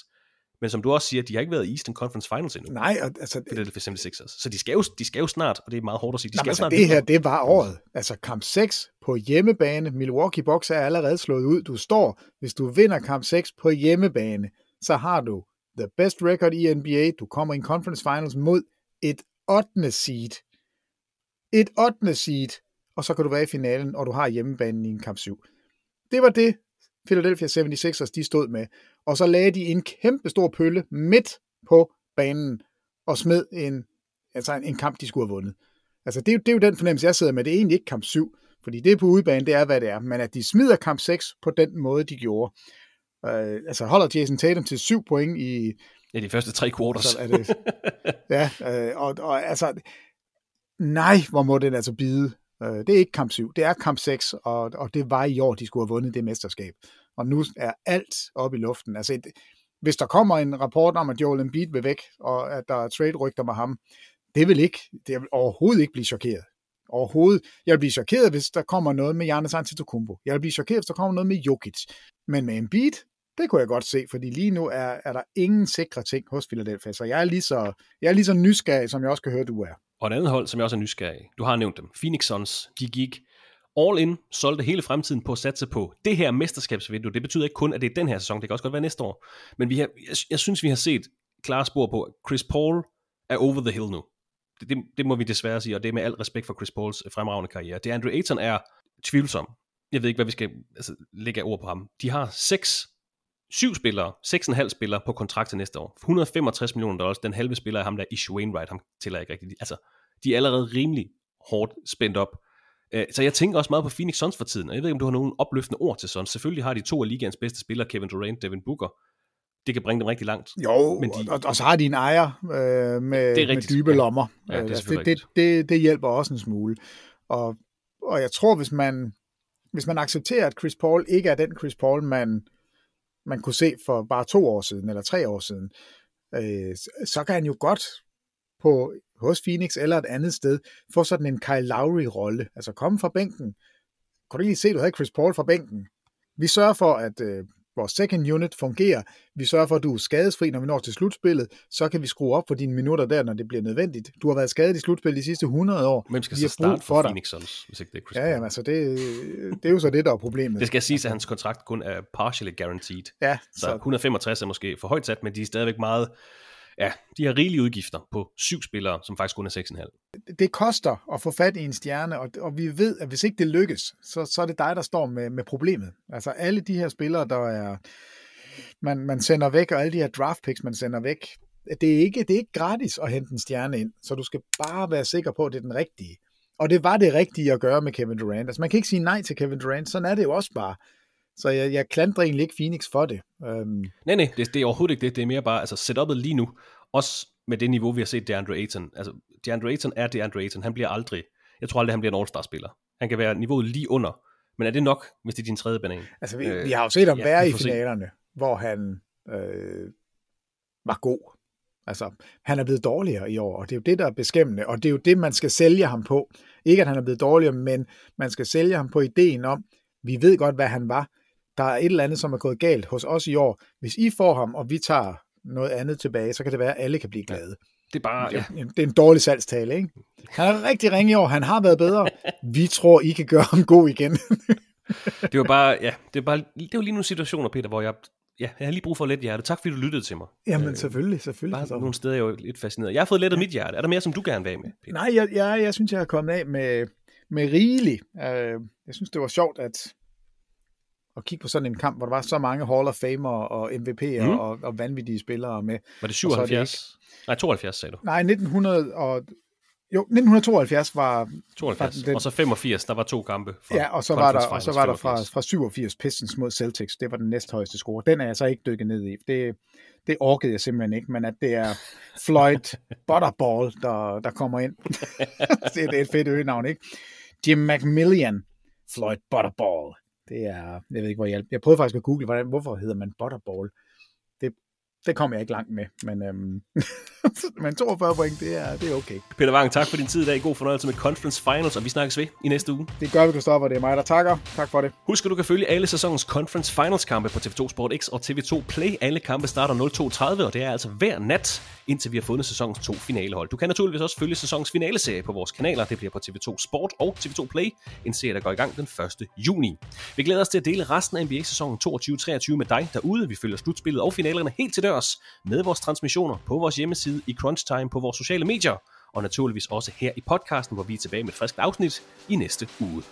Men som du også siger, de har ikke været i Eastern Conference Finals endnu. Nej, altså... Det er for 76ers. Så de skal, jo, de skal jo snart, og det er meget hårdt at sige, de skal altså, snart... det her, det var året. Altså kamp 6 på hjemmebane. Milwaukee Bucks er allerede slået ud. Du står, hvis du vinder kamp 6 på hjemmebane, så har du the best record i NBA. Du kommer i en conference finals mod et 8. seed. Et 8. seed. Og så kan du være i finalen, og du har hjemmebanen i en kamp 7. Det var det, Philadelphia 76ers de stod med. Og så lagde de en kæmpe stor pølle midt på banen og smed en, altså en, en kamp, de skulle have vundet. Altså det, det er jo den fornemmelse, jeg sidder med. Det er egentlig ikke kamp 7, fordi det er på udebane, det er, hvad det er. Men at de smider kamp 6 på den måde, de gjorde, Øh, altså holder Jason Tatum til syv point i... Ja, de første tre quarters. Så er det, ja, øh, og, og altså... Nej, hvor må den altså bide. Øh, det er ikke kamp 7, det er kamp 6, og, og det var i år, de skulle have vundet det mesterskab. Og nu er alt op i luften. Altså, et, hvis der kommer en rapport om, at Joel Embiid vil væk, og at der er trade-rygter med ham, det vil ikke, det vil overhovedet ikke blive chokeret. Overhovedet. Jeg vil blive chokeret, hvis der kommer noget med Giannis Antetokounmpo. Jeg vil blive chokeret, hvis der kommer noget med Jokic. Men med Embiid, det kunne jeg godt se, fordi lige nu er, er der ingen sikre ting hos Philadelphia, så jeg er, lige så, jeg er lige så nysgerrig, som jeg også kan høre, du er. Og et andet hold, som jeg også er nysgerrig Du har nævnt dem. Phoenix Suns, de gik all in, solgte hele fremtiden på at satse på det her mesterskabsvindue. Det betyder ikke kun, at det er den her sæson, det kan også godt være næste år. Men vi har, jeg, jeg synes, vi har set klare spor på, at Chris Paul er over the hill nu. Det, det, det må vi desværre sige, og det er med al respekt for Chris Pauls øh, fremragende karriere. Det Andrew Ayton er tvivlsom. Jeg ved ikke, hvad vi skal altså, lægge af ord på ham. De har seks, syv spillere, seks og en halv spillere på kontrakt til næste år. 165 millioner dollars. Den halve spiller er ham der, Ish Wainwright, ham tæller ikke rigtigt. Altså, de er allerede rimelig hårdt spændt op. Øh, så jeg tænker også meget på Phoenix Suns for tiden, og jeg ved ikke, om du har nogen opløftende ord til Suns. Selvfølgelig har de to af ligaens bedste spillere, Kevin Durant, Devin Booker. Det kan bringe dem rigtig langt. Jo, men de, og, og så har de en ejer øh, med, det er med dybe lommer. Ja, det, er altså, det, det, det, det hjælper også en smule. Og, og jeg tror, hvis man, hvis man accepterer, at Chris Paul ikke er den Chris Paul, man, man kunne se for bare to år siden, eller tre år siden, øh, så kan han jo godt på hos Phoenix eller et andet sted, få sådan en Kyle Lowry-rolle. Altså komme fra bænken. Kunne du lige se, du havde Chris Paul fra bænken? Vi sørger for, at øh, vores second unit fungerer. Vi sørger for, at du er skadesfri, når vi når til slutspillet. Så kan vi skrue op for dine minutter der, når det bliver nødvendigt. Du har været skadet i slutspillet de sidste 100 år. Hvem skal så starte for, for Phoenix Suns, hvis ikke det er Chris ja, jamen, altså det, det er jo så det, der er problemet. Det skal siges, at hans kontrakt kun er partially guaranteed. Ja, så, så 165 er måske for højt sat, men de er stadigvæk meget ja, de har rigelige udgifter på syv spillere, som faktisk kun er 6,5. Det koster at få fat i en stjerne, og, og vi ved, at hvis ikke det lykkes, så, så er det dig, der står med, med problemet. Altså alle de her spillere, der er, man, man sender væk, og alle de her draft picks, man sender væk, det er, ikke, det er ikke gratis at hente en stjerne ind, så du skal bare være sikker på, at det er den rigtige. Og det var det rigtige at gøre med Kevin Durant. Altså man kan ikke sige nej til Kevin Durant, sådan er det jo også bare. Så jeg, jeg klandrer egentlig ikke Phoenix for det. Um... Nej, nej, det, det er overhovedet ikke det. Det er mere bare, altså setupet lige nu, også med det niveau, vi har set DeAndre Ayton. Altså, DeAndre Ayton er DeAndre Ayton. Han bliver aldrig, jeg tror aldrig, han bliver en All-Star-spiller. Han kan være niveauet lige under. Men er det nok, hvis det er din tredje banan? Altså, vi, øh, vi har jo set ham ja, være i finalerne, se. hvor han øh, var god. Altså, han er blevet dårligere i år, og det er jo det, der er beskæmmende, og det er jo det, man skal sælge ham på. Ikke, at han er blevet dårligere, men man skal sælge ham på ideen om, vi ved godt, hvad han var, der er et eller andet, som er gået galt hos os i år. Hvis I får ham, og vi tager noget andet tilbage, så kan det være, at alle kan blive glade. Det er bare, ja. Det er en dårlig salgstale, ikke? Han er rigtig ringe i år, han har været bedre. Vi tror, I kan gøre ham god igen. det var bare, ja, det var, bare, det var lige nogle situationer, Peter, hvor jeg, ja, jeg har lige brug for lidt hjerte. Tak fordi du lyttede til mig. Jamen øh, selvfølgelig, selvfølgelig. Bare nogle steder er jeg jo lidt fascineret. Jeg har fået lettet ja. mit hjerte. Er der mere, som du gerne vil af med? Peter? Nej, jeg, jeg, jeg synes, jeg har kommet af med, med rigeligt. Uh, jeg synes, det var sjovt, at at kigge på sådan en kamp, hvor der var så mange Hall of Famer og MVP'er mm. og, og vanvittige spillere med. Var det 77? Det Nej, 72 sagde du. Nej, 1900 og jo, 1972 var... 72, den, og så 85, der var to kampe. Ja, og så var der, og så var der fra, fra 87 Pistons mod Celtics, det var den næsthøjeste score. Den er jeg så ikke dykket ned i. Det, det orkede jeg simpelthen ikke, men at det er Floyd Butterball, der, der kommer ind. det, det er et fedt øgenavn, ikke? Jim McMillian, Floyd Butterball. Det er, jeg ved ikke, hvor jeg, jeg prøvede faktisk at google, hvordan, hvorfor hedder man Butterball? det kom jeg ikke langt med, men, øhm, men 42 point, det er, det er okay. Peter Wang, tak for din tid i dag. God fornøjelse med Conference Finals, og vi snakkes ved i næste uge. Det gør vi, Kristoffer. Det er mig, der takker. Tak for det. Husk, at du kan følge alle sæsonens Conference Finals kampe på TV2 Sport X og TV2 Play. Alle kampe starter 02.30, og det er altså hver nat, indtil vi har fundet sæsonens to finalehold. Du kan naturligvis også følge sæsonens finaleserie på vores kanaler. Det bliver på TV2 Sport og TV2 Play, en serie, der går i gang den 1. juni. Vi glæder os til at dele resten af NBA-sæsonen 22-23 med dig derude. Vi følger slutspillet og finalerne helt til dørs med vores transmissioner på vores hjemmeside, i Crunch Time, på vores sociale medier, og naturligvis også her i podcasten, hvor vi er tilbage med et frisk afsnit i næste uge.